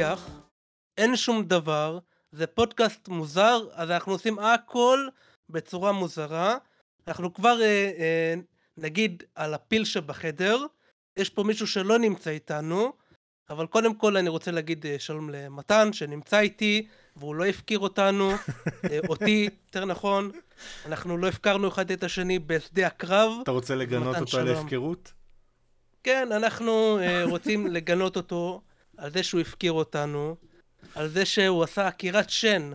שיח, אין שום דבר, זה פודקאסט מוזר, אז אנחנו עושים הכל בצורה מוזרה. אנחנו כבר אה, אה, נגיד על הפיל שבחדר, יש פה מישהו שלא נמצא איתנו, אבל קודם כל אני רוצה להגיד אה, שלום למתן שנמצא איתי, והוא לא הפקיר אותנו, אה, אותי, יותר נכון, אנחנו לא הפקרנו אחד את השני בשדה הקרב. אתה רוצה לגנות אותו על הפקרות? כן, אנחנו אה, רוצים לגנות אותו על זה שהוא הפקיר אותנו, על זה שהוא עשה עקירת שן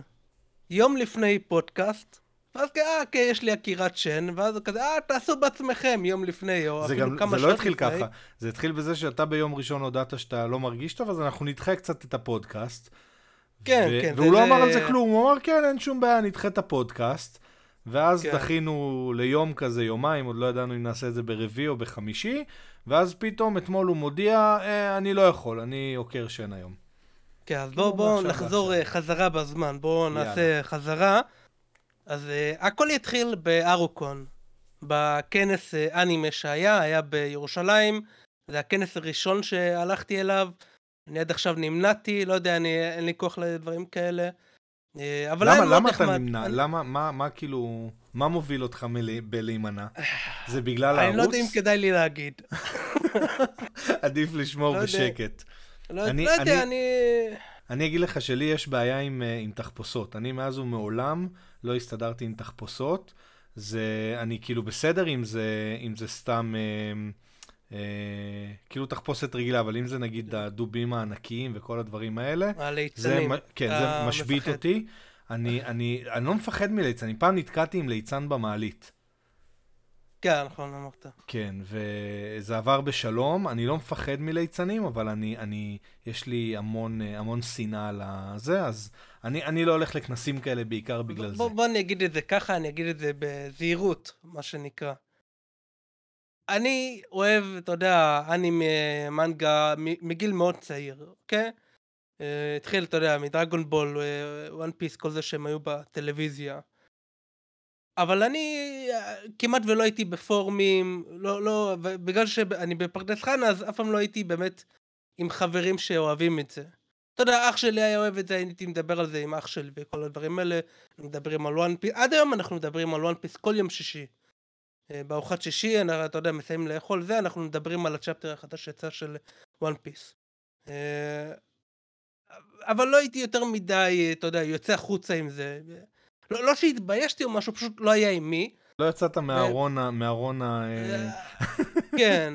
יום לפני פודקאסט, ואז אה, אוקיי, יש לי עקירת שן, ואז הוא כזה, אה, תעשו בעצמכם יום לפני, או אפילו גם, כמה שעות לפני. זה לא התחיל ככה, זה התחיל בזה שאתה ביום ראשון הודעת שאתה לא מרגיש טוב, אז אנחנו נדחה קצת את הפודקאסט. כן, ו- כן. והוא לא זה... אמר על זה כלום, הוא אמר, כן, אין שום בעיה, נדחה את הפודקאסט. ואז כן. דחינו ליום כזה, יומיים, עוד לא ידענו אם נעשה את זה ברביעי או בחמישי, ואז פתאום אתמול הוא מודיע, אה, אני לא יכול, אני עוקר שן היום. כן, אז בואו בוא נחזור עכשיו. אה, חזרה בזמן, בואו נעשה חזרה. אז uh, הכל התחיל בארוקון, בכנס uh, אנימה שהיה, היה בירושלים, זה הכנס הראשון שהלכתי אליו, אני עד עכשיו נמנעתי, לא יודע, אני, אין לי כוח לדברים כאלה. Uh, אבל למה, למה אתה נחמד. נמנע? אני... למה, מה, מה כאילו, מה מוביל אותך בלהימנע? זה בגלל הערוץ? אני לא יודע אם כדאי לי להגיד. עדיף לשמור לא בשקט. לא, לא יודע, אני... אני... אגיד לך שלי יש בעיה עם, עם תחפושות. אני מאז ומעולם לא הסתדרתי עם תחפושות. זה, אני כאילו בסדר אם זה, אם זה סתם, אה, אה, כאילו תחפושת רגילה, אבל אם זה נגיד הדובים הענקיים וכל הדברים האלה, הליצנים. זה, כן, זה משבית מפחד. אותי. אני, אני, אני לא מפחד מליצנים, פעם נתקעתי עם ליצן במעלית. כן, נכון, אמרת. כן, וזה עבר בשלום, אני לא מפחד מליצנים, אבל אני, אני, יש לי המון, המון שנאה על זה, אז אני, אני לא הולך לכנסים כאלה בעיקר בגלל בוא, זה. בוא אני אגיד את זה ככה, אני אגיד את זה בזהירות, מה שנקרא. אני אוהב, אתה יודע, אני מנגה מגיל מאוד צעיר, אוקיי? Uh, התחיל, אתה יודע, מדרגון בול, וואן פיס, כל זה שהם היו בטלוויזיה. אבל אני אה, כמעט ולא הייתי בפורומים, לא, לא, בגלל שאני בפרדס חנה, אז אף פעם לא הייתי באמת עם חברים שאוהבים את זה. אתה יודע, אח שלי היה אוהב את זה, הייתי מדבר על זה עם אח שלי וכל הדברים האלה. מדברים על וואן פיס, עד היום אנחנו מדברים על וואן פיס כל יום שישי. אה, בארוחת שישי, אתה יודע, מסיימים לאכול זה, אנחנו מדברים על ה chapter החדש שיצא של וואן פיס. אבל לא הייתי יותר מדי, אתה יודע, יוצא החוצה עם זה. לא, לא שהתביישתי או משהו, פשוט לא היה עם מי. לא יצאת מהארון ה... מהארון ה... אה, כן,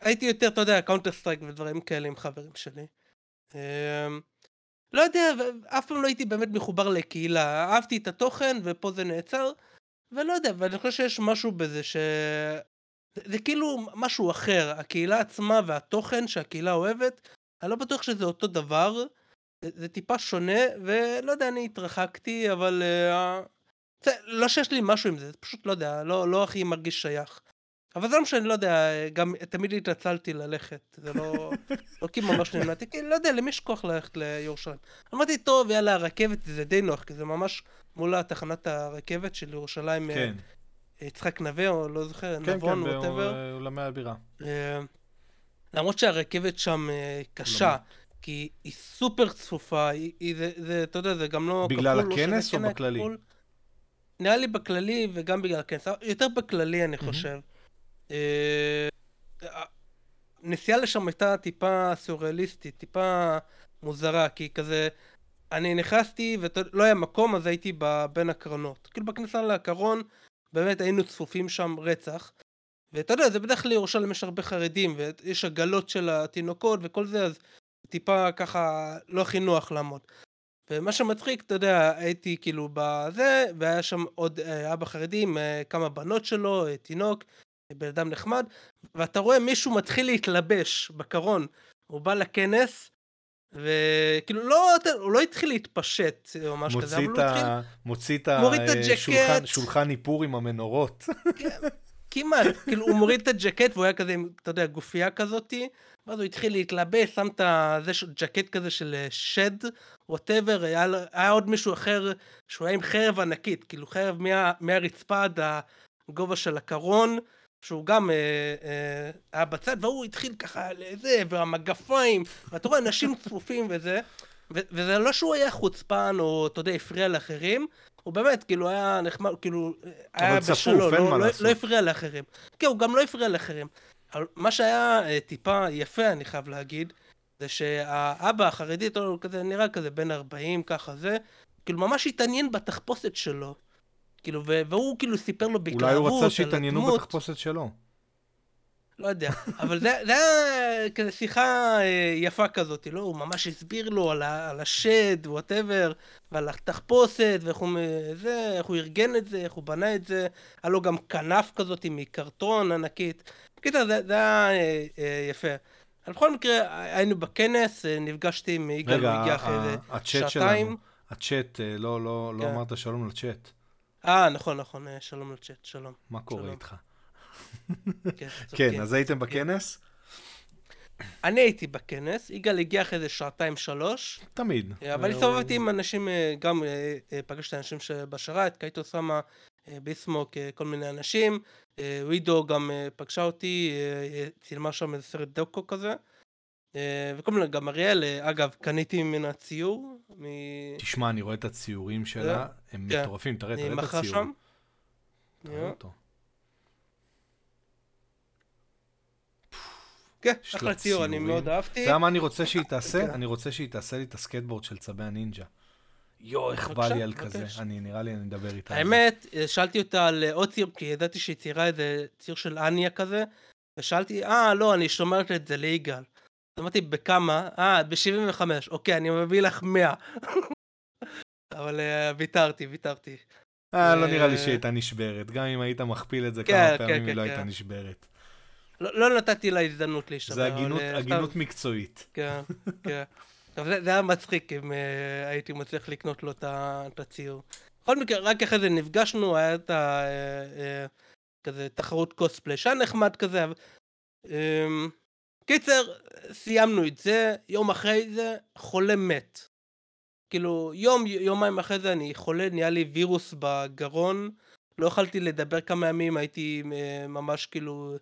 הייתי יותר, אתה יודע, קאונטר סטרייק ודברים כאלה עם חברים שלי. אמ, לא יודע, אף פעם לא הייתי באמת מחובר לקהילה, אהבתי את התוכן ופה זה נעצר, ולא יודע, ואני חושב שיש משהו בזה ש... זה כאילו משהו אחר, הקהילה עצמה והתוכן שהקהילה אוהבת, אני לא בטוח שזה אותו דבר, זה, טיפה שונה, ולא יודע, אני התרחקתי, אבל... Uh, זה, לא שיש לי משהו עם זה, זה פשוט לא יודע, לא, לא הכי מרגיש שייך. אבל זה לא משנה, לא יודע, גם תמיד התעצלתי ללכת, זה לא, לא כי ממש נמנעתי, כי לא יודע, למי יש כוח ללכת לירושלים? אמרתי, טוב, יאללה, הרכבת זה די נוח, כי זה ממש מול תחנת הרכבת של ירושלים, אה, כן. יצחק נווה, או לא זוכר, כן, נבון, כן, ווטאבר. כן, כן, באולמי הבירה. אה, למרות שהרכבת שם קשה. כי היא סופר צפופה, היא, היא זה, זה, אתה יודע, זה גם לא... בגלל כפול, הכנס או בכללי? כפול. נראה לי בכללי וגם בגלל הכנס, יותר בכללי אני חושב. אה, נסיעה לשם הייתה טיפה סוריאליסטית, טיפה מוזרה, כי כזה, אני נכנסתי ולא היה מקום, אז הייתי בין הקרנות. כאילו בכניסה לקרון, באמת היינו צפופים שם רצח. ואתה יודע, זה בדרך כלל לירושלים יש הרבה חרדים, ויש עגלות של התינוקות וכל זה, אז טיפה ככה לא הכי נוח לעמוד. ומה שמצחיק, אתה יודע, הייתי כאילו בזה, והיה שם עוד אה, אבא חרדי עם אה, כמה בנות שלו, אה, תינוק, בן אדם נחמד, ואתה רואה מישהו מתחיל להתלבש בקרון, הוא בא לכנס, וכאילו לא, הוא לא התחיל להתפשט או משהו כזה, אבל הוא התחיל... מוציא את השולחן איפור עם המנורות. כן, כמעט, כאילו הוא מוריד את הג'קט והוא היה כזה, אתה יודע, גופייה כזאתי, ואז הוא התחיל להתלבש, שם את זה ג'קט כזה של שד, ווטאבר, היה, היה עוד מישהו אחר שהוא היה עם חרב ענקית, כאילו חרב מה, מהרצפה עד הגובה של הקרון, שהוא גם אה, אה, היה בצד, והוא התחיל ככה לזה, והמגפיים, ואתה רואה אנשים צפופים וזה, ו- וזה לא שהוא היה חוצפן, או אתה יודע, הפריע לאחרים, הוא באמת, כאילו, היה נחמד, כאילו, היה בשלו, לא, לא, לעשות. לא הפריע לאחרים. כן, הוא גם לא הפריע לאחרים. מה שהיה אה, טיפה יפה, אני חייב להגיד, זה שהאבא החרדי, הוא כזה נראה כזה בן 40, ככה זה, כאילו ממש התעניין בתחפושת שלו. כאילו, והוא כאילו סיפר לו בהתלהבות אולי על הוא הדמות. רצה שיתעניינו בתחפושת שלו. לא יודע, אבל זה, זה היה כזה שיחה אה, יפה כזאת, לא? הוא ממש הסביר לו על, ה, על השד, whatever, ועל התחפושת, ואיך הוא, זה, איך הוא ארגן את זה, איך הוא בנה את זה. היה לו גם כנף כזאת מקרטון ענקית. בקיצר, זה, היה אה, אה, יפה. אבל בכל מקרה, היינו בכנס, אה, נפגשתי עם יגאל, הוא הגיע אחרי שעתיים. הצ'אט, לא, לא, לא כן. אמרת שלום לצ'אט. אה, נכון, נכון, שלום לצ'אט, שלום. מה קורה. איתך? כן, כן. אז הייתם בכנס? אני הייתי בכנס, יגאל הגיע אחרי איזה שעתיים שלוש. תמיד. אבל הסתובבתי עם אנשים, גם פגשתי אנשים שבשרת, קייטו סמה, ביסמוק, אה, כל מיני אנשים. אה, ווידו גם אה, פגשה אותי, אה, אה, צילמה שם איזה סרט דוקו כזה. אה, וכל מיני, גם אריאל, אה, אגב, קניתי ממנה ציור. מ- תשמע, אני רואה את הציורים שלה, הם כן. מטורפים, תראה, תראה את הציור. שם. תראה אה, אותו. כן, אחלה ציור, אני. מאוד אהבתי. אתה יודע מה אני רוצה שהיא תעשה? כן. אני רוצה שהיא תעשה לי את הסקטבורד של צבי הנינג'ה. יואו, איך בא לי על כזה. אני, נראה לי, אני אדבר איתה. האמת, אה, שאלתי אותה על אה, עוד ציור, כי ידעתי שהיא ציירה איזה ציר של אניה כזה, ושאלתי, אה, לא, אני שומרת את זה ליגאל. אז אמרתי, בכמה? אה, ב-75. אוקיי, אני מביא לך 100. אבל אה, ויתרתי, ויתרתי. אה, לא נראה לי אה, שהיא הייתה נשברת. גם אם היית מכפיל את זה כמה כן, פעמים, כן, היא לא כן. הייתה נשברת. לא, לא נתתי לה הזדמנות להישבר. זה הגינות- אה, מקצועית. כן, כן. טוב, זה, זה היה מצחיק אם אה, הייתי מצליח לקנות לו את הציור. בכל מקרה, רק אחרי זה נפגשנו, היה את ה... אה, אה, כזה תחרות cosplay, שהיה נחמד כזה. אבל- אמ, קיצר, סיימנו את זה, יום אחרי זה, חולה מת. כאילו, יום, יומיים אחרי זה אני חולה, נהיה לי וירוס בגרון, לא יכלתי לדבר כמה ימים, הייתי ממש כאילו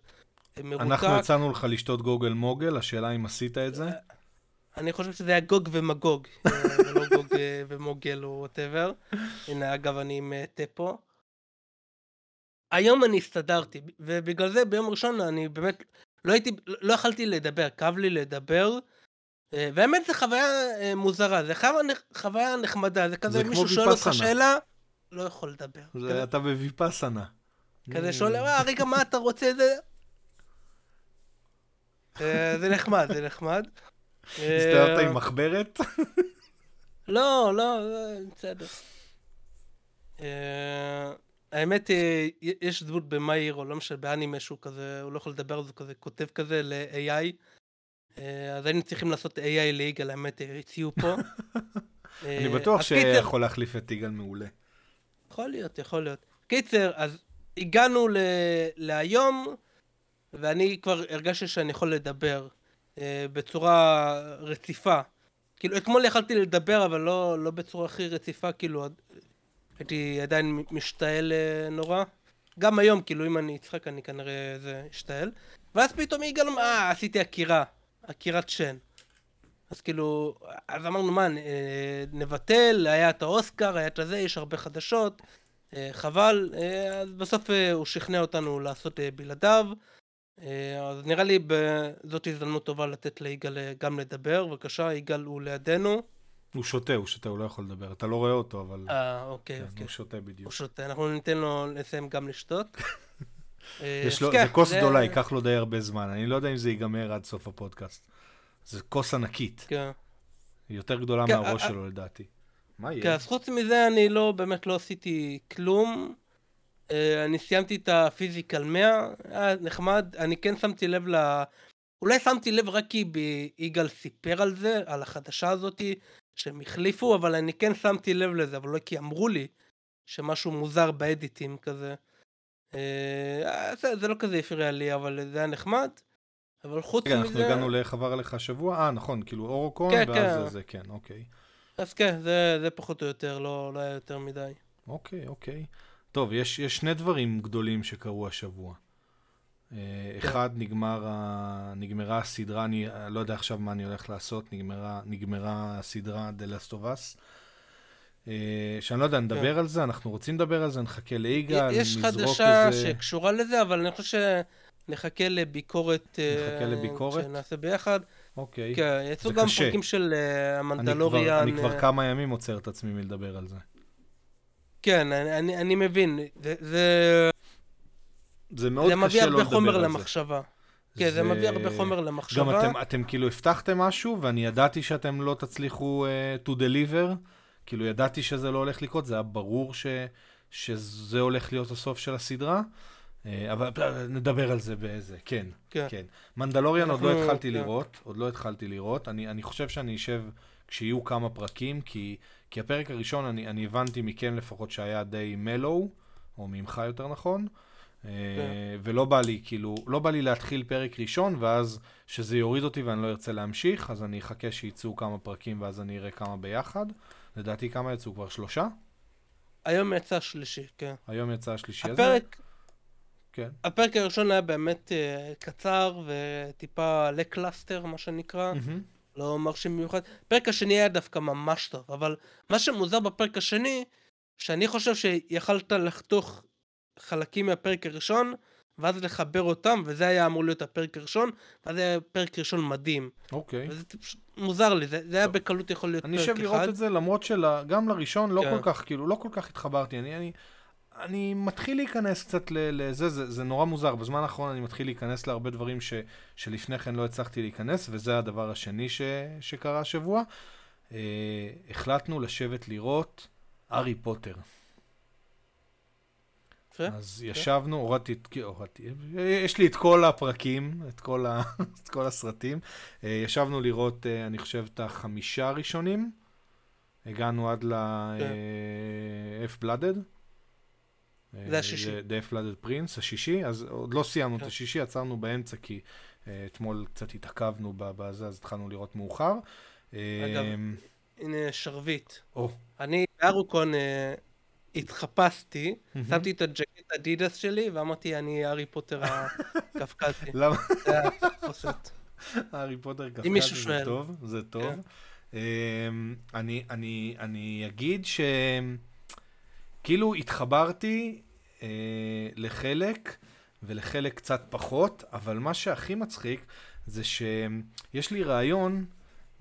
מרותק. אנחנו הצענו לך לשתות גוגל מוגל, השאלה אם עשית את זה? אני חושב שזה היה גוג ומגוג, אה, ולא גוג אה, ומוגל או whatever. הנה, אגב, אני עם אה, פה. היום אני הסתדרתי, ובגלל זה ביום ראשון אני באמת לא הייתי, לא יכלתי לדבר, כאב לי לדבר. אה, והאמת זו חוויה אה, מוזרה, זו חוויה, חוויה נחמדה, זה כזה זה מישהו שואל אותך. שאלה, לא יכול לדבר. זה- כזה- אתה בוויפאסנה. כזה שואל, אה, רגע, מה אתה רוצה? זה... אה, זה נחמד, זה נחמד. הסתובבת אה, עם מחברת? לא, לא, לא, בסדר. אה, האמת, אה, יש דמות במאיר, או לא משנה, באנימה שהוא כזה, הוא לא יכול לדבר, אז הוא כזה כותב כזה ל-AI. אה, אז היינו צריכים לעשות AI ליגאל, האמת, אה, הציעו פה. אני אה, בטוח שיכול להחליף את יגאל מעולה. יכול להיות, יכול להיות. קיצר, אז הגענו. להיום, ואני כבר הרגשתי שאני יכול לדבר אה, בצורה רציפה. כאילו, אתמול יכלתי לדבר, אבל לא, לא בצורה הכי רציפה, כאילו, הייתי עדיין משתעל אה, נורא. גם היום, כאילו, אם אני אצחק, אני כנראה זה אשתעל. ואז פתאום יגאל אמר, אה, עשיתי עקירה, עקירת שן. אז כאילו, אז אמרנו, מה, אה, נבטל, היה את האוסקר, היה את הזה, יש הרבה חדשות, אה, חבל. אה, אז בסוף הוא שכנע אותנו לעשות בלעדיו. אה, אז נראה לי זאת הזדמנות טובה לתת ליגאל אה, גם לדבר. בבקשה, יגאל הוא לידינו. הוא שותה, הוא שותה, הוא לא יכול לדבר. אתה לא רואה אותו, אבל... אה, אוקיי, כן, אוקיי. הוא שותה בדיוק. הוא שותה, אנחנו ניתן לו לסיים גם לשתות. אה, יש לו, כן, זה כוס גדולה, ייקח לו די הרבה זמן. אני לא יודע אם זה ייגמר עד סוף הפודקאסט. זה כוס ענקית. כן. היא יותר גדולה כן, מהראש שלו לדעתי. מה כן, יהיה? אז חוץ מזה אני לא, באמת לא עשיתי כלום. אה, אני סיימתי את הפיזיקל 100, היה נחמד. אני כן שמתי לב ל... אולי שמתי לב רק כי ב- יגאל סיפר על זה, על החדשה הזאתי, שהם החליפו, אבל אני כן שמתי לב לזה, אבל לא כי אמרו לי שמשהו מוזר באדיטים כזה. אה, זה, זה לא כזה הפריע לי, אבל זה היה נחמד. אבל חוץ רגע, מזה... אנחנו הגענו לאיך עבר עליך השבוע? אה, נכון, כאילו אורוקון, כן, ואז כן. זה, זה, כן, אוקיי. אז כן, זה, זה פחות או יותר, לא, לא היה יותר מדי. אוקיי, אוקיי. טוב, יש, יש שני דברים גדולים שקרו השבוע. אה, אחד, נגמר ה... נגמרה הסדרה, אני לא יודע עכשיו מה אני הולך לעשות, נגמרה, נגמרה הסדרה The Last of Us. אה, שאני לא יודע, נדבר כן. על זה, אנחנו רוצים לדבר על זה, נחכה יש נזרוק חדשה איזה... שקשורה לזה, אבל אני חושב שנחכה לביקורת... אה, נחכה לביקורת? שנעשה ביחד. אוקיי. כן, יצאו גם. פרקים של אה, המנדלוריאן. אני כבר אה, כמה ימים עוצר את עצמי מלדבר על זה. כן, אני, אני, אני מבין. זה, זה, זה מאוד זה מביא קשה לא הרבה לדבר חומר על זה. למחשבה. כן, זה מביא הרבה חומר גם למחשבה. אתם, אתם כאילו הבטחתם משהו, ואני ידעתי שאתם לא תצליחו uh, to deliver, כאילו ידעתי שזה לא הולך לקרות, זה היה ברור ש, שזה הולך להיות הסוף של הסדרה, uh, אבל אה, נדבר על זה באיזה, כן, כן. כן. מנדלוריאן עוד לא התחלתי כן. לראות, עוד לא התחלתי לראות, אני, אני חושב שאני אשב כשיהיו כמה פרקים, כי, כי הפרק הראשון, אני, אני הבנתי מכם לפחות שהיה די mellow, או ממך יותר נכון. אה, ולא בא לי, כאילו, לא בא לי להתחיל פרק ראשון, ואז שזה יוריד אותי ואני לא ארצה להמשיך, אז אני אחכה שיצאו כמה פרקים ואז אני אראה כמה ביחד. לדעתי כמה יצאו כבר? שלושה? היום יצא שלישי, כן. היום יצא השלישי הזה? הפרק, כן. הפרק הראשון היה באמת אה, קצר וטיפה lackluster, מה שנקרא. מהמם. לא מרשים במיוחד. הפרק השני היה דווקא ממש טוב, אבל מה שמוזר בפרק השני, שאני חושב שיכלת לחתוך חלקים מהפרק הראשון, ואז לחבר אותם, וזה היה אמור להיות הפרק הראשון, ואז היה פרק ראשון מדהים. אוקיי. וזה פשוט מוזר לי, זה, זה היה. בקלות יכול להיות אני פרק אשב לראות אחד. את זה, למרות שגם לראשון לא כן. כל כך, כאילו, לא כל כך התחברתי. אני, אני, אני מתחיל להיכנס קצת לזה, זה, זה נורא מוזר. בזמן האחרון אני מתחיל להיכנס להרבה דברים ש, שלפני כן לא הצלחתי להיכנס, וזה הדבר השני ש, שקרה השבוע. אה, החלטנו לשבת לראות הארי פוטר. אז ישבנו, הורדתי, הורדתי, יש לי את כל הפרקים, את כל, ה, את כל הסרטים. אה, ישבנו לראות, אה, אני חושב, את החמישה הראשונים. הגענו עד ל-F-Blooded. זה השישי. The F-Blooded Prince, השישי. אז עוד לא סיימנו את כן. השישי, עצרנו באמצע, כי אה, אתמול קצת התעכבנו בזה, אז התחלנו לראות מאוחר. אגב, אה, הנה שרביט. אני בארוקון אה, התחפשתי. שמתי את הג'קט אדידס שלי, ואמרתי, אני הארי פוטר הקפקזי. למה? זה התחפושת. הארי פוטר קפקזי זה. טוב, זה טוב. כן. אמ, אני, אני, אני אגיד ש... כאילו התחברתי אה, לחלק, ולחלק קצת פחות, אבל מה שהכי מצחיק זה שיש לי רעיון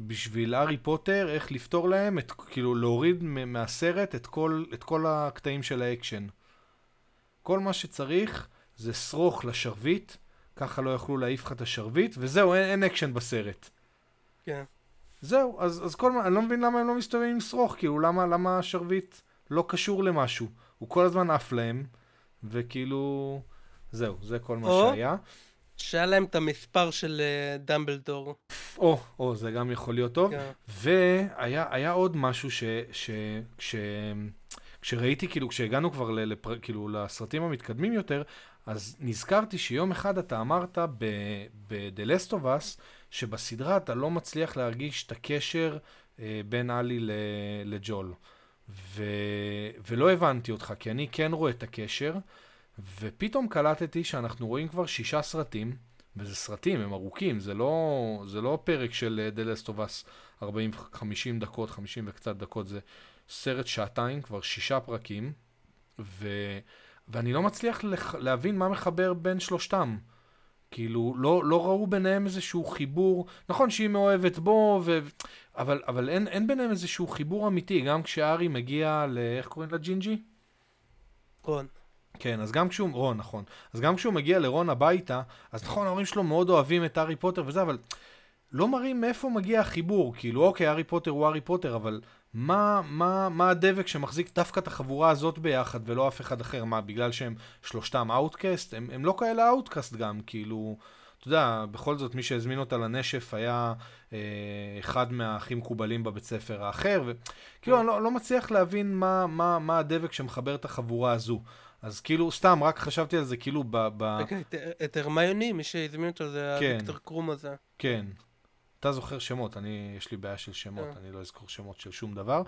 בשביל הארי פוטר, איך לפתור להם, את, כאילו להוריד מהסרט את כל, את כל הקטעים של האקשן. כל מה שצריך זה שרוך לשרביט, ככה לא יוכלו להעיף לך את השרביט, וזהו, אין, אין אקשן בסרט. כן. זהו, אז, אז כל מה, אני לא מבין למה הם לא מסתובבים עם שרוך, כאילו, למה, למה השרביט לא קשור למשהו? הוא כל הזמן עף להם, וכאילו, זהו, זה כל מה או- שהיה. שהיה להם את המספר של אה, דמבלדור. או, או, זה גם יכול להיות טוב. כן. והיה היה עוד משהו ש... ש כש, כשראיתי, כאילו, כשהגענו כבר לפר, כאילו, לסרטים המתקדמים יותר, אז נזכרתי שיום אחד אתה אמרת ב-The Last of Us, שבסדרה אתה לא מצליח להרגיש את הקשר אה, בין עלי ל- לג'ול. ו... ולא הבנתי אותך, כי אני כן רואה את הקשר, ופתאום קלטתי שאנחנו רואים כבר שישה סרטים, וזה סרטים, הם ארוכים, זה לא, זה לא פרק של אה, The Last of Us 40, 50 דקות, 50 וקצת דקות, זה סרט שעתיים, כבר שישה פרקים, ו... ואני לא מצליח לח... להבין מה מחבר בין שלושתם. כאילו, לא, לא ראו ביניהם איזשהו חיבור, נכון שהיא מאוהבת בו, ו... אבל, אבל אין, אין ביניהם איזשהו חיבור אמיתי, גם כשהארי מגיע ל... איך קוראים לה ג'ינג'י? רון. כן, אז גם כשהוא, רון, נכון. אז גם כשהוא מגיע לרון הביתה, אז נכון, ההורים שלו מאוד אוהבים את הארי פוטר וזה, אבל לא מראים מאיפה מגיע החיבור. כאילו, אוקיי, הארי פוטר הוא הארי פוטר, אבל מה, מה, מה הדבק שמחזיק דווקא את החבורה הזאת ביחד ולא אף אחד אחר? מה, בגלל שהם שלושתם outcast? הם, הם לא כאלה outcast גם, כאילו... אתה יודע, בכל זאת, מי שהזמין אותה לנשף היה אה, אחד מהכי מקובלים בבית ספר האחר, וכאילו, אני לא, לא מצליח להבין מה, מה, מה הדבק שמחבר את החבורה הזו. אז כאילו, סתם, רק חשבתי על זה, כאילו, ב... ב... את- את הרמיוני, מי שהזמין אותו זה כן. הוויקטור קרום הזה. כן. אתה זוכר שמות, אני, יש לי בעיה של שמות, כן. אני לא אזכור שמות של שום דבר.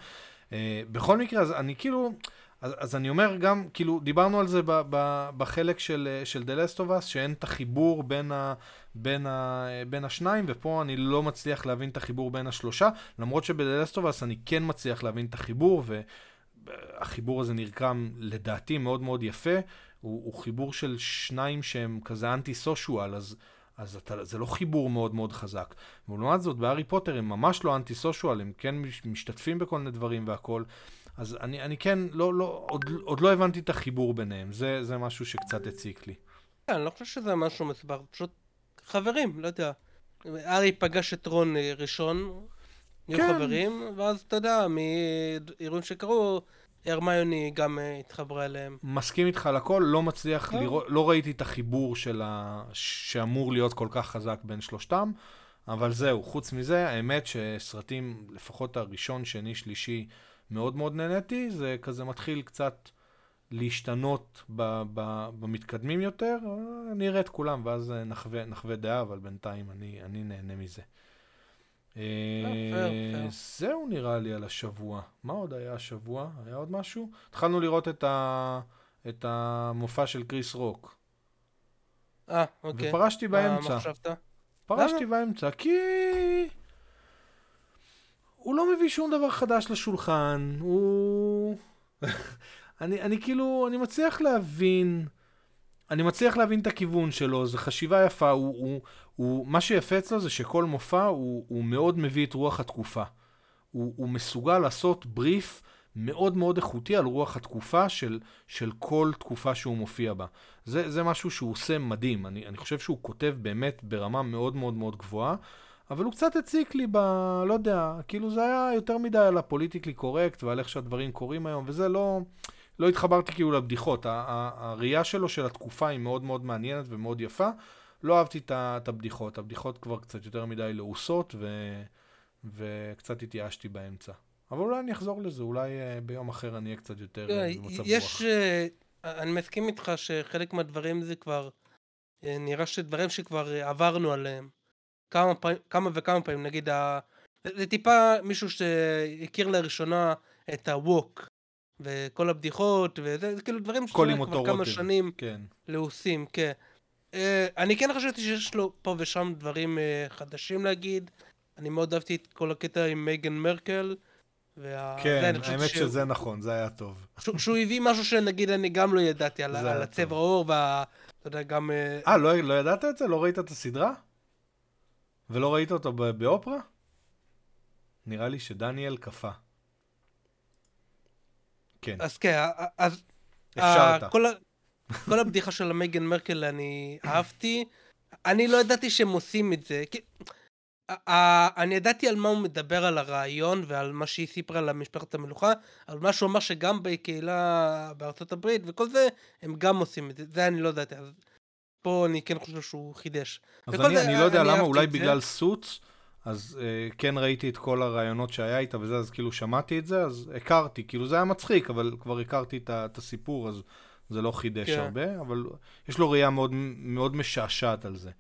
Uh, בכל מקרה, אז אני כאילו, אז, אז אני אומר גם, כאילו, דיברנו על זה ב, ב, בחלק של, של The Last of Us, שאין את החיבור בין, ה, בין, ה, בין השניים, ופה אני לא מצליח להבין את החיבור בין השלושה, למרות שב-The Last of Us אני כן מצליח להבין את החיבור, והחיבור הזה נרקם לדעתי מאוד מאוד יפה. הוא, הוא חיבור של שניים שהם כזה אנטי סושואל, אז, אז אתה, זה לא חיבור מאוד מאוד חזק. ולעומת זאת, בהארי פוטר הם ממש לא אנטי סושואל, הם כן משתתפים בכל מיני דברים והכול. אז אני, אני כן, לא, לא, עוד, עוד לא הבנתי את החיבור ביניהם, זה, זה משהו שקצת הציק לי. כן, אני לא חושב שזה משהו מסבר, פשוט חברים, לא יודע. ארי פגש את רון אה, ראשון, נהיו כן. חברים, ואז אתה יודע, מאירועים שקרו, הרמיוני גם uh, התחברה אליהם. מסכים איתך על הכל, לא מצליח לא. לראות, לא ראיתי את החיבור של ה... שאמור להיות כל כך חזק בין שלושתם, אבל זהו, חוץ מזה, האמת שסרטים, לפחות הראשון, שני, שלישי, מאוד מאוד נהניתי, זה כזה מתחיל קצת להשתנות ב, ב, במתקדמים יותר, אני אראה את כולם ואז נחווה, נחווה דעה, אבל בינתיים אני, אני נהנה מזה. אה, זהו נראה לי על השבוע. מה עוד היה השבוע? היה עוד משהו? התחלנו לראות את, ה... את המופע של קריס רוק. אה, אוקיי. ופרשתי באמצע. מה חשבת? פרשתי באמצע, כי... הוא לא מביא שום דבר חדש לשולחן, הוא... אני, אני כאילו, אני מצליח להבין, אני מצליח להבין את הכיוון שלו, זו חשיבה יפה, הוא, הוא, הוא, מה שיפה אצלו זה שכל מופע הוא, הוא מאוד מביא את רוח התקופה. הוא, הוא מסוגל לעשות בריף מאוד מאוד איכותי על רוח התקופה של, של כל תקופה שהוא מופיע בה. זה, זה משהו שהוא עושה מדהים, אני, אני חושב שהוא כותב באמת ברמה מאוד מאוד מאוד גבוהה. אבל הוא קצת הציק לי ב... לא יודע, כאילו זה היה יותר מדי על הפוליטיקלי קורקט ועל איך שהדברים קורים היום, וזה לא... לא התחברתי כאילו לבדיחות. הראייה שלו של התקופה היא מאוד מאוד מעניינת ומאוד יפה. לא אהבתי את הבדיחות. הבדיחות כבר קצת יותר מדי לעוסות, ו... וקצת התייאשתי באמצע. אבל אולי אני אחזור לזה, אולי uh, ביום אחר אני אהיה קצת יותר אה, במצב רוח. יש... Uh, אני מסכים איתך שחלק מהדברים זה כבר... נראה שדברים שכבר עברנו עליהם. כמה, פעמים, כמה וכמה פעמים, נגיד, ה... זה טיפה מישהו שהכיר לראשונה את הווק, וכל הבדיחות, וזה כאילו דברים שקורה כבר כמה שנים כן. לעושים, כן. Uh, אני כן חשבתי שיש לו פה ושם דברים uh, חדשים להגיד. אני מאוד אהבתי את כל הקטע עם מייגן מרקל. וה... כן, האמת ש... שזה נכון, זה היה טוב. שהוא הביא משהו שנגיד אני גם לא ידעתי על, על הצבע העור, וה... אתה יודע, גם... אה, אה, לא, לא ידעת את זה? לא ראית את הסדרה? ולא ראית אותו באופרה? נראה לי שדניאל קפא. כן. אז כן, אז... אפשרת. כל, כל הבדיחה של המייגן מרקל אני אהבתי. אני לא ידעתי שהם עושים את זה. כי... אני ידעתי על מה הוא מדבר על הרעיון ועל מה שהיא סיפרה על משפחת המלוכה, אבל מה שהוא אמר שגם בקהילה בארצות הברית וכל זה, הם גם עושים את זה. זה אני לא ידעתי. אז פה אני כן חושב שהוא חידש. אז אני, זה, אני לא יודע אני למה, אולי בגלל סוץ, אז uh, כן ראיתי את כל הרעיונות שהיה איתה וזה, אז כאילו שמעתי את זה, אז הכרתי, כאילו זה היה מצחיק, אבל כבר הכרתי את, את הסיפור, אז זה לא חידש כן. הרבה, אבל יש לו ראייה מאוד, מאוד משעשעת על זה.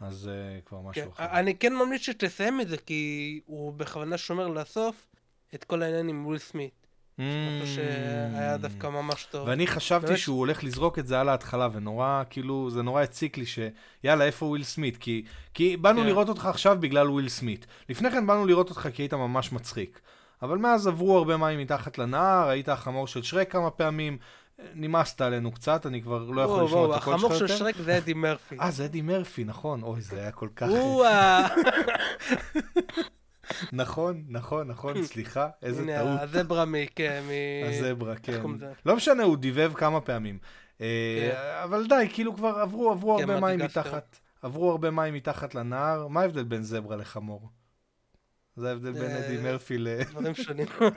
אז uh, כבר משהו כן. אחר. אני כן ממליץ שתסיים את זה, כי הוא בכוונה שומר לסוף את כל העניין עם וויל סמית. Mm. שהיה דווקא ממש טוב. ואני חשבתי. שהוא הולך לזרוק את זה על ההתחלה, ונורא, כאילו, זה נורא הציק לי שיאללה, איפה וויל סמית? כי, כי באנו כן. לראות אותך עכשיו בגלל וויל סמית. לפני כן באנו לראות אותך כי היית ממש מצחיק. אבל מאז עברו הרבה מים מתחת לנהר, היית החמור של שרק כמה פעמים, נמאסת עלינו קצת, אני כבר לא יכול לשמוע את הקול שלך יותר. החמור של שרק זה אדי מרפי. אה, זה אדי מרפי, נכון. אוי, זה היה כל כך... נכון, נכון, נכון, סליחה, איזה טעות. הנה, הזברה מ... הזברה, כן. לא משנה, הוא דיבב כמה פעמים. אה, כן. אבל די, כאילו כבר עברו, עברו כן, הרבה מים מתחת, עברו הרבה מים מתחת לנהר. מה ההבדל בין זברה לחמור? זה ההבדל בין אדי מרפי ל... דברים שונים. לא,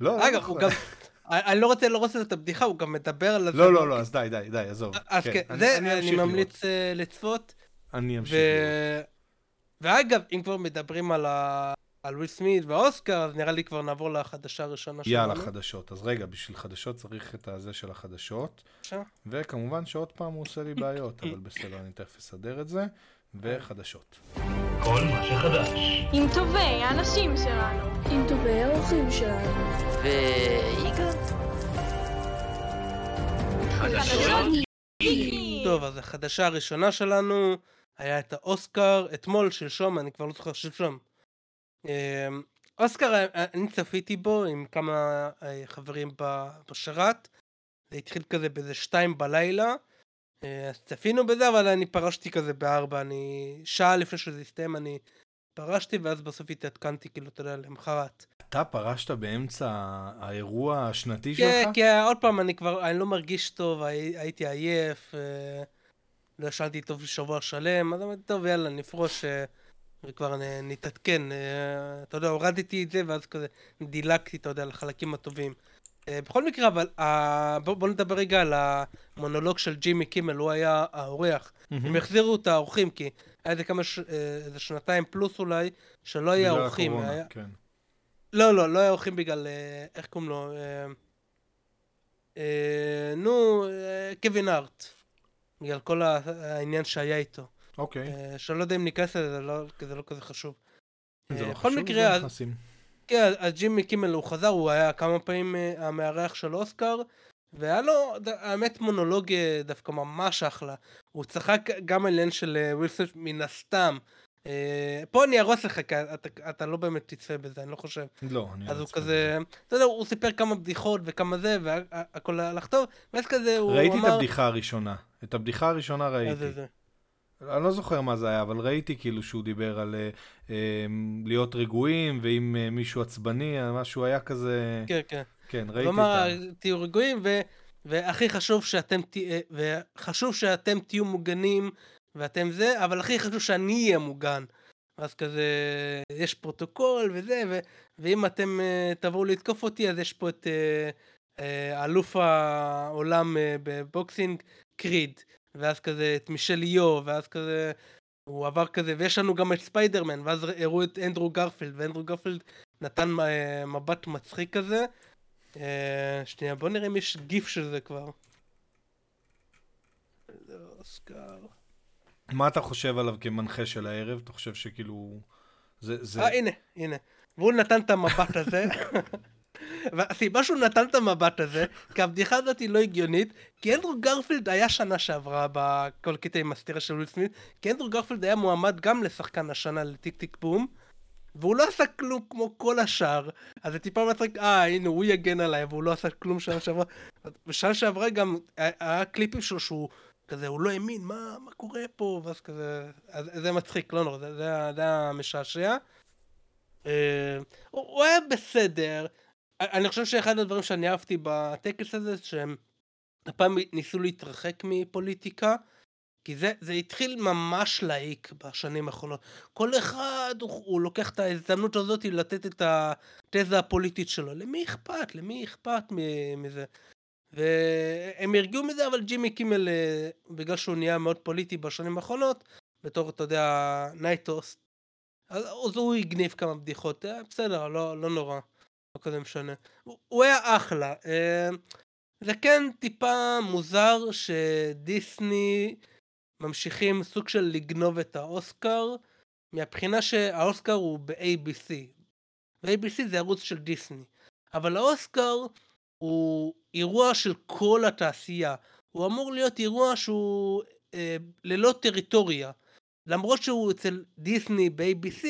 לא אגב, הוא נכון. גם... אני לא רוצה להרוס את הבדיחה, הוא גם מדבר על... לא, לא, לא, אז די, די, די, עזוב. אז כן, זה אני ממליץ אה, לצפות. אני אמשיך לראות. ואגב, אם כבר מדברים על, ה... על וויל סמית והאוסקר, אז נראה לי כבר נעבור לחדשה הראשונה שלנו. יאללה, חדשות. אז רגע, בשביל חדשות צריך את הזה של החדשות. בבקשה. וכמובן שעוד פעם הוא עושה לי בעיות, אבל בסדר, אני תכף אסדר את זה. וחדשות. כל מה שחדש. עם טובי האנשים שלנו. עם טובי האורחים שלנו. ויגאל. טוב, אז החדשה הראשונה שלנו היה את האוסקר, אתמול, שלשום, אני כבר לא זוכר, שלשום. אמ, אוסקר, אה, אני צפיתי בו עם כמה אה, חברים בשרת. זה התחיל כזה באיזה שתיים בלילה. אה, אז צפינו בזה, אבל אני פרשתי כזה בארבע. אני... שעה לפני שזה הסתיים אני פרשתי, ואז בסוף התעדכנתי, כאילו, אתה יודע, למחרת. אתה פרשת באמצע האירוע השנתי כן, שלך? כן, עוד פעם, אני כבר, אני לא מרגיש טוב, הי, הייתי עייף, לא ישנתי טוב שבוע שלם, אז אמרתי, טוב, יאללה, נפרוש. וכבר נתעדכן, אה, אתה יודע, הורדתי את זה ואז כזה דילגתי, אתה יודע, לחלקים הטובים. אה, בכל מקרה, אבל בוא, בוא נדבר רגע על המונולוג של ג'ימי קימל, הוא היה האורח. Mm-hmm. הם החזירו את האורחים, כי היה איזה כמה. אה, איזה שנתיים פלוס אולי, שלא היה אורחים. בגלל הקורונה, היה... כן. לא, לא, לא היה אורחים בגלל, איך קוראים לו? אה, אה, נו, אה, קווין ארט. בגלל כל העניין שהיה איתו. אוקיי. אה, שאני לא יודע אם ניכנס לזה, זה לא, זה לא כזה חשוב. זה לא אה, חשוב, מקרה, זה נכנסים. כן, אז ג'ימי קימל הוא חזר, הוא היה כמה פעמים אה, המארח של אוסקר, והיה לו, האמת, מונולוג דווקא ממש אחלה. הוא צחק גם על עניין של וויל סמית מן הסתם. אה, פה אני ארוס לך, כי אתה, אתה לא באמת תצפה בזה, אני לא חושב. לא, אני לא אז הוא כזה, אתה יודע, הוא סיפר כמה בדיחות וכמה זה, והכל הלך טוב, ואז כזה הוא ראיתי אמר... את הבדיחה הראשונה. את הבדיחה הראשונה ראיתי. זה זה. אני לא זוכר מה זה היה, אבל ראיתי כאילו שהוא דיבר על אה, אה, להיות רגועים, ואם אה, מישהו עצבני, אה, משהו היה כזה... כן, כן. כן, ראיתי את ה... תהיו רגועים, ו... והכי חשוב שאתם, ת... וחשוב שאתם תהיו מוגנים, ואתם זה, אבל הכי חשוב שאני אהיה מוגן. אז כזה, יש פרוטוקול וזה, ו... ואם אתם uh, תבואו לתקוף אותי, אז יש פה את uh, uh, אלוף העולם uh, בבוקסינג, קריד. ואז כזה את מישל יו, ואז כזה, הוא עבר כזה, ויש לנו גם את ספיידרמן, ואז הראו את אנדרו גרפילד, ואנדרו גרפילד נתן uh, מבט מצחיק כזה. Uh, שנייה, בוא נראה אם יש גיף של זה כבר. אוסקר. מה אתה חושב עליו כמנחה של הערב? אתה חושב שכאילו... זה... זה... אה, הנה, הנה. והוא נתן את המבט הזה. והסיבה שהוא נתן את המבט הזה, כי הבדיחה הזאת היא לא הגיונית, כי אנדרו גרפילד היה שנה שעברה בכל הקטע עם הסטירה של וויל סמית, כי אנדרו גרפילד היה מועמד גם לשחקן השנה לטיק טיק בום, והוא לא עשה כלום כמו כל השאר, אז זה טיפה מצחיק, אה הנה הוא יגן עליי, והוא לא עשה כלום שנה שעברה. בשנה שעברה גם היה, היה קליפים שלו שהוא כזה, הוא לא האמין, מה, מה קורה פה, ואז כזה, אז זה מצחיק, לא נורא, זה, זה, זה היה משעשע. אה, הוא הוא היה בסדר. אני חושב שאחד הדברים שאני אהבתי בטקס הזה, שהם הפעם ניסו להתרחק מפוליטיקה, כי זה, זה התחיל ממש להעיק בשנים האחרונות. כל אחד, הוא, הוא לוקח את ההזדמנות הזאת לתת את התזה הפוליטית שלו. למי אכפת? למי אכפת מזה? והם הרגיעו מזה, אבל ג'ימי קימל, אה, בגלל שהוא נהיה מאוד פוליטי בשנים האחרונות, בתור, אתה יודע, night host, אז אז הוא הגניב כמה בדיחות, אה, בסדר, לא, לא נורא, לא כזה משנה. הוא, הוא היה אחלה. אה, זה כן טיפה מוזר שדיסני ממשיכים סוג של לגנוב את האוסקר, מהבחינה שהאוסקר הוא ב-ABC. ו-ABC זה ערוץ של דיסני. אבל האוסקר הוא אירוע של כל התעשייה. הוא אמור להיות אירוע שהוא אה, ללא טריטוריה. למרות שהוא אצל דיסני ב-ABC,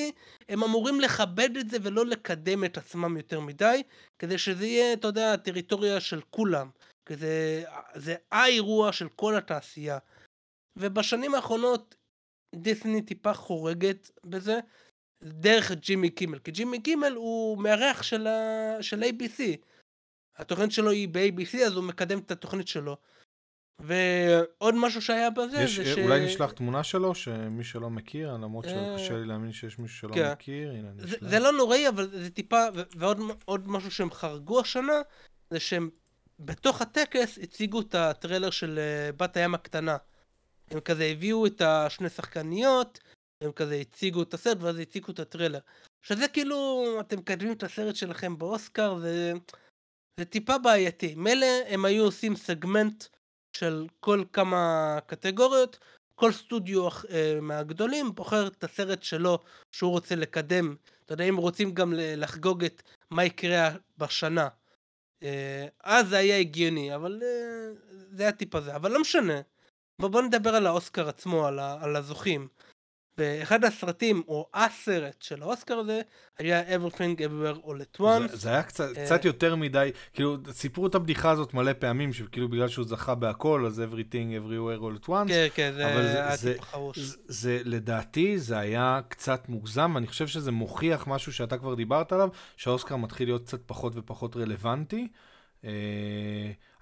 הם אמורים לכבד את זה ולא לקדם את עצמם יותר מדי, כדי שזה יהיה, אתה יודע, טריטוריה של כולם. כי זה, זה האירוע של כל התעשייה. ובשנים האחרונות דיסני טיפה חורגת בזה, דרך ג'ימי קימל. כי ג'ימי קימל הוא מארח של. של ABC. התוכנית שלו היא ב-ABC, אז הוא מקדם את התוכנית שלו. ועוד משהו שהיה בזה, יש, זה ש... אולי נשלח תמונה שלו, שמי שלא מכיר, למרות אה, שקשה לי להאמין שיש מישהו שלא כן. מכיר, הנה זה, נשלח. זה לא נוראי, אבל זה טיפה, ו- ועוד עוד משהו שהם חרגו השנה, זה שהם בתוך הטקס הציגו את הטריילר של אה, בת הים הקטנה. הם כזה הביאו את השני שחקניות, הם כזה הציגו את הסרט, ואז הציגו את הטריילר. שזה כאילו, אתם מקדמים את הסרט שלכם באוסקר, זה, זה טיפה בעייתי. מילא הם היו עושים סגמנט של כל כמה קטגוריות, כל סטודיו אה, מהגדולים בוחר את הסרט שלו שהוא רוצה לקדם. אתה יודע, אם רוצים גם לחגוג את מה יקרה בשנה. אה, אז זה היה הגיוני, אבל אה, זה היה טיפה זה, אבל לא משנה. בוא נדבר על האוסקר עצמו, על, ה, על הזוכים. ואחד הסרטים, או הסרט של האוסקר הזה, היה Everything Everywhere All at Once. זה, זה היה קצת, uh, קצת יותר מדי, כאילו, סיפרו את הבדיחה הזאת מלא פעמים, שכאילו בגלל שהוא זכה בהכל, אז Everything Everywhere All at Once. כן, כן, זה היה טיפה חרוש. זה, זה, לדעתי, זה היה קצת מוגזם, ואני חושב שזה מוכיח משהו שאתה כבר דיברת עליו, שהאוסקר מתחיל להיות קצת פחות ופחות רלוונטי. Uh,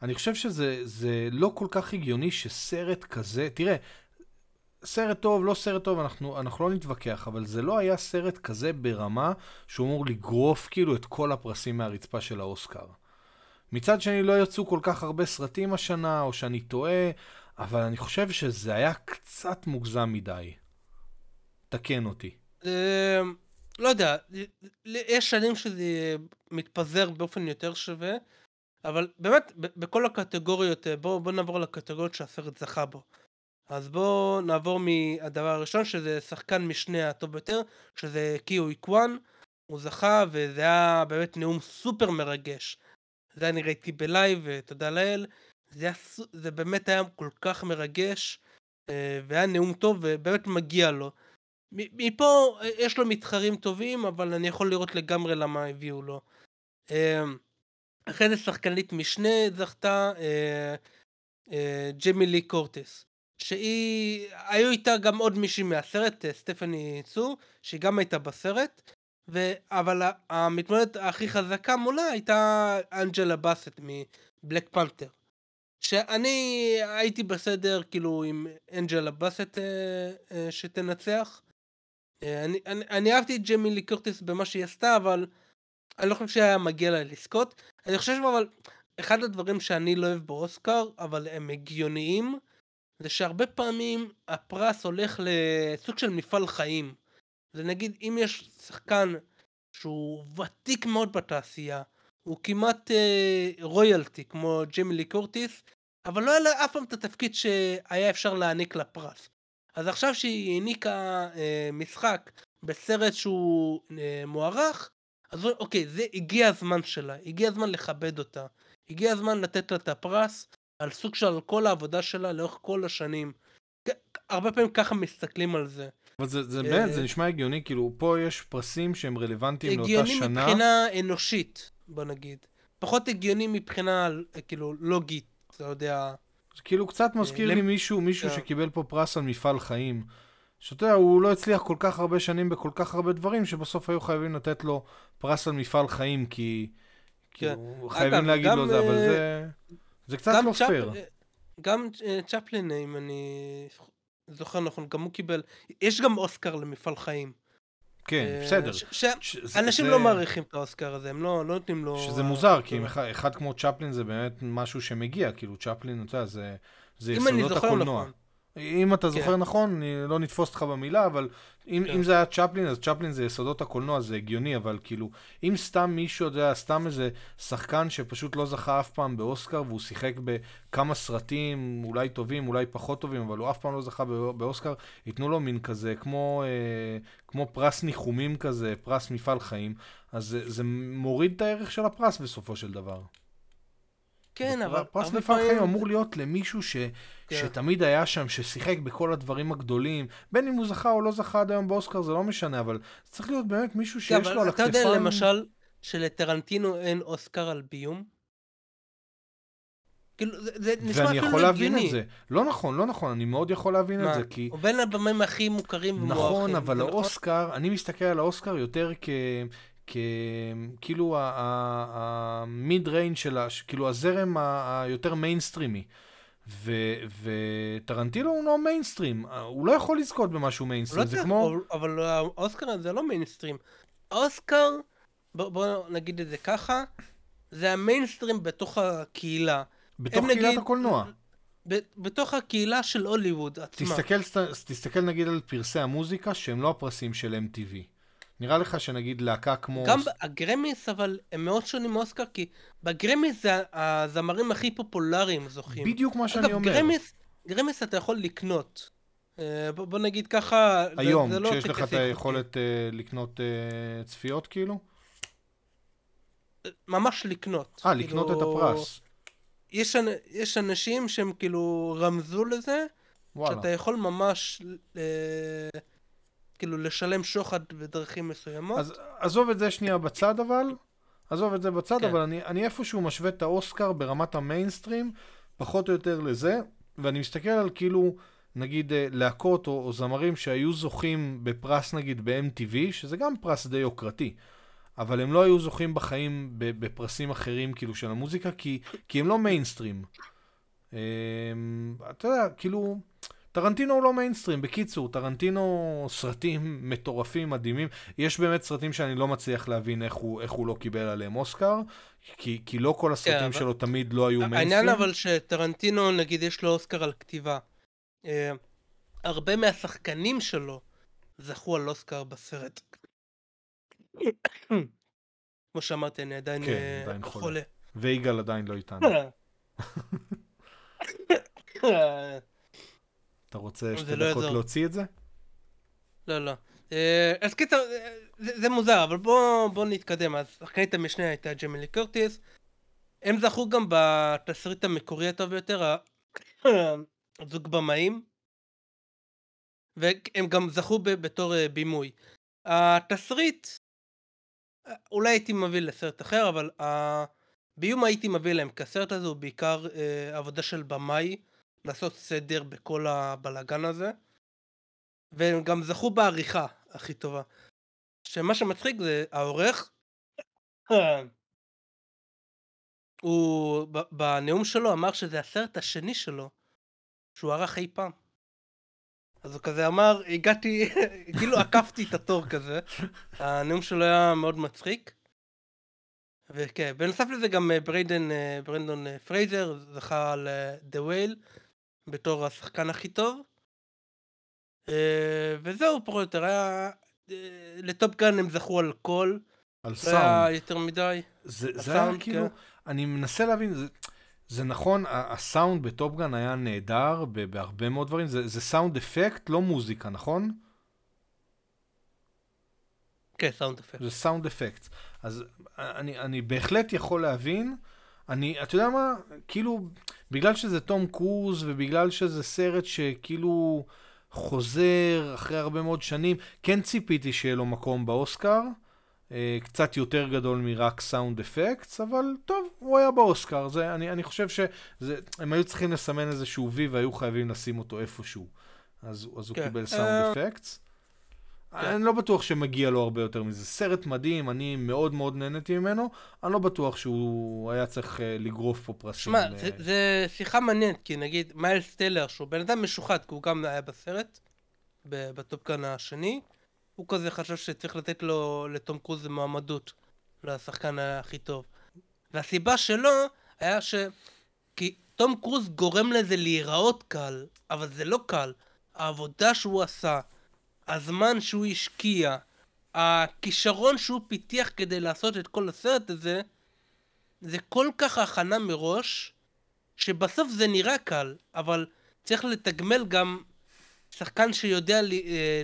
אני חושב שזה לא כל כך הגיוני שסרט כזה, תראה, סרט טוב, לא סרט טוב, אנחנו, אנחנו לא נתווכח, אבל זה לא היה סרט כזה ברמה שהוא אמור לגרוף כאילו את כל הפרסים מהרצפה של האוסקר. מצד שני, לא יצאו כל כך הרבה סרטים השנה, או שאני טועה, אבל אני חושב שזה היה קצת מוגזם מדי. תקן אותי. אמ, לא יודע, יש שנים שזה מתפזר באופן יותר שווה, אבל באמת, בכל הקטגוריות, בואו בוא נעבור לקטגוריות שהסרט זכה בו. אז בואו נעבור מהדבר הראשון שזה שחקן משנה הטוב ביותר שזה קיו איקוואן הוא זכה וזה היה באמת נאום סופר מרגש. זה אני ראיתי ב live ותודה לאל. זה, היה, זה באמת היה כל כך מרגש אה, והיה נאום טוב ובאמת מגיע לו. מפה אה, יש לו מתחרים טובים אבל אני יכול לראות לגמרי למה הביאו לו. אה, אחרי זה שחקנית משנה זכתה ג'מי לי קורטיס. שהיא, היו איתה גם עוד מישהי מהסרט, אה, סטפני צור, שהיא גם הייתה בסרט, ו... אבל המתמודדת הכי חזקה מולה הייתה אנג'לה באסט מבלק פנתר. שאני הייתי בסדר כאילו עם אנג'לה באסט אה, אה, שתנצח. אה, אני, אני, אני אהבתי את ג'מי לי קורטיס במה שהיא עשתה, אבל אני לא חושב שהיה מגיע לה לזכות. אני חושב אבל, אחד הדברים שאני לא אוהב באוסקר, אבל הם הגיוניים, זה שהרבה פעמים הפרס הולך לסוג של מפעל חיים. זה נגיד אם יש שחקן שהוא ותיק מאוד בתעשייה, הוא כמעט אה, רויאלטי כמו ג'מילי קורטיס, אבל לא היה לה אף פעם את התפקיד שהיה אפשר להעניק לפרס. אז עכשיו שהיא העניקה אה, משחק בסרט שהוא אה, מוערך, אז אוקיי, זה הגיע הזמן שלה, הגיע הזמן לכבד אותה, הגיע הזמן לתת לה את הפרס, על סוג של כל העבודה שלה לאורך כל השנים. הרבה פעמים ככה מסתכלים על זה. אבל זה, זה באמת, זה נשמע הגיוני, כאילו, פה יש פרסים שהם רלוונטיים לאותה שנה. הגיוני מבחינה אנושית, בוא נגיד. פחות הגיוני מבחינה, כאילו, לוגית, אתה יודע. זה כאילו קצת מזכיר לי מישהו, מישהו שקיבל פה פרס על מפעל חיים. שאתה יודע, הוא לא הצליח כל כך הרבה שנים בכל כך הרבה דברים, שבסוף היו חייבים לתת לו פרס על מפעל חיים, כי... כן. כאילו, חייבים להגיד לו זה, אבל זה... זה קצת לא פייר. גם אה, צ'פלין, אם אני זוכר נכון, גם הוא קיבל, יש גם אוסקר למפעל חיים. כן, אה, בסדר. אנשים לא מעריכים את האוסקר הזה, הם לא, לא נותנים לו... שזה מוזר, כי אחד כמו צ'פלין זה באמת משהו שמגיע, כאילו צ'פלין, אתה יודע, זה יסודות הקולנוע. נכון. אם אתה זוכר כן. נכון, אני לא נתפוס אותך במילה, אבל אם, כן. אם זה היה צ'פלין, אז צ'פלין זה יסודות הקולנוע, זה הגיוני, אבל כאילו, אם סתם מישהו, יודע, סתם איזה שחקן שפשוט לא זכה אף פעם באוסקר, והוא שיחק בכמה סרטים, אולי טובים, אולי פחות טובים, אבל הוא אף פעם לא זכה באוסקר, ייתנו לו מין כזה, כמו, אה, כמו פרס ניחומים כזה, פרס מפעל חיים, אז זה, זה מוריד את הערך של הפרס בסופו של דבר. כן, אבל... פרס מפעל חיים אמור להיות למישהו ש... כן. שתמיד היה שם, ששיחק בכל הדברים הגדולים. בין אם הוא זכה או לא זכה עד היום באוסקר, זה לא משנה, אבל זה צריך להיות באמת מישהו שיש כן, לו על הכתפיים... אתה יודע למשל שלטרנטינו אין אוסקר על ביום? כאילו, זה, זה נשמע אפילו ואני יכול להבין את זה. לא נכון, לא נכון, אני מאוד יכול להבין מה? את זה, כי... הוא בין הבמאים הכי מוכרים ומוערכים. נכון, אבל? האוסקר, נכון? אני מסתכל על האוסקר יותר כ... כאילו ה mid range של, כאילו הזרם היותר מיינסטרימי. וטרנטינו הוא לא מיינסטרים, הוא לא יכול לזכות במשהו מיינסטרים, לא זה כמו... אבל האוסקר זה לא מיינסטרים. האוסקר, בוא, בוא נגיד את זה ככה, זה המיינסטרים בתוך הקהילה. בתוך קהילת נגיד, הקולנוע. ב, בתוך הקהילה של הוליווד עצמה. תסתכל, תסתכל נגיד על פרסי המוזיקה שהם לא הפרסים של MTV. נראה לך שנגיד להקה כמו... גם הגרמיס, אבל הם מאוד שונים מאוסקר, כי בגרמיס זה הזמרים הכי פופולריים זוכים. בדיוק מה שאני אגב, אומר. אגב, גרמיס, גרמיס אתה יכול לקנות. אה, בוא, נגיד ככה, היום, זה, זה לא כשיש לך את היכולת uh, לקנות uh, צפיות כאילו? ממש לקנות. אה, כאילו... לקנות את הפרס. יש, יש אנשים שהם כאילו רמזו לזה, וואלה. שאתה יכול ממש אה, כאילו לשלם שוחד בדרכים מסוימות. אז עזוב את זה שנייה בצד אבל, עזוב את זה בצד, כן. אבל אני, אני איפשהו משווה את האוסקר ברמת המיינסטרים, פחות או יותר לזה, ואני מסתכל על כאילו, נגיד אה, להקות או, או זמרים שהיו זוכים בפרס נגיד ב-MTV, שזה גם פרס די יוקרתי. אבל הם לא היו זוכים בחיים בפרסים אחרים כאילו של המוזיקה, כי, כי הם לא מיינסטרים. אמ, אתה יודע, כאילו, טרנטינו הוא לא מיינסטרים. בקיצור, טרנטינו סרטים מטורפים, מדהימים. יש באמת סרטים שאני לא מצליח להבין איך הוא, איך הוא לא קיבל עליהם אוסקר, כי, כי לא כל הסרטים yeah, כן, שלו אבל... תמיד לא היו מיינסטרים. העניין אבל שטרנטינו, נגיד, יש לו אוסקר על כתיבה. Uh, הרבה מהשחקנים שלו זכו על אוסקר בסרט. כמו שאמרתי, אני עדיין, כן, uh, עדיין חולה. חולה. ויגאל עדיין לא איתנו. אתה רוצה שתי לא דקות להוציא את זה? לא, לא. אה, אז קיצר, אה, זה מוזר, אבל בואו נתקדם. אז שחקנית המשנה הייתה ג'מילי קורטיס. הם זכו גם בתסריט המקורי הטוב ביותר, הזוג במאים. והם גם זכו בתור אה, בימוי. התסריט, אולי הייתי מביא לסרט אחר, אבל הביום הייתי מביא להם, כי הסרט הזה הוא בעיקר עבודה של במאי. לעשות סדר בכל הבלגן הזה. והם גם זכו בעריכה הכי טובה. שמה שמצחיק זה העורך, הוא בנאום שלו אמר שזה הסרט השני שלו שהוא ערך אי פעם. אז הוא כזה אמר, הגעתי, כאילו עקפתי את התור כזה. הנאום שלו היה מאוד מצחיק. וכן, בנוסף לזה גם אה, בריידן, אה, ברנדון אה, פרייזר זכה על The Whale. בתור השחקן הכי טוב. אה, וזהו, פחות או יותר, היה... אה, לטופגן הם זכו על קול. על סאונד. לא היה יותר מדי. זה, זה היה כאילו, כן. אני מנסה להבין, זה, זה נכון, הסאונד בטופגן היה נהדר בהרבה מאוד דברים, זה, זה sound effect, לא מוזיקה, נכון? כן, sound effect. זה sound effect. אז אני, אני בהחלט יכול להבין אני, אתה יודע מה? כאילו, בגלל שזה תום קרוז ובגלל שזה סרט שכאילו חוזר אחרי הרבה מאוד שנים, כן ציפיתי שיהיה לו מקום באוסקר. אה, קצת יותר גדול מרק סאונד אפקטס, אבל טוב, הוא היה באוסקר. זה, אני, אני חושב שהם היו צריכים לסמן איזשהו וי והיו חייבים לשים אותו איפשהו. אז, אז הוא כן. קיבל סאונד אפקטס. כן. אני לא בטוח שמגיע לו הרבה יותר מזה. סרט מדהים, אני מאוד מאוד נהניתי ממנו, אני לא בטוח שהוא היה צריך אה, לגרוף פה פרסים. שמע, ל... זה, זה שיחה מעניינת, כי נגיד מיילס טלר, שהוא בן אדם משוחד, כי הוא גם היה בסרט, בטופקן השני, הוא כזה חשב שצריך לתת לו, לתום קרוז מועמדות לשחקן הכי טוב. והסיבה שלו היה ש... כי תום קרוז גורם לזה להיראות קל, אבל זה לא קל. העבודה שהוא עשה, הזמן שהוא השקיע, הכישרון שהוא פיתח כדי לעשות את כל הסרט הזה, זה כל כך הכנה מראש, שבסוף זה נראה קל, אבל צריך לתגמל גם שחקן שיודע אה,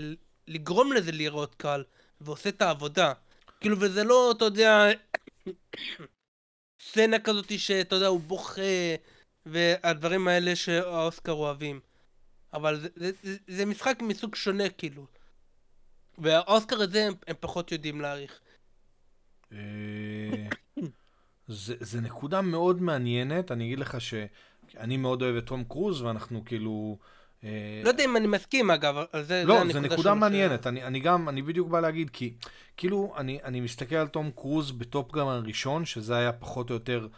לגרום לזה לראות קל, ועושה את העבודה. כאילו, וזה לא, אתה יודע, סצנה כזאת שאתה יודע, הוא בוכה, והדברים האלה שהאוסקר אוהבים. אבל זה, זה, זה משחק מסוג שונה, כאילו. והאוסקר הזה הם, הם פחות יודעים להעריך. אה, זה, זה נקודה מאוד מעניינת, אני אגיד לך שאני מאוד אוהב את תום קרוז, ואנחנו כאילו... אה, לא יודע אם אני מסכים אגב, על זה, לא, זה, זה נקודה מעניינת, אני, אני גם, אני בדיוק בא להגיד, כי כאילו, אני, אני מסתכל על תום קרוז בטופגרם הראשון, שזה היה פחות או יותר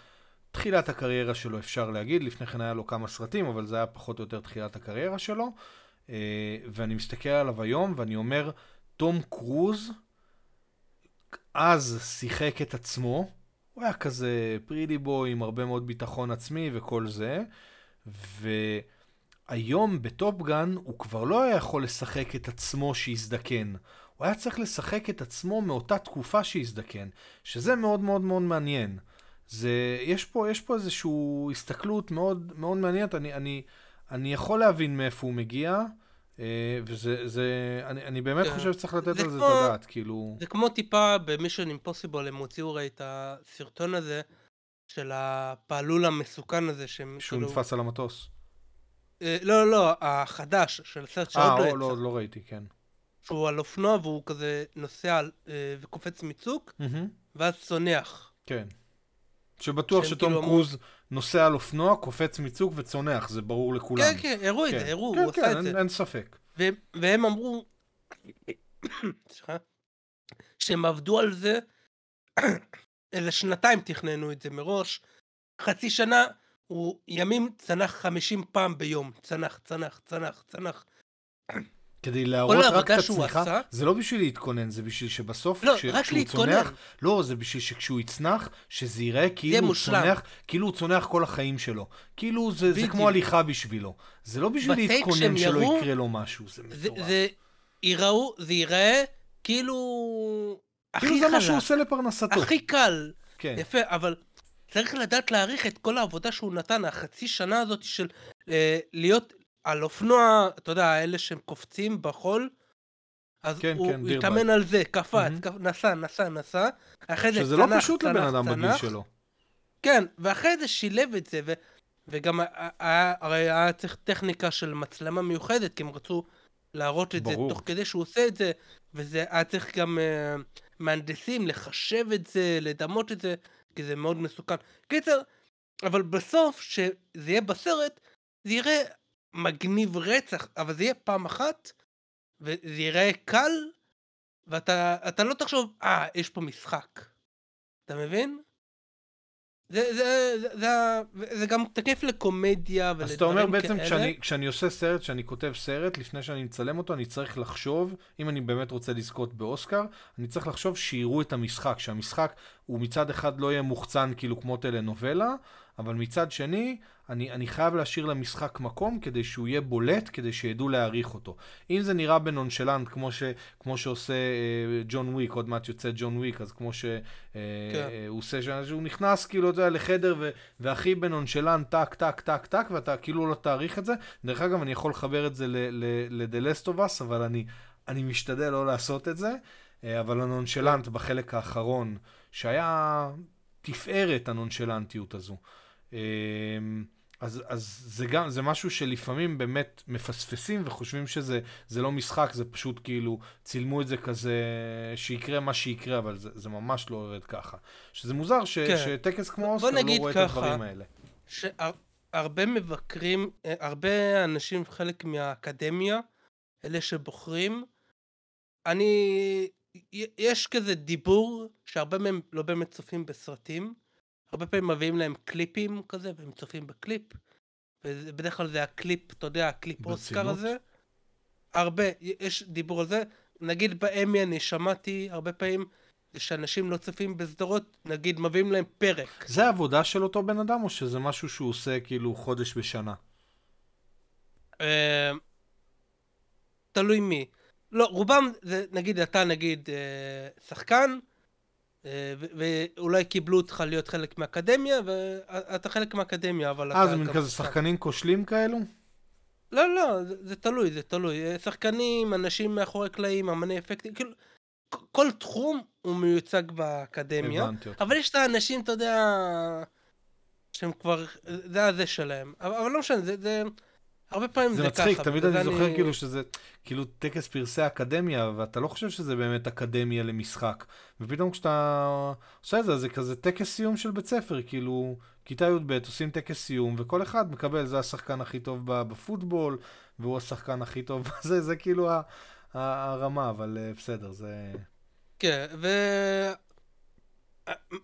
תחילת הקריירה שלו, אפשר להגיד, לפני כן היה לו כמה סרטים, אבל זה היה פחות או יותר תחילת הקריירה שלו, אה, ואני מסתכל עליו היום, ואני אומר, תום קרוז אז שיחק את עצמו, הוא היה כזה פרידי בוי עם הרבה מאוד ביטחון עצמי וכל זה, והיום בטופגן הוא כבר לא היה יכול לשחק את עצמו שהזדקן. הוא היה צריך לשחק את עצמו מאותה תקופה שהזדקן, שזה מאוד מאוד מאוד מעניין. זה, יש פה, יש פה איזושהי הסתכלות מאוד מאוד מעניינת, אני, אני, אני יכול להבין מאיפה הוא מגיע, וזה, זה, אני, אני באמת כן. חושב שצריך לתת על זה את הדעת, כאילו... זה כמו טיפה במישון אימפוסיבול, הם הוציאו הרי את הסרטון הזה, של הפעלול המסוכן הזה שהם... שהוא כאילו- נתפס על המטוס. אה, לא, לא, לא, החדש, של סרט שעוד אה, לא יצא. לא, לא ראיתי, כן. שהוא על אופנוע והוא כזה נוסע אה, וקופץ מצוק, ואז צונח. כן. שבטוח שתום כאילו קרוז נוסע על אופנוע, קופץ מצוק וצונח, זה ברור לכולם. כן, כן, הראו את כן. זה, הראו, כן, הוא כן, עשה את אין- זה. אין ספק. והם, והם אמרו, שהם עבדו על זה, איזה שנתיים תכננו את זה מראש, חצי שנה, הוא ימים צנח 50 פעם ביום, צנח, צנח, צנח, צנח. כדי להראות רק את עשה- זה לא בשביל להתכונן, זה בשביל שבסוף, לא, רק כשהוא להתכונן. צונח, לא, זה בשביל שכשהוא יצנח, שזה ייראה כאילו הוא. צונח, כאילו הוא צונח כל החיים שלו. כאילו זה, זה. כמו הליכה בשבילו. זה לא בשביל להתכונן שלא יראו, יקרה לו משהו, זה זה, מטורף. זה, יראו, זה ייראה כאילו... הכי כאילו זה מה שהוא עושה לפרנסתו. הכי קל. כן. יפה, אבל צריך לדעת להעריך את כל העבודה שהוא נתן, החצי שנה הזאת של אה, להיות על אופנוע, אתה יודע, אלה שהם קופצים בחול, אז כן, הוא כן, התאמן. על זה, קפץ. קפ... נסע, נסע, נסע, אחרי זה שזה צנח, לא פשוט לבן אדם בגיל. שלו. כן, ואחרי זה שילב את זה, ו... וגם היה, הרי היה צריך טכניקה של מצלמה מיוחדת, כי הם רצו להראות את ברור. זה תוך כדי שהוא עושה את זה, וזה היה צריך גם uh, מהנדסים לחשב את זה, לדמות את זה, כי זה מאוד מסוכן. קיצר, אבל בסוף, שזה יהיה בסרט, זה יראה מגניב רצח, אבל זה יהיה פעם אחת, וזה יראה קל, ואתה אתה לא תחשוב, אה, יש פה משחק. אתה מבין? זה, זה, זה, זה, זה גם תקף לקומדיה ולדברים כאלה. אז אתה אומר בעצם, כשאני, כשאני עושה סרט, כשאני כותב סרט, לפני שאני מצלם אותו, אני צריך לחשוב, אם אני באמת רוצה לזכות באוסקר, אני צריך לחשוב שיראו את המשחק, שהמשחק הוא מצד אחד לא יהיה מוחצן כאילו כמו טלנובלה, אבל מצד שני, אני, אני חייב להשאיר למשחק מקום כדי שהוא יהיה בולט, כדי שידעו להעריך אותו. אם זה נראה בנונשלנט, כמו, ש, כמו שעושה אה, ג'ון וויק, עוד מעט יוצא ג'ון וויק, אז כמו שהוא אה, כן. אה, עושה, שהוא נכנס כאילו, אתה יודע, לחדר ו, והכי בנונשלנט, טק, טק, טק, טק, ואתה כאילו לא תעריך את זה. דרך אגב, אני יכול לחבר את זה Us, אבל אני, אני משתדל לא לעשות את זה. אה, אבל הנונשלנט בחלק האחרון, שהיה תפארת הנונשלנטיות הזו. אה, אז, אז זה גם, זה משהו שלפעמים באמת מפספסים וחושבים שזה זה לא משחק, זה פשוט כאילו צילמו את זה כזה, שיקרה מה שיקרה, אבל זה, זה ממש לא עובד ככה. שזה מוזר ש, כן. שטקס כמו בוא אוסקר לא נגיד רואה את ככה, הדברים האלה. שהרבה מבקרים, אה, הרבה אנשים, חלק מהאקדמיה, אלה שבוחרים, אני... יש כזה דיבור שהרבה מהם לא באמת צופים בסרטים. הרבה פעמים מביאים להם קליפים כזה, והם צופים בקליפ. ובדרך כלל זה הקליפ, אתה יודע, הקליפ אוסקר ברצינות? הזה. הרבה, יש דיבור על זה. נגיד באמי אני שמעתי הרבה פעמים שאנשים לא צופים בסדרות, נגיד מביאים להם פרק. זה העבודה של אותו בן אדם, או שזה משהו שהוא עושה כאילו חודש בשנה? אה, תלוי מי. לא, רובם זה, נגיד, אתה נגיד אה, שחקן, ואולי קיבלו אותך להיות חלק מהאקדמיה, ואתה חלק מהאקדמיה, אבל. אה, זה מין כזה. שחקנים כושלים כאלו? לא, לא, זה, זה תלוי, זה תלוי. אה, שחקנים, אנשים מאחורי קלעים, אמני אפקטים, כאילו, כל תחום הוא מיוצג באקדמיה. הבנתי אותך. אבל יש את האנשים, אתה יודע, שהם כבר, זה הזה שלהם. אבל, אבל לא משנה, זה, זה, הרבה פעמים זה, זה ככה. מצחיק, תמיד אני זה זוכר כאילו שזה כאילו טקס פרסי אקדמיה, ואתה לא חושב שזה באמת אקדמיה למשחק. ופתאום כשאתה עושה את זה, זה כזה טקס סיום של בית ספר, כאילו, כיתה י"ב עושים טקס סיום, וכל אחד מקבל, זה השחקן הכי טוב בפוטבול, והוא השחקן הכי טוב בזה, זה כאילו ה- ה- הרמה, אבל אה, בסדר, זה... כן, ו...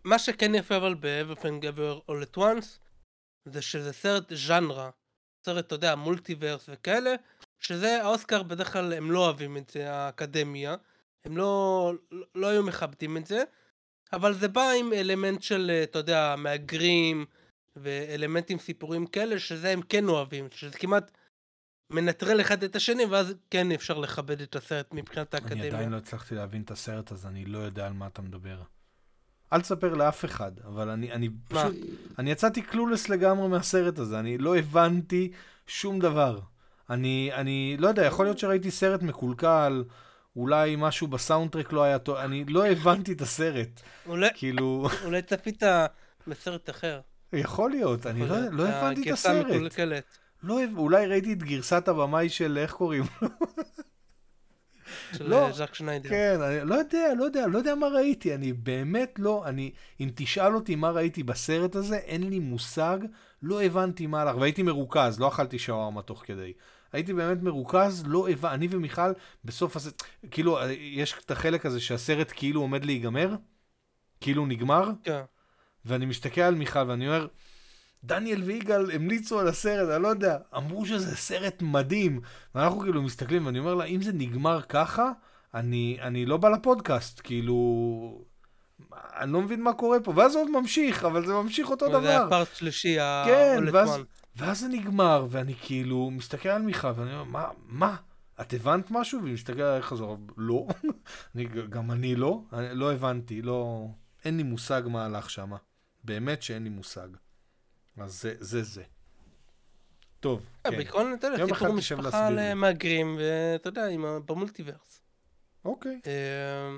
מה שכן יפה אבל ב-Everything Ever All at Once, זה שזה סרט ז'אנרה. סרט, אתה יודע, מולטיברס וכאלה, שזה, האוסקר בדרך כלל הם לא אוהבים את זה, האקדמיה. הם לא, לא היו מכבדים את זה, אבל זה בא עם אלמנט של, אתה יודע, מהגרים, ואלמנטים סיפורים כאלה, שזה הם כן אוהבים, שזה כמעט מנטרל אחד את השני, ואז כן אפשר לכבד את הסרט מבחינת אני האקדמיה. עדיין לא הצלחתי להבין את הסרט הזה, אני לא יודע על מה אתה מדבר. אל תספר לאף אחד, אבל אני, אני? פשוט, אני יצאתי קלולס לגמרי מהסרט הזה, אני לא הבנתי שום דבר. אני, אני לא יודע, יכול להיות שראיתי סרט מקולקל, אולי משהו בסאונדטרק לא היה טוב, אני לא הבנתי את הסרט. אולי, כאילו, אולי צפית בסרט אחר. יכול להיות, אני לא, לא הבנתי את הסרט. לא, אולי ראיתי את גרסת הבמאי של, איך קוראים? לו? של לא, אה, ז'אק שניידר. כן, אני לא יודע, לא יודע, לא יודע מה ראיתי, אני באמת לא, אני, אם תשאל אותי מה ראיתי בסרט הזה, אין לי מושג, לא הבנתי מה הלך, והייתי מרוכז, לא אכלתי שווארמה תוך כדי. הייתי באמת מרוכז, לא הבנתי, אני ומיכל, בסוף הסרט, כאילו, יש את החלק הזה שהסרט כאילו עומד להיגמר, כאילו נגמר, כן. ואני מסתכל על מיכל ואני אומר, דניאל ויגאל המליצו על הסרט, אני לא יודע, אמרו שזה סרט מדהים. ואנחנו כאילו מסתכלים, ואני אומר לה, אם זה נגמר ככה, אני, אני לא בא לפודקאסט, כאילו... אני לא מבין מה קורה פה, ואז עוד ממשיך, אבל זה ממשיך אותו דבר. זה הפארט שלישי, כן, ואז. ואז זה נגמר, ואני כאילו מסתכל על מיכל, ואני אומר, מה, מה? את הבנת משהו? והיא מסתכלת עליי חזרה, לא. אני, גם אני לא, אני לא הבנתי, לא... אין לי מושג מה הלך שם. באמת שאין לי מושג. אז זה זה. זה. טוב, אה, כן. בעיקרון, אתה יודע, סיפור משפחה להסביר לי. על מהגרים, ואתה יודע, עם במולטיברס. אוקיי. אה,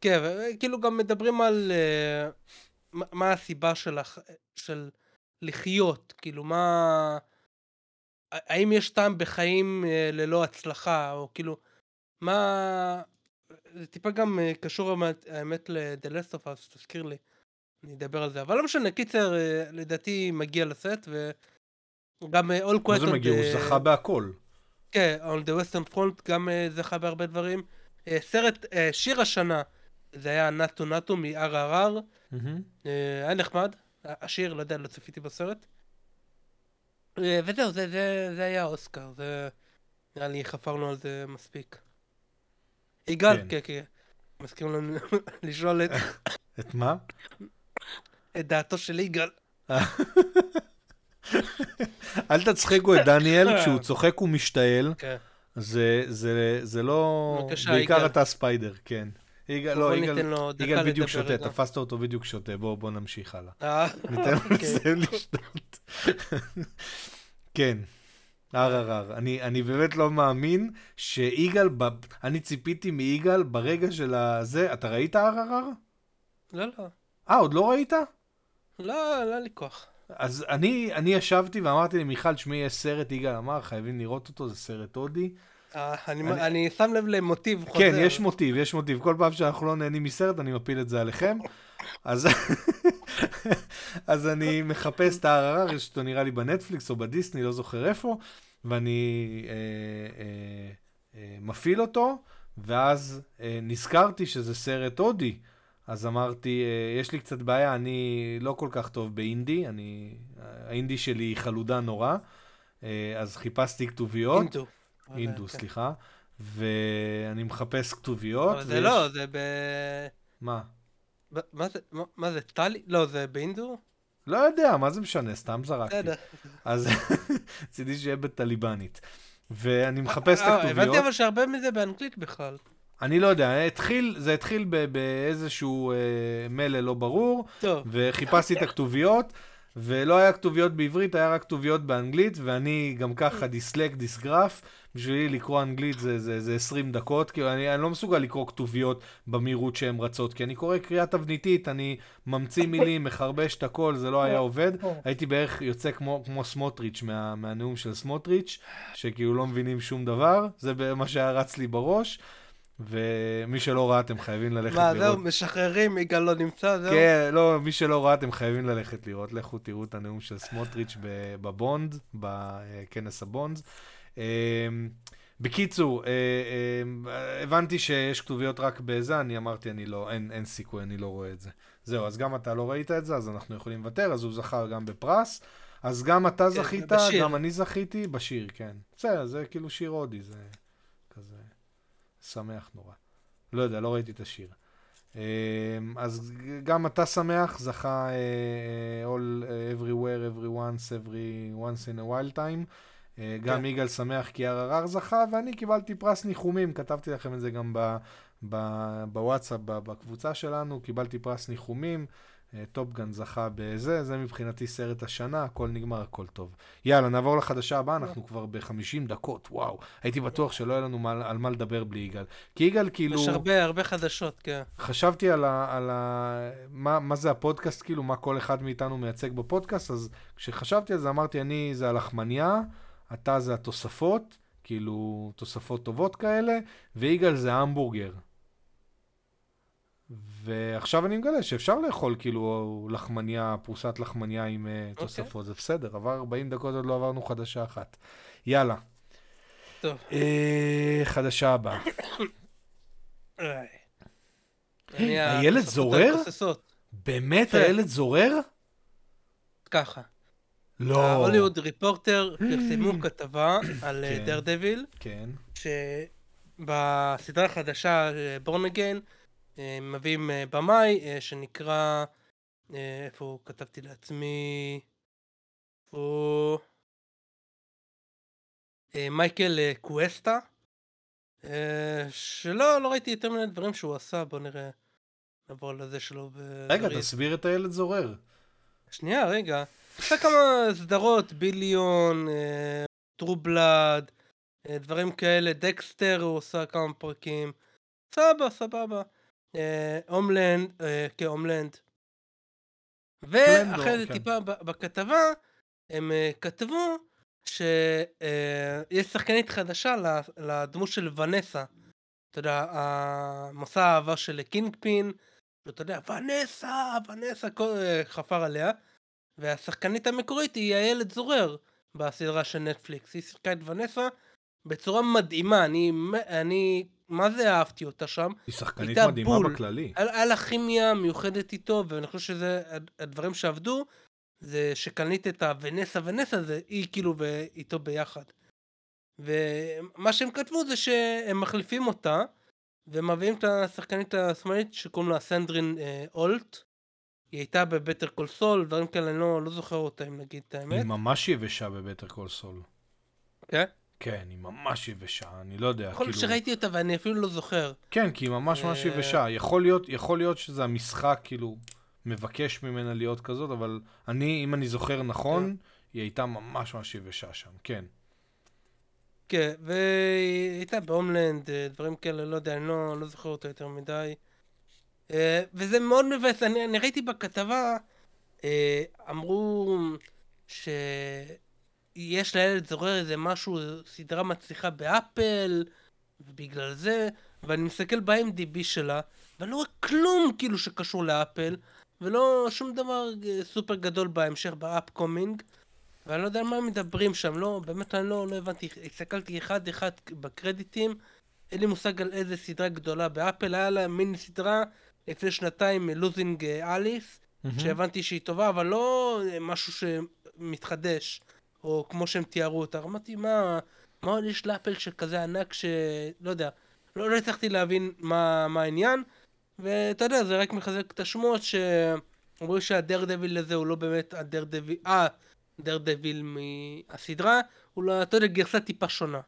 כן, וכאילו גם מדברים על אה, מה- הסיבה של לחיות, כאילו מה... האם יש טעם בחיים ללא הצלחה, או כאילו, מה... זה טיפה גם קשור האמת ל-The Last of Us, תזכיר לי. אני אדבר על זה, אבל לא משנה, קיצר, אה, לדעתי מגיע לסט, וגם אה, All מה Quiet זה on מגיע? הוא זכה בהכל. כן, On the Western Front גם אה, זכה בהרבה דברים. סרט, שיר השנה, זה היה נאטו נאטו מ-RRR, היה נחמד, השיר, לא יודע, לא צפיתי בסרט. וזהו, זה, זה, זה היה אוסקר, זה... נראה לי חפרנו על זה מספיק. יגאל, כן. כן, כן. מסכים לנו לשאול את, את מה? את דעתו של יגאל. אל תצחיקו את דניאל, כשהוא צוחק הוא משתעל. כן. זה, זה, זה לא... בבקשה, בעיקר יגאל. אתה ספיידר, כן. יגאל, לא, יגאל, יגאל בדיוק שותה. תפסת אותו בדיוק שותה, בואו בוא נמשיך הלאה. אה, ניתן לו אוקיי. לסיים לשתות. כן, RRR. אני, אני באמת לא מאמין שיגאל, ב... אני ציפיתי מיגאל ברגע של הזה, אתה ראית RRR? לא, לא. אה, עוד לא ראית? לא, לא לי כוח. אז אני, אני ישבתי ואמרתי למיכל, שמעי, יש סרט, יגאל אמר, חייבים לראות אותו, זה סרט הודי. אה, אני אני- אני שם לב למוטיב חוזר. כן, יש מוטיב, יש מוטיב. כל פעם שאנחנו לא נהנים מסרט, אני מפיל את זה עליכם. אז, אז אני מחפש את יש אותו נראה לי בנטפליקס או בדיסני, לא זוכר איפה, ואני אה, אה, אה, מפעיל אותו, ואז אה, נזכרתי שזה סרט הודי. אז אמרתי, אה, יש לי קצת בעיה, אני לא כל כך טוב באינדי, אני, האינדי שלי היא חלודה נורא, אה, אז חיפשתי כתוביות. אינדו. אינדו, כן. סליחה. ואני מחפש כתוביות. אבל זה ויש- לא, זה ב... מה? ב- מה זה, מה- מה זה, טלי? לא, זה באינדו? לא יודע, מה זה משנה, סתם זרקתי. בסדר. אז רציתי שיהיה בטליבנית. ואני מחפש את אה, הבנתי הכתוביות. אבל שהרבה מזה באנגלית בכלל. אני לא יודע, התחיל, זה התחיל באיזשהו אה, מלל לא ברור, טוב, וחיפשתי את הכתוביות, ולא היה כתוביות בעברית, היה רק כתוביות באנגלית, ואני גם ככה דיסלק, דיסגרף, בשבילי לקרוא אנגלית זה, זה, זה 20 דקות, כאילו אני, אני לא מסוגל לקרוא כתוביות במהירות שהן רצות, כי אני קורא קריאה תבניתית, אני ממציא מילים, מחרבש את הכל, זה לא היה עובד. הייתי בערך יוצא כמו, כמו סמוטריץ' מה, מהנאום של סמוטריץ', שכאילו לא מבינים שום דבר, זה מה שהיה רץ לי בראש. ומי שלא ראה, אתם חייבים ללכת מה, לראות. זהו, משחררים, יגאל לא נמצא, זהו? כן, לא, מי שלא ראה, אתם חייבים ללכת לראות. לכו תראו את הנאום של סמוטריץ' בבונד, בכנס הבונד. אמ, בקיצור, אה, אה, הבנתי שיש כתוביות רק בזה, אני אמרתי, אני לא, אין, אין סיכוי, אני לא רואה את זה. זהו, אז גם אתה לא ראית את זה, אז אנחנו יכולים לוותר, אז הוא זכה גם בפרס. אז גם אתה זכית, בשיר. גם אני זכיתי, בשיר, כן. בסדר, זה כאילו שיר הודי, זה שמח נורא. לא יודע, לא ראיתי את השיר. אמ, אז גם אתה שמח, זכה אה, All אה, Everywhere, Every Once, Every Once in a Wild Time. אה, גם כן. יגאל שמח כי RRR זכה, ואני קיבלתי פרס ניחומים, כתבתי לכם את זה גם ב, ב, בוואטסאפ, ב- בקבוצה שלנו, קיבלתי פרס ניחומים. Top Gun זכה בזה, זה מבחינתי סרט השנה, הכל נגמר, הכל טוב. יאללה, נעבור לחדשה הבאה, אנחנו כבר ב-50 דקות, וואו. הייתי בטוח שלא יהיה לנו מה, על מה לדבר בלי יגאל. כי יגאל כאילו... יש הרבה, הרבה חדשות, כן. חשבתי על ה... על ה מה, מה זה הפודקאסט, כאילו, מה כל אחד מאיתנו מייצג בפודקאסט, אז כשחשבתי על זה אמרתי, אני זה הלחמניה, אתה זה התוספות, כאילו, תוספות טובות כאלה, ויגאל זה המבורגר. ועכשיו אני מגלה שאפשר לאכול כאילו לחמניה, פרוסת לחמניה עם okay. אוקיי. תוספות, זה בסדר, עבר 40 דקות עוד לא עברנו חדשה אחת. יאללה. טוב. אה, חדשה הבאה. הילד זורר? באמת כן. הילד זורר? ככה. לא. ההוליווד ריפורטר פרסמו כתבה על דר דביל. כן. שבסדרה החדשה בורנגן, אה, מביאים אה, במאי אה, שנקרא, איפה כתבתי לעצמי, איפה... מייקל קווסטה, שלא, לא ראיתי יותר מיני דברים שהוא עשה, בוא נראה, נעבור לזה שלו. רגע, תסביר את הילד זורר. שנייה, רגע. עשה כמה סדרות, ביליון, טרו בלאד, דברים כאלה, דקסטר הוא עושה כמה פרקים. סבבה, סבבה. הומלנד, אה, כן, הומלנד. ואחרי זה כן. טיפה בכתבה, הם אה, כתבו שיש אה, שחקנית חדשה לדמות של ונסה. אתה יודע, המסע האהבה של קינג פין, ואתה יודע, ונסה, ונסה, חפר עליה. והשחקנית המקורית היא הילד זורר בסדרה של נטפליקס. היא שיחקה את ונסה בצורה מדהימה. אני, אני מה זה אהבתי אותה שם? היא שחקנית מדהימה בול. בכללי. היה לה כימיה מיוחדת איתו, ואני חושב שזה הדברים שעבדו, זה שקנית את הוונסה ונסה, זה היא כאילו ואיתו ביחד. ומה שהם כתבו זה שהם מחליפים אותה, ומביאים את השחקנית השמאלית שקוראים לה סנדרין אה, אולט. היא הייתה ב Better Call Saul, דברים כאלה, אני לא, לא זוכר אותה אם נגיד את האמת. היא ממש יבשה ב Better Call Saul. כן? כן, היא ממש יבשה, אני לא יודע, יכול להיות כאילו... שראיתי אותה ואני אפילו לא זוכר. כן, כי היא ממש ממש אה, יבשה. יכול להיות, יכול להיות שזה המשחק, כאילו, מבקש ממנה להיות כזאת, אבל אני, אם אני זוכר נכון, כן. היא הייתה ממש ממש יבשה שם, כן. כן, והיא הייתה בהומלנד, אה, דברים כאלה, לא יודע, אני לא, לא זוכר אותה יותר מדי. אה, וזה מאוד מבאס, אני, אני ראיתי בכתבה, אמרו ש... יש לילד זורר איזה משהו, סדרה מצליחה באפל, ובגלל זה, ואני מסתכל ב-MDB שלה, ואני לא רואה כלום כאילו שקשור לאפל, ולא שום דבר אה, סופר גדול בהמשך ב upcoming, ואני לא יודע על מה מדברים שם, לא, באמת אני לא, לא הבנתי, הסתכלתי אחד אחד בקרדיטים, אין לי מושג על איזה סדרה גדולה באפל, היה לה מיני סדרה לפני שנתיים, Losing Alice, mm-hmm. שהבנתי שהיא טובה, אבל לא משהו שמתחדש. או כמו שהם תיארו אותה. אמרתי, מה, מה עוד יש לאפל שכזה ענק ש... לא יודע. לא, לא הצלחתי להבין מה, מה העניין, ואתה יודע, זה רק מחזק את השמועות שאומרים שהדר דביל הזה הוא לא באמת הדר דביל, אה, דר דביל מהסדרה, הוא לא, אתה יודע, גרסה טיפה שונה.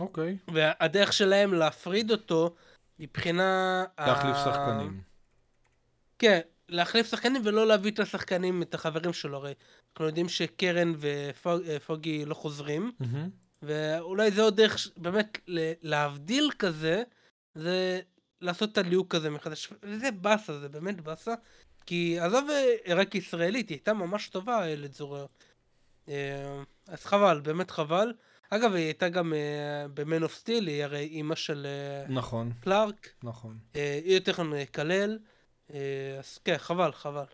אוקיי. Okay. והדרך שלהם להפריד אותו, מבחינה... להחליף ה... שחקנים. כן, להחליף שחקנים ולא להביא את השחקנים, את החברים שלו, הרי אנחנו יודעים שקרן ופוגי לא חוזרים, mm-hmm. ואולי זה עוד דרך באמת להבדיל כזה, זה לעשות את הליהוק כזה מחדש, וזה באסה, זה באמת באסה, כי עזוב אה, רק ישראלית, היא הייתה ממש טובה, איילת זורר. אה, אז חבל, באמת חבל. אגב, היא הייתה גם ב-Man of Steel, היא הרי אימא של נכון, קלארק. נכון. היא יותר מקלל. אה, אז כן, חבל, חבל.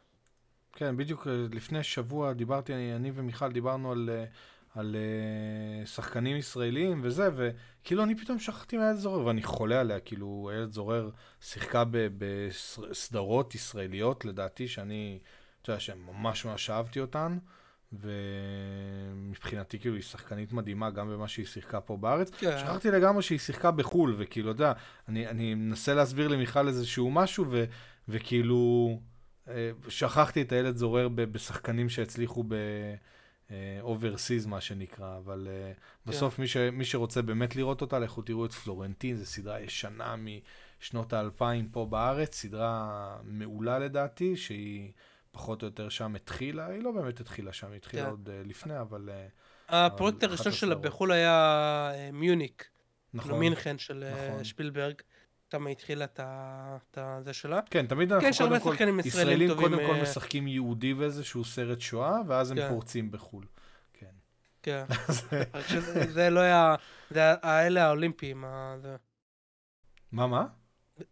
כן, בדיוק אה, לפני שבוע דיברתי, אני, אני ומיכל דיברנו על, אה, על שחקנים ישראלים וזה, וכאילו אני פתאום שכחתי מאיילת זורר, ואני חולה עליה, כאילו איילת זורר שיחקה בסדרות ישראליות, לדעתי, שאני, אתה יודע, שממש ממש אהבתי אותן. ומבחינתי כאילו היא שחקנית מדהימה גם במה שהיא שיחקה פה בארץ. כן. שכחתי לגמרי שהיא שיחקה בחו"ל, וכאילו, אתה יודע, אני, אני מנסה להסביר למיכל איזשהו משהו, ו, וכאילו, אה, שכחתי את הילד זורר בשחקנים שהצליחו ב-overseas, מה שנקרא, אבל אה, כן. בסוף מי, ש, מי שרוצה באמת לראות אותה, לכו תראו את פלורנטין, זו סדרה ישנה משנות האלפיים פה בארץ, סדרה מעולה לדעתי, שהיא פחות או יותר שם התחילה, היא לא באמת התחילה שם, היא התחילה כן. עוד uh, לפני, אבל... Uh, הפרויקט הראשון שלה. בחו"ל היה אה, מיוניק, נכון. כאילו מינכן של אה, נכון. שפילברג. היא התחילה את זה שלה. כן, תמיד אנחנו הרבה קודם כל, ישראלים ישראלים טובים, קודם כל אה, משחקים יהודי באיזשהו סרט שואה, ואז הם כן. פורצים בחו"ל. כן. כן. זה לא היה, זה האלה האולימפיים. ה- זה. מה, מה?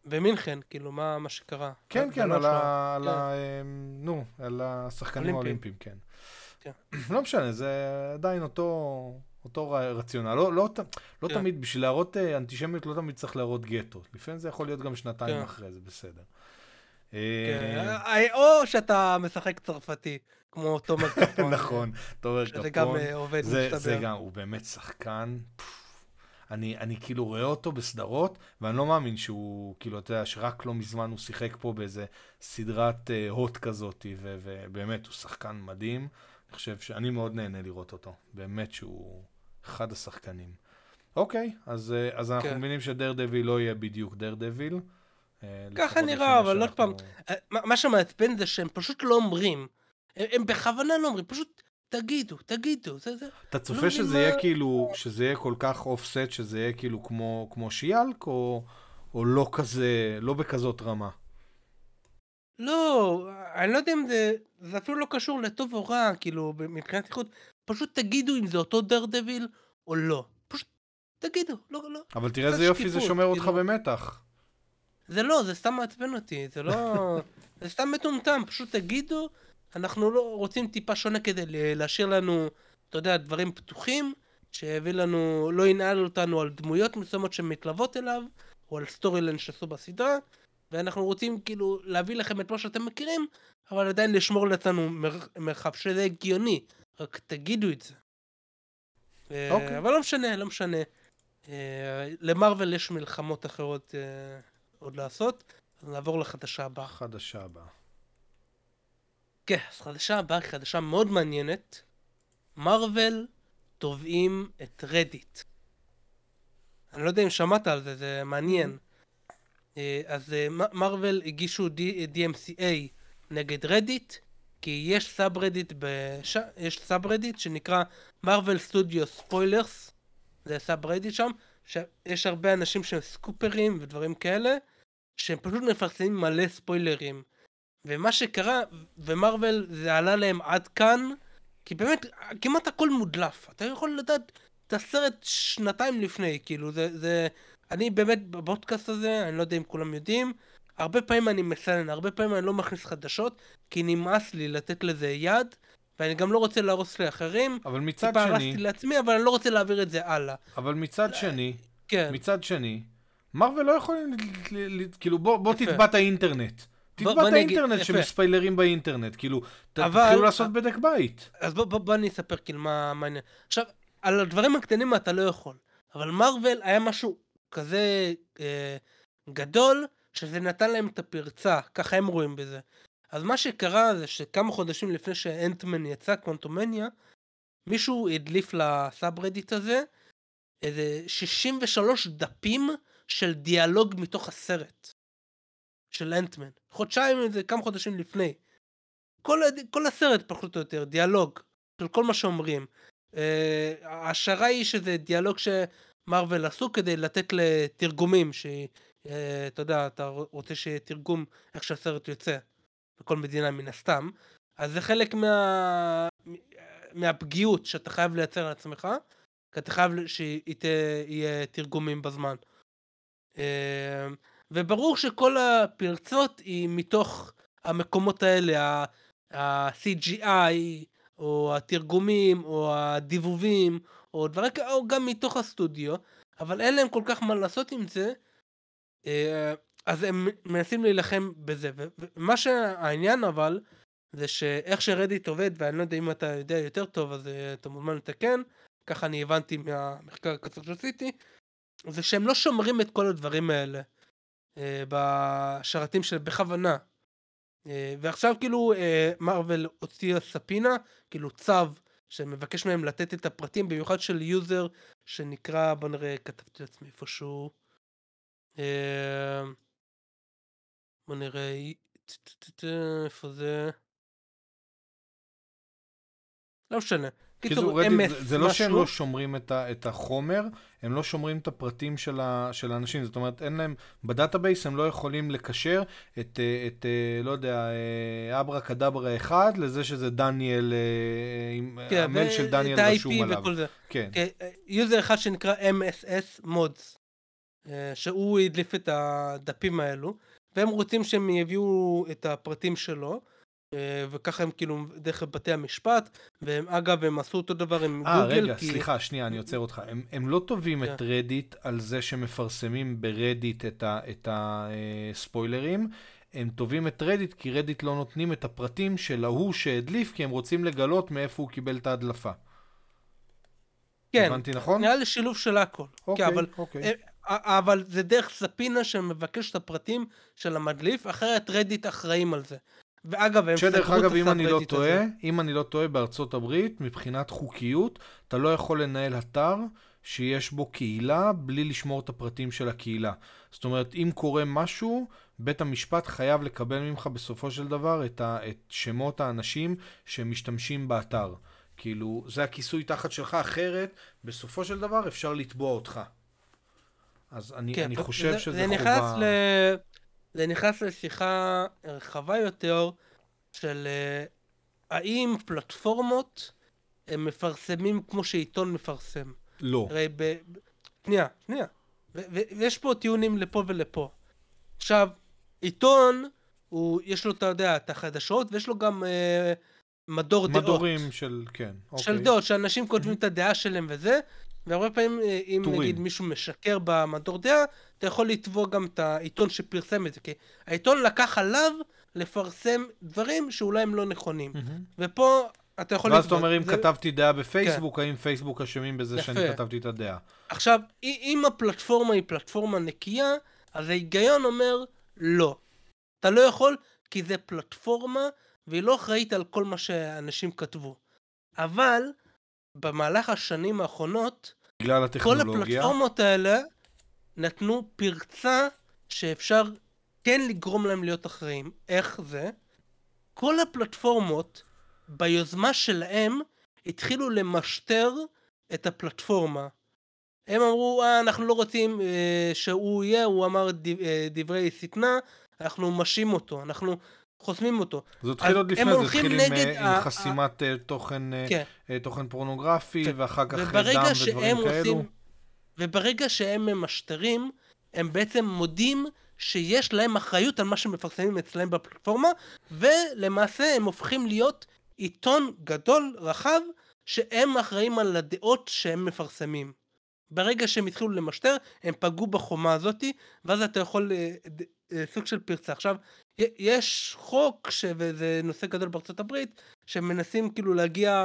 במינכן, כאילו, מה מה שקרה. כן, כן, לא על. ה... על כן. ה... אמ, נו, על השחקנים אולימפיים. האולימפיים, כן. כן. לא משנה, זה עדיין אותו... אותו רציונל, לא, לא, לא כן. תמיד, בשביל להראות אה, אנטישמיות לא תמיד צריך להראות גטו, לפעמים זה יכול להיות גם שנתיים כן. אחרי, זה בסדר. כן. אה, אה, או שאתה משחק צרפתי, כמו תומר קפון. נכון, תומר גם קפון, אה, עובד, זה, זה מסתבר. גם, הוא באמת שחקן. אני, אני כאילו רואה אותו בסדרות, ואני לא מאמין שהוא, כאילו, אתה יודע, שרק לא מזמן הוא שיחק פה באיזה סדרת אה, הוט כזאת, ובאמת, הוא שחקן מדהים. אני חושב שאני מאוד נהנה לראות אותו, באמת שהוא אחד השחקנים. אוקיי, אז, אה, אז אנחנו כן. מבינים שדר דביל לא יהיה בדיוק דר דביל. אה, ככה נראה, אבל עוד פעם, אה, מה שמעצבן זה שהם פשוט לא אומרים. הם, בכוונה לא אומרים, פשוט תגידו, תגידו, זה זה. אתה לא צופה מבין שזה מה- יהיה כאילו, שזה יהיה כל כך אופסט, שזה יהיה כאילו כמו, כמו שיאלק, או, או לא כזה, לא בכזאת רמה? לא, אני לא יודע אם זה, זה אפילו לא קשור לטוב או רע, כאילו, מבחינת איכות, פשוט תגידו אם זה אותו דר דביל או לא. פשוט תגידו, לא, לא. אבל תראה איזה יופי זה שומר אותך כאילו. במתח. זה לא, זה סתם מעצבן אותי, זה לא... זה סתם מטומטם, פשוט תגידו, אנחנו לא רוצים טיפה שונה כדי להשאיר לנו, אתה יודע, דברים פתוחים, שיביא לנו, לא ינעל אותנו על דמויות מסוימות שמתלוות אליו, או על storyline שעשו בסדרה, ואנחנו רוצים כאילו להביא לכם את מה שאתם מכירים, אבל עדיין לשמור לעצמנו מר, מרחב שזה הגיוני, רק תגידו את זה. אה, אוקיי. אבל לא משנה, לא משנה. אה, למארוול יש מלחמות אחרות אה, עוד לעשות, אז נעבור לחדשה הבאה. חדשה הבאה. כן, אז חדשה הבאה היא חדשה מאוד מעניינת. מארוול תובעים את רדיט. אני לא יודע אם שמעת על זה, זה מעניין. אה, אז מארוול הגישו DMCA נגד רדיט, כי יש subreddit, בש... יש subreddit שנקרא Marvel Studios Spoilers, זה סאב רדיט שם, שיש הרבה אנשים שהם סקופרים ודברים כאלה, שהם פשוט מפרסמים מלא ספוילרים. ומה שקרה, ומרוויל זה עלה להם עד כאן, כי באמת כמעט הכל מודלף. אתה יכול לדעת את הסרט שנתיים לפני, כאילו זה, זה... אני באמת בפודקאסט הזה, אני לא יודע אם כולם יודעים, הרבה פעמים אני מסנן, הרבה פעמים אני לא מכניס חדשות, כי נמאס לי לתת לזה יד, ואני גם לא רוצה להרוס לאחרים. אבל מצד טיפה שני, הרסתי לעצמי, אבל אני לא רוצה להעביר את זה הלאה. אבל מצד שני, כן. מצד שני, מרוויל לא יכולים, כאילו בוא, בוא. תתבע את האינטרנט. תתבע את האינטרנט. שמספיילרים באינטרנט, כאילו, תתחילו לעשות בדק בית. אז בוא, בוא, בוא אני אספר כאילו מה מה העניין. עכשיו, על הדברים הקטנים אתה לא יכול, אבל מרוויל היה משהו כזה אה, גדול, שזה נתן להם את הפרצה, ככה הם רואים בזה. אז מה שקרה זה שכמה חודשים לפני שאנטמן יצא, קוונטומניה, מישהו הדליף לסאב רדיט הזה איזה 63 דפים של דיאלוג מתוך הסרט. של אנטמן. חודשיים, איזה כמה חודשים לפני. כל, כל הסרט פחות או יותר, דיאלוג, של כל מה שאומרים. אה, ההשערה היא שזה דיאלוג שמרוויל עשו כדי לתת לתרגומים, שאתה יודע, אתה רוצה שיהיה תרגום איך שהסרט יוצא, בכל מדינה מן הסתם, אז זה חלק מה... מהפגיעות שאתה חייב לייצר לעצמך, כי אתה חייב שיהיה תרגומים בזמן. אה, וברור שכל הפרצות היא מתוך המקומות האלה, ה-CGI, או התרגומים, או הדיבובים, או דברים כאלה, או גם מתוך הסטודיו, אבל אין להם כל כך מה לעשות עם זה, אה, אז הם מנסים להילחם בזה. ומה שהעניין אבל, זה שאיך שרדיט עובד, ואני לא יודע אם אתה יודע יותר טוב, אז אה, אתה מוזמן לתקן, ככה אני הבנתי מהמחקר הקצר שעשיתי, זה שהם לא שומרים את כל הדברים האלה אה, בשרתים של בכוונה. אה, ועכשיו כאילו אה, מארוול הוציאה ספינה, כאילו צו שמבקש מהם לתת את הפרטים, במיוחד של user שנקרא, בוא נראה, כתבתי לעצמי איפשהו. אה, בוא נראה, איפה זה? לא משנה. קיצור, קיצור, MS זה, זה לא שהם. לא שומרים את, ה, את החומר, הם לא שומרים את הפרטים של, ה, של האנשים. זאת אומרת, אין להם, ב database הם לא יכולים לקשר את, אה, את אה, לא יודע, אברה קדברה אחד, לזה שזה דניאל, כן, המייל של דניאל רשום עליו. וכל זה. כן. כן, user אחד שנקרא MSS Mods, אה, שהוא הדליף את הדפים האלו, והם רוצים שהם יביאו את הפרטים שלו, אה, וככה הם כאילו דרך בתי המשפט, והם אגב הם עשו אותו דבר עם אה, גוגל, רגע, כי... סליחה, שנייה, אני עוצר אותך. הם, הם לא תובעים את כן. רדיט על זה שמפרסמים ברדיט את, ה, את הספוילרים, הם תובעים את רדיט כי רדיט לא נותנים את הפרטים של ההוא שהדליף, כי הם רוצים לגלות מאיפה הוא קיבל את ההדלפה. כן, הבנתי נכון? נראה לי שילוב של הכל. אוקיי, כן, אבל, אוקיי. אבל זה דרך subpoena שמבקש את הפרטים של המדליף, אחרת רדיט אחראים על זה. ואגב, הם שדרך סגרו את אגב, אם אני לא ה subreddit טועה, הזה. אם אני לא טועה, בארצות הברית, מבחינת חוקיות, אתה לא יכול לנהל אתר שיש בו קהילה בלי לשמור את הפרטים של הקהילה. זאת אומרת, אם קורה משהו, בית המשפט חייב לקבל ממך בסופו של דבר את, ה, את שמות האנשים שמשתמשים באתר. כאילו, זה הכיסוי תחת שלך, אחרת, בסופו של דבר אפשר לתבוע אותך. אז אני, כן, אני חושב זה- שזה זה חובה... נכנס ל... זה נכנס לשיחה רחבה יותר של אה, האם פלטפורמות הם מפרסמים כמו שעיתון מפרסם. לא. הרי ב... שנייה, שנייה. ויש פה טיעונים לפה ולפה. עכשיו, עיתון, הוא, יש לו, אתה יודע, את החדשות, ויש לו גם אה, מדור דעות. מדורים של, כן. של אוקיי. דעות, שאנשים כותבים את הדעה שלהם וזה, והרבה פעמים, אה, אם טורים. נגיד מישהו משקר במדור דעה, אתה יכול לתבוע גם את העיתון שפרסם את זה, כי העיתון לקח עליו לפרסם דברים שאולי הם לא נכונים. מהמם. ופה אתה יכול ואז אתה אומר, אם זה- כן. כתבתי דעה בפייסבוק, האם פייסבוק אשמים בזה שאני יפה. כתבתי את הדעה? עכשיו, אם הפלטפורמה היא פלטפורמה נקייה, אז ההיגיון אומר לא. אתה לא יכול, כי זה פלטפורמה, והיא לא אחראית על כל מה שאנשים כתבו. אבל, במהלך השנים האחרונות, בגלל כל הטכנולוגיה. הפלטפורמות האלה נתנו פרצה שאפשר כן לגרום להם להיות אחראים. איך זה? כל הפלטפורמות, ביוזמה שלהם, התחילו למשטר את הפלטפורמה. הם אמרו, אה, אנחנו לא רוצים אה, שהוא יהיה, הוא אמר דברי שטנה, אנחנו משעים אותו, אנחנו חוסמים אותו. זה התחיל עוד לפני, זה התחיל עם, אה, עם ה- חסימת אה, תוכן, אה, כן. תוכן פורנוגרפי, כן. ואחר כך דם ודברים כאלו. עושים, וברגע שהם ממשטרים, הם בעצם מודים שיש להם אחריות על מה שמפרסמים אצלהם בפלטפורמה, ולמעשה הם הופכים להיות עיתון גדול, רחב, שהם אחראים על הדעות שהם מפרסמים. ברגע שהם התחילו למשטר, הם פגעו בחומה הזאתי, ואז אתה יכול אה, אה, סוג של פרצה. עכשיו, יש חוק, ש... וזה נושא גדול בארצות הברית, שמנסים כאילו להגיע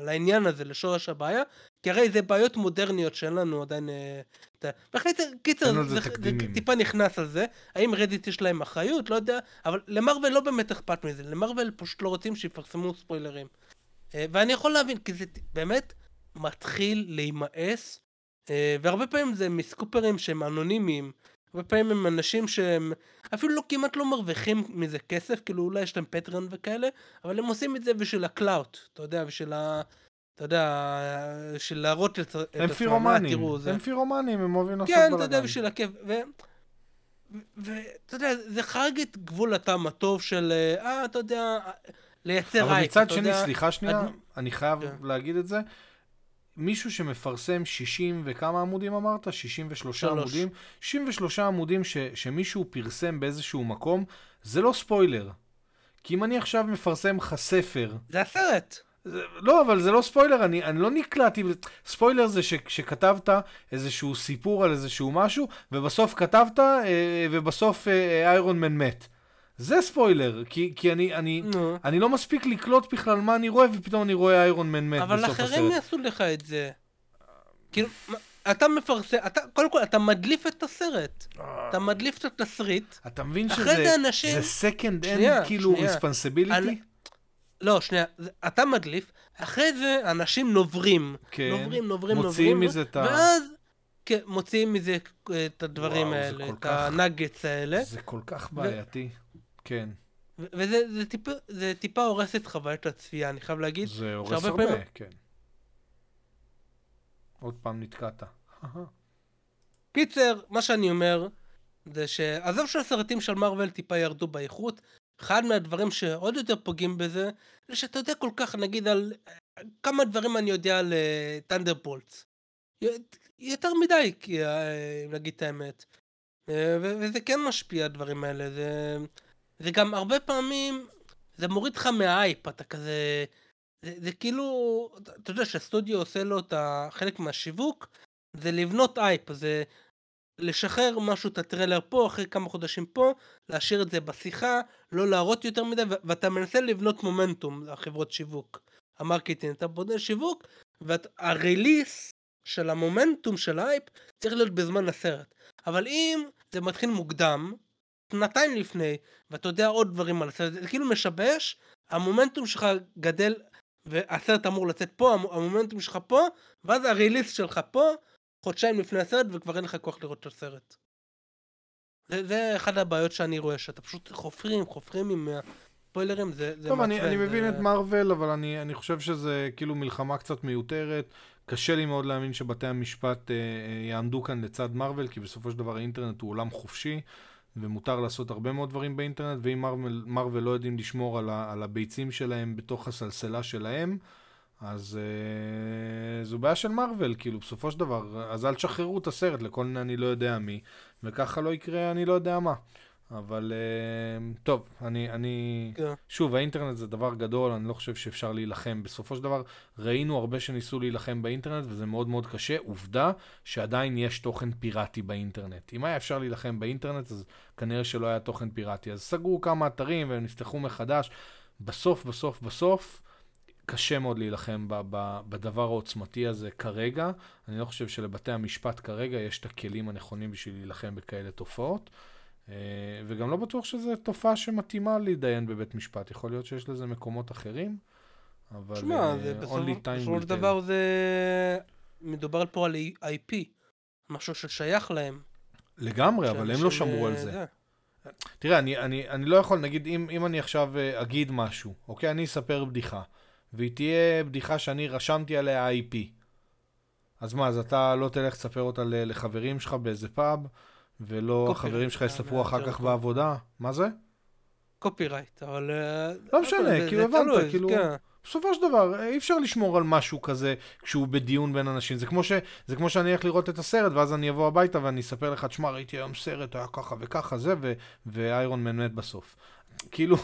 לעניין הזה, לשורש הבעיה, כי הרי זה בעיות מודרניות שאין לנו עדיין... אה, בקיצר, קיצר, זה זה, תקדימים. טיפה נכנס על זה, האם רדיט יש להם אחריות? לא יודע, אבל למארוול לא באמת אכפת מזה, למארוול פשוט לא רוצים שיפרסמו ספוילרים. ואני יכול להבין, כי זה באמת מתחיל להימאס, אה, והרבה פעמים זה מסקופרים שהם אנונימיים, הרבה פעמים הם אנשים שהם אפילו לא כמעט לא מרוויחים מזה כסף, כאילו אולי יש להם פטריון וכאלה, אבל הם עושים את זה בשביל ה clout, אתה יודע, בשביל ה... אתה יודע, בשביל להראות את, הם עצמם, "אה, פירומנים. הם פירומנים, הם אוהבים לעשות כן, אתה יודע, בלאגן. בשביל הכיף. ואתה יודע, זה חרג את גבול הטעם הטוב של, אה, אתה יודע, לייצר אבל הייפ, מצד שני, יודע. סליחה שנייה, אני חייב כן. להגיד את זה. מישהו שמפרסם 60 וכמה עמודים אמרת? 63 שלוש. עמודים? 63 עמודים ש, שמישהו פרסם באיזשהו מקום, זה לא ספוילר. כי אם אני עכשיו מפרסם לך ספר, זה הסרט. זה, לא, אבל זה לא ספוילר, אני, אני לא נקלעתי, ספוילר זה ש, שכתבת איזשהו סיפור על איזשהו משהו, ובסוף כתבת, אה, ובסוף אה, איירון מן מת. זה ספוילר, כי, כי אני, אני, נו. אני לא מספיק לקלוט בכלל מה אני רואה, ופתאום אני רואה איירון מן מת אבל בסוף אחרים הסרט. יעשו לך את זה. כאילו, אתה מפרסם, אתה, קודם כל, אתה מדליף את הסרט. אתה מדליף את התסריט. אתה מבין שזה זה אנשים- זה second end, כאילו, שנייה. responsibility? אני- לא, שנייה, אתה מדליף, אחרי זה אנשים נוברים. כן. נוברים, נוברים, מוציאים נוברים. מזה את ה- ואז, כן, מוציאים מזה אה, את הדברים וואו, האלה, את כך- הנאגץ האלה. זה כל כך בעייתי. כן. וזה זה טיפה, זה טיפה הורס את חוויית הצפייה, אני חייב להגיד. זה הורס הרבה, פעמים- כן. עוד פעם נתקעת. קיצר, מה שאני אומר, זה שעזוב שהסרטים של מארוול טיפה ירדו באיכות, אחד מהדברים שעוד יותר פוגעים בזה, זה שאתה יודע כל כך, נגיד על... כמה דברים אני יודע על טנדרבולטס. יותר מדי, כי, אה, נגיד את האמת. אה, ו- וזה כן משפיע, הדברים האלה. זה, זה גם הרבה פעמים, זה מוריד לך מהאייפ, אתה כזה... זה, זה כאילו, אתה יודע שהסטודיו עושה לו את החלק מהשיווק, זה לבנות הייפ, זה לשחרר משהו, את הטריילר פה, אחרי כמה חודשים פה, להשאיר את זה בשיחה, לא להראות יותר מדי, ואתה מנסה לבנות מומנטום לחברות שיווק. ה marketing, אתה בונה שיווק, וה release של המומנטום של ההייפ צריך להיות בזמן הסרט. אבל אם זה מתחיל מוקדם, שנתיים לפני, ואתה יודע עוד דברים על הסרט, זה כאילו משבש, המומנטום שלך גדל, והסרט אמור לצאת פה, המ- המומנטום שלך פה, ואז הריליס שלך פה, חודשיים לפני הסרט, וכבר אין לך כוח לראות את הסרט. זה, זה אחת הבעיות שאני רואה, שאתה פשוט חופרים, חופרים עם הספוילרים, זה, זה טוב, אני, אני זה- מבין את מארוול, אבל אני, אני חושב שזה כאילו מלחמה קצת מיותרת. קשה לי מאוד להאמין שבתי המשפט אה, אה, יעמדו כאן לצד מארוול, כי בסופו של דבר האינטרנט הוא עולם חופשי, ומותר לעשות הרבה מאוד דברים באינטרנט, ואם מארוול לא יודעים לשמור על, ה, על הביצים שלהם בתוך הסלסלה שלהם, אז אה, זו בעיה של מארוול, כאילו, בסופו של דבר, אז אל תשחררו את הסרט לכל מיני אני לא יודע מי, וככה לא יקרה אני לא יודע מה. אבל אה, טוב, אני, אני... כן. שוב, האינטרנט זה דבר גדול, אני לא חושב שאפשר להילחם. בסופו של דבר, ראינו הרבה שניסו להילחם באינטרנט, וזה מאוד מאוד קשה. עובדה שעדיין יש תוכן פיראטי באינטרנט. אם היה אפשר להילחם באינטרנט, אז כנראה שלא היה תוכן פיראטי. אז סגרו כמה אתרים והם נפתחו מחדש. בסוף, בסוף, בסוף, קשה מאוד להילחם ב- ב- בדבר העוצמתי הזה כרגע. אני לא חושב שלבתי המשפט כרגע יש את הכלים הנכונים בשביל להילחם בכאלה תופעות. אה, וגם לא בטוח שזו תופעה שמתאימה להתדיין בבית משפט. יכול להיות שיש לזה מקומות אחרים, אבל שמע, אה, זה בסופו של. דבר זה... מדובר פה על IP, משהו ששייך להם. לגמרי, אבל הם לא שמרו על זה. תראה, אני, אני, אני לא יכול, נגיד, אם, אם אני עכשיו אה, אגיד משהו, אוקיי? אני אספר בדיחה, והיא תהיה בדיחה שאני רשמתי עליה IP. אז מה, אז אתה לא תלך לספר אותה לחברים שלך באיזה פאב, ולא קופי, החברים שלך אה, יספרו אחר כך טוב. בעבודה? מה זה? קופירייט, אבל... אה, לא משנה, כאילו, הבנת, כאילו- כן. בסופו של דבר, אי אפשר לשמור על משהו כזה כשהוא בדיון בין אנשים. זה כמו, ש, זה כמו שאני אלך לראות את הסרט, ואז אני אבוא הביתה ואני אספר לך, תשמע, ראיתי היום סרט, היה ככה וככה, זה, ואיירון מן מת בסוף. כאילו,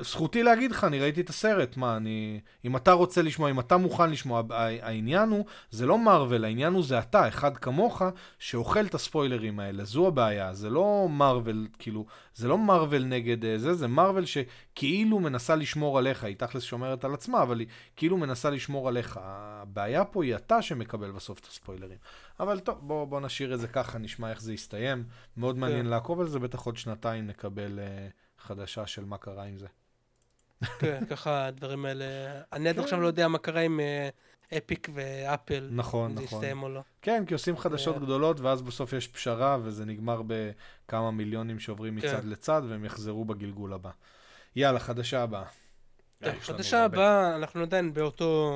זכותי להגיד לך, אני ראיתי את הסרט, מה, אני... אם אתה רוצה לשמוע, אם אתה מוכן לשמוע, העניין הוא, זה לא מארוול, העניין הוא זה אתה, אחד כמוך, שאוכל את הספוילרים האלה, זו הבעיה, זה לא מארוול, כאילו, זה לא מארוול נגד אה, זה, זה מארוול שכאילו מנסה לשמור עליך, היא תכלס שומרת על עצמה, אבל היא כאילו מנסה לשמור עליך. הבעיה פה היא אתה שמקבל בסוף את הספוילרים. אבל טוב, בוא, בוא נשאיר את זה ככה, נשמע איך זה יסתיים. מאוד מעניין לעקוב על זה, בטח עוד שנתיים נקבל אה, חדשה של מה קרה עם זה. כן, ככה הדברים האלה... אני עד. עכשיו לא יודע מה קרה עם אה, אפיק ואפל. נכון, אם זה נכון. יסתיים או לא. כן, כי עושים חדשות אה. גדולות, ואז בסוף יש פשרה, וזה נגמר בכמה מיליונים שעוברים כן. מצד לצד, והם יחזרו בגלגול הבא. יאללה, חדשה הבאה. חדשה. הבאה, אנחנו עדיין באותו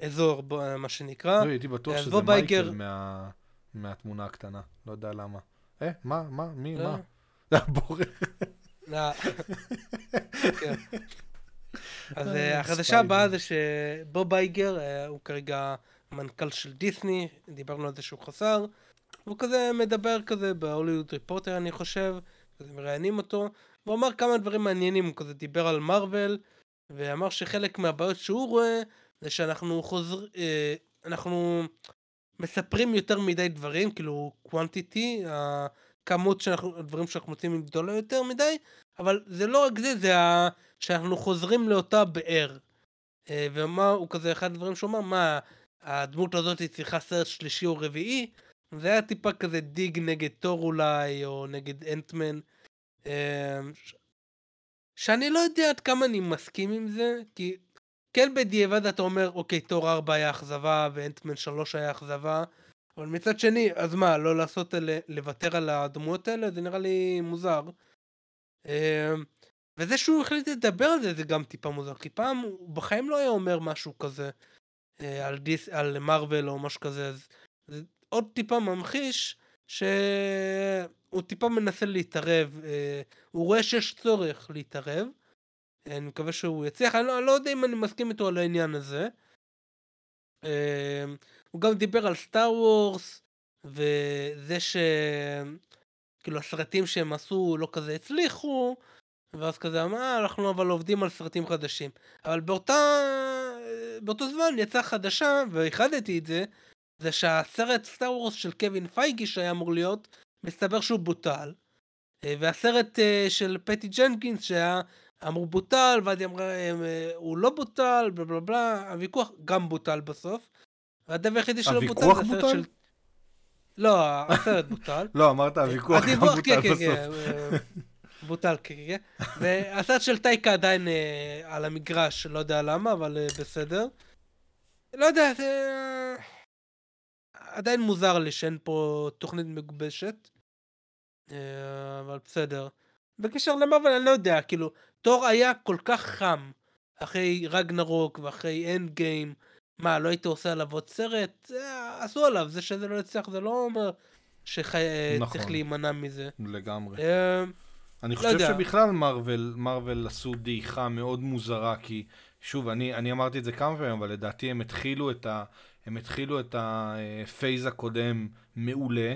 אזור, מה שנקרא. לא, הייתי בטוח אז שזה מייקל מה- מהתמונה הקטנה, לא יודע למה. אה, מה, מה, מי, לא? מה? לא. כן. אז אה, אה, החדשה. הבאה זה שבוב בייגר, אה, הוא כרגע מנכ"ל של דיסני, דיברנו על זה שהוא חסר. הוא כזה מדבר כזה בהוליווד ריפורטר אני חושב, כזה מראיינים אותו, והוא אמר כמה דברים מעניינים, הוא כזה דיבר על מארוול, ואמר שחלק מהבעיות שהוא רואה זה שאנחנו חוזר... אנחנו מספרים יותר מדי דברים, כאילו quantity, הכמות שאנחנו, הדברים שאנחנו מוצאים היא גדולה יותר מדי, אבל זה לא רק זה, זה ה... שאנחנו חוזרים לאותה באר. אה, ומה, הוא כזה, אחד הדברים שהוא אמר, מה, הדמות הזאת היא צריכה סרט שלישי או רביעי? זה היה טיפה כזה דיג נגד תור אולי, או נגד אנטמן. אה, ש- שאני לא יודע עד כמה אני מסכים עם זה, כי כן בדיעבד אתה אומר, אוקיי, תור 4 היה אכזבה, ואנטמן 3 היה אכזבה, אבל מצד שני, אז מה, לא לעשות, אלה- לוותר על הדמויות האלה? זה נראה לי מוזר. אה, וזה שהוא החליט לדבר על זה, זה גם טיפה מוזר, כי פעם הוא בחיים לא היה אומר משהו כזה אה, על, דיס, על מרוויל או משהו כזה, אז זה עוד טיפה ממחיש שהוא טיפה מנסה להתערב, אה, הוא רואה שיש צורך להתערב, אני מקווה שהוא יצליח, אני לא, אני לא יודע אם אני מסכים איתו על העניין הזה. הוא גם דיבר על סטאר וורס, וזה ש... כאילו הסרטים שהם עשו לא כזה הצליחו, ואז כזה אמר, אנחנו אבל עובדים על סרטים חדשים. אבל באותה... באותו זמן יצאה חדשה, ואיחדתי את זה, זה שהסרט סטאר וורס של קווין פייגי שהיה אמור להיות, מסתבר שהוא בוטל. והסרט אה, של פטי ג'נקינס שהיה אמור בוטל, ואז היא אמרה, אה, הוא לא בוטל, בלה בלה בלה, הוויכוח גם בוטל בסוף. והדבר היחידי שלא בוטל זה הסרט? של... לא, הסרט בוטל. לא, אמרת הוויכוח גם בוטל כן, כן, בסוף. כן, בוטל, כן, כן. והסרט של טייקה עדיין אה, על המגרש, לא יודע למה, אבל אה, בסדר. לא יודע, זה... עדיין מוזר לי שאין פה תוכנית מגובשת. אה, אבל בסדר. בקשר למארוול אני לא יודע, כאילו, תור היה כל כך חם אחרי רגנרוק ואחרי Endgame. מה, לא היית עושה עליו עוד סרט? עשו עליו, זה שזה לא יצליח זה לא אומר שצריך נכון. להימנע מזה. לגמרי. אני לא חושב יודע. שבכלל Marvel, Marvel עשו דעיכה מאוד מוזרה, כי שוב, אני, אני אמרתי את זה כמה פעמים, אבל לדעתי הם התחילו את, ה, הם התחילו את ה phase הקודם מעולה,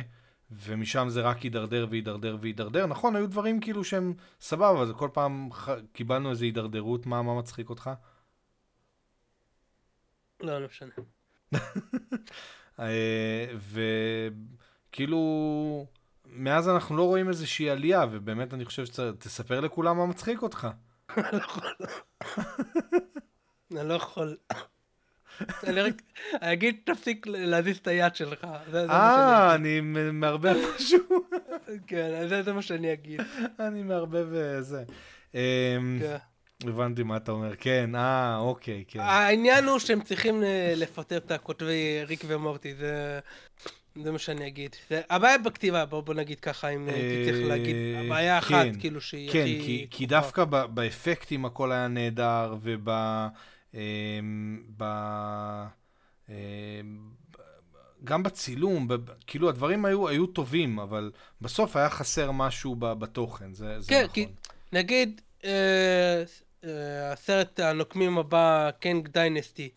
ומשם זה רק הידרדר והידרדר והידרדר. נכון, היו דברים כאילו שהם סבבה, אבל כל פעם ח... קיבלנו איזו הידרדרות, מה, מה מצחיק אותך? לא, לא משנה. אה, וכאילו... מאז אנחנו לא רואים איזושהי עלייה, ובאמת אני חושב שתספר לכולם מה מצחיק אותך. אני לא יכול. אני רק אגיד תפסיק להזיז את היד שלך. אה, אני מערבב משהו. כן, זה מה שאני אגיד. אני מערבב זה. אמ, כן. הבנתי מה אתה אומר, כן, אה, אוקיי, כן. העניין הוא שהם צריכים אה, לפטר את הכותבי ריק ומורטי, זה... זה מה שאני אגיד. זה, הבעיה בכתיבה, בוא, בוא נגיד ככה, אם הייתי צריך להגיד, הבעיה אחת, כן, כאילו שהיא כן, הכי... כן, כי, כי דווקא ב, באפקטים הכל היה נהדר, וב... אמ, ב... אמ, גם בצילום, ב, כאילו הדברים היו, היו טובים, אבל בסוף היה חסר משהו ב, בתוכן, זה, זה כן, נכון. כי נגיד, אה, אה, הסרט הנוקמים הבא, Kang Dynasty,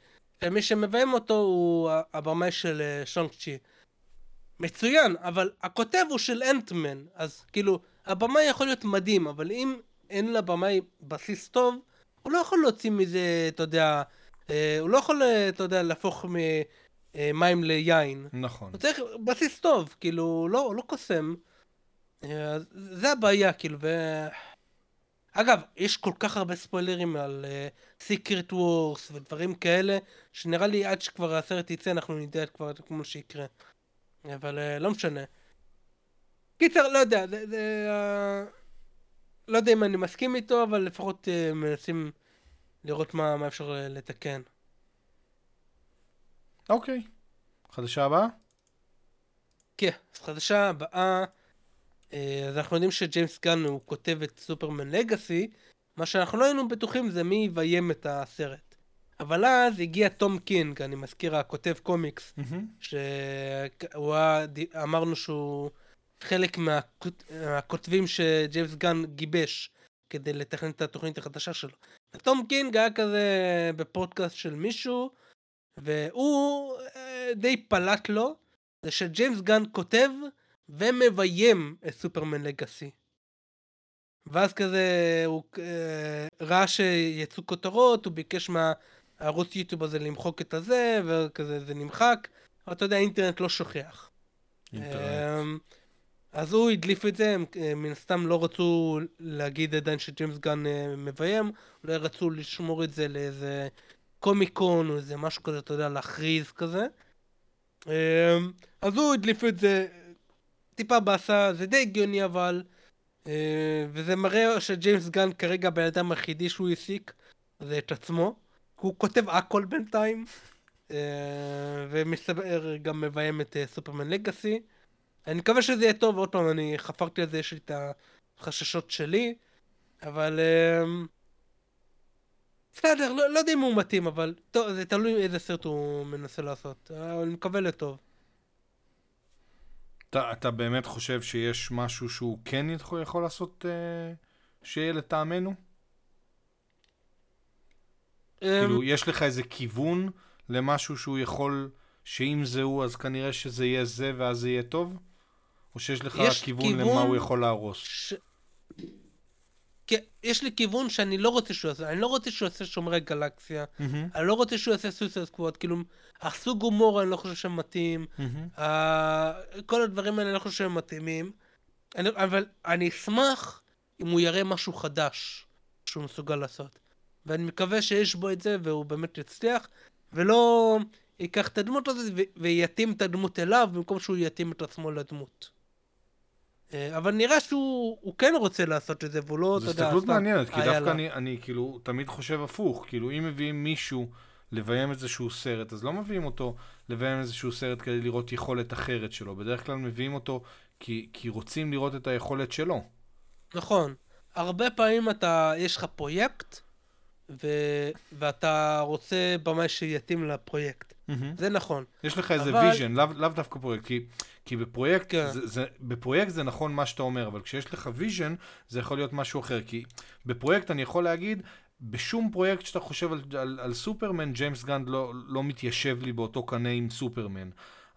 ומי שמביים אותו הוא הבמאי של אה, שאנג צ'י. מצוין, אבל הכותב הוא של אנטמן, אז כאילו, הבמאי יכול להיות מדהים, אבל אם אין לבמאי בסיס טוב, הוא לא יכול להוציא מזה, אתה יודע, אה, הוא לא יכול, אה, אתה יודע, להפוך ממים ליין. נכון. הוא צריך בסיס טוב, כאילו, לא, לא קוסם. זה הבעיה, כאילו, ו... אגב, יש כל כך הרבה ספוילרים על סיקרט uh, וורס ודברים כאלה, שנראה לי עד שכבר הסרט יצא אנחנו נדע כבר כמו שיקרה. אבל uh, לא משנה. קיצר, לא יודע, זה... זה uh, לא יודע אם אני מסכים איתו, אבל לפחות uh, מנסים לראות מה, מה אפשר לתקן. אוקיי. חדשה הבאה? כן, אז חדשה הבאה, אז אנחנו יודעים שג'יימס גן הוא כותב את Superman Legacy, מה שאנחנו לא היינו בטוחים זה מי יביים את הסרט. אבל אז הגיע תום קינג, אני מזכיר, הכותב קומיקס, mm-hmm. שהוא היה, אמרנו שהוא חלק מהכות, מהכותבים שג'יימס גן גיבש כדי לתכנן את התוכנית החדשה שלו. ותום קינג היה כזה בפודקאסט של מישהו, והוא אה, די פלט לו, זה שג'יימס גן כותב ומביים את סופרמן לגאסי. ואז כזה הוא אה, ראה שיצאו כותרות, הוא ביקש מה... הערוץ יוטיוב הזה למחוק את הזה, וכזה זה נמחק, אבל אתה יודע, האינטרנט לא שוכח. אמ, אז הוא הדליף את זה, הם אה, מן הסתם לא רצו להגיד עדיין שג'יימס גן אה, מביים, אולי רצו לשמור את זה לאיזה קומיקון או איזה משהו כזה, אתה יודע, להכריז כזה. אז הוא הדליף את זה טיפה באסה, זה די הגיוני אבל, אה, וזה מראה שג'יימס גן כרגע הבן אדם היחידי שהוא העסיק, זה את עצמו. הוא כותב הכל בינתיים, אה, ומסתבר גם מביים את אה, סופרמן לגאסי. אני מקווה שזה יהיה טוב, עוד פעם, אני חפרתי על זה, יש לי את החששות שלי. אבל... בסדר, לא, לא יודע אם הוא מתאים, אבל טוב, זה תלוי איזה סרט הוא מנסה לעשות. אני מקווה לטוב. אתה, אתה באמת חושב שיש משהו שהוא כן יכול, יכול לעשות אה, שיהיה לטעמנו? כאילו, אמ, יש לך איזה כיוון למשהו שהוא יכול, שאם זה הוא, אז כנראה שזה יהיה זה ואז זה יהיה טוב? או שיש לך כיוון, כיוון למה הוא יכול להרוס? ש... כן, יש לי כיוון שאני לא רוצה שהוא יעשה, אני לא רוצה שהוא יעשה שומרי גלקסיה, מהמם, אני לא רוצה שהוא יעשה סויסד סקוואד, כאילו, הסוג הומור אני לא חושב שהם מתאים, מהמם. ה- כל הדברים האלה אני לא חושב שהם מתאימים, אני, אבל אני אשמח אם הוא יראה משהו חדש שהוא מסוגל לעשות. ואני מקווה שיש בו את זה והוא באמת יצליח, ולא ייקח את הדמות הזאת ויתאים את הדמות אליו במקום שהוא יתאים את עצמו לדמות. אה, אבל נראה שהוא הוא כן רוצה לעשות את זה, והוא לא, זו אתה יודע, הסתכלות סתם, מעניינת, כי דווקא. אני, אני כאילו תמיד חושב הפוך, כאילו אם מביאים מישהו לביים איזשהו סרט, אז לא מביאים אותו לביים איזשהו סרט כדי לראות יכולת אחרת שלו, בדרך כלל מביאים אותו כי, כי רוצים לראות את היכולת שלו. נכון. הרבה פעמים אתה, יש לך פרויקט, ו... ואתה רוצה במאי שיתאים לפרויקט. זה נכון. יש לך איזה אבל- ויז'ן, לאו, לאו דווקא פרויקט, כי, כי בפרויקט, כן. זה, זה, בפרויקט זה נכון מה שאתה אומר, אבל כשיש לך vision, זה יכול להיות משהו אחר, כי בפרויקט אני יכול להגיד, בשום פרויקט שאתה חושב על, על, על סופרמן, ג'יימס גן לא, לא מתיישב לי באותו קנה עם סופרמן.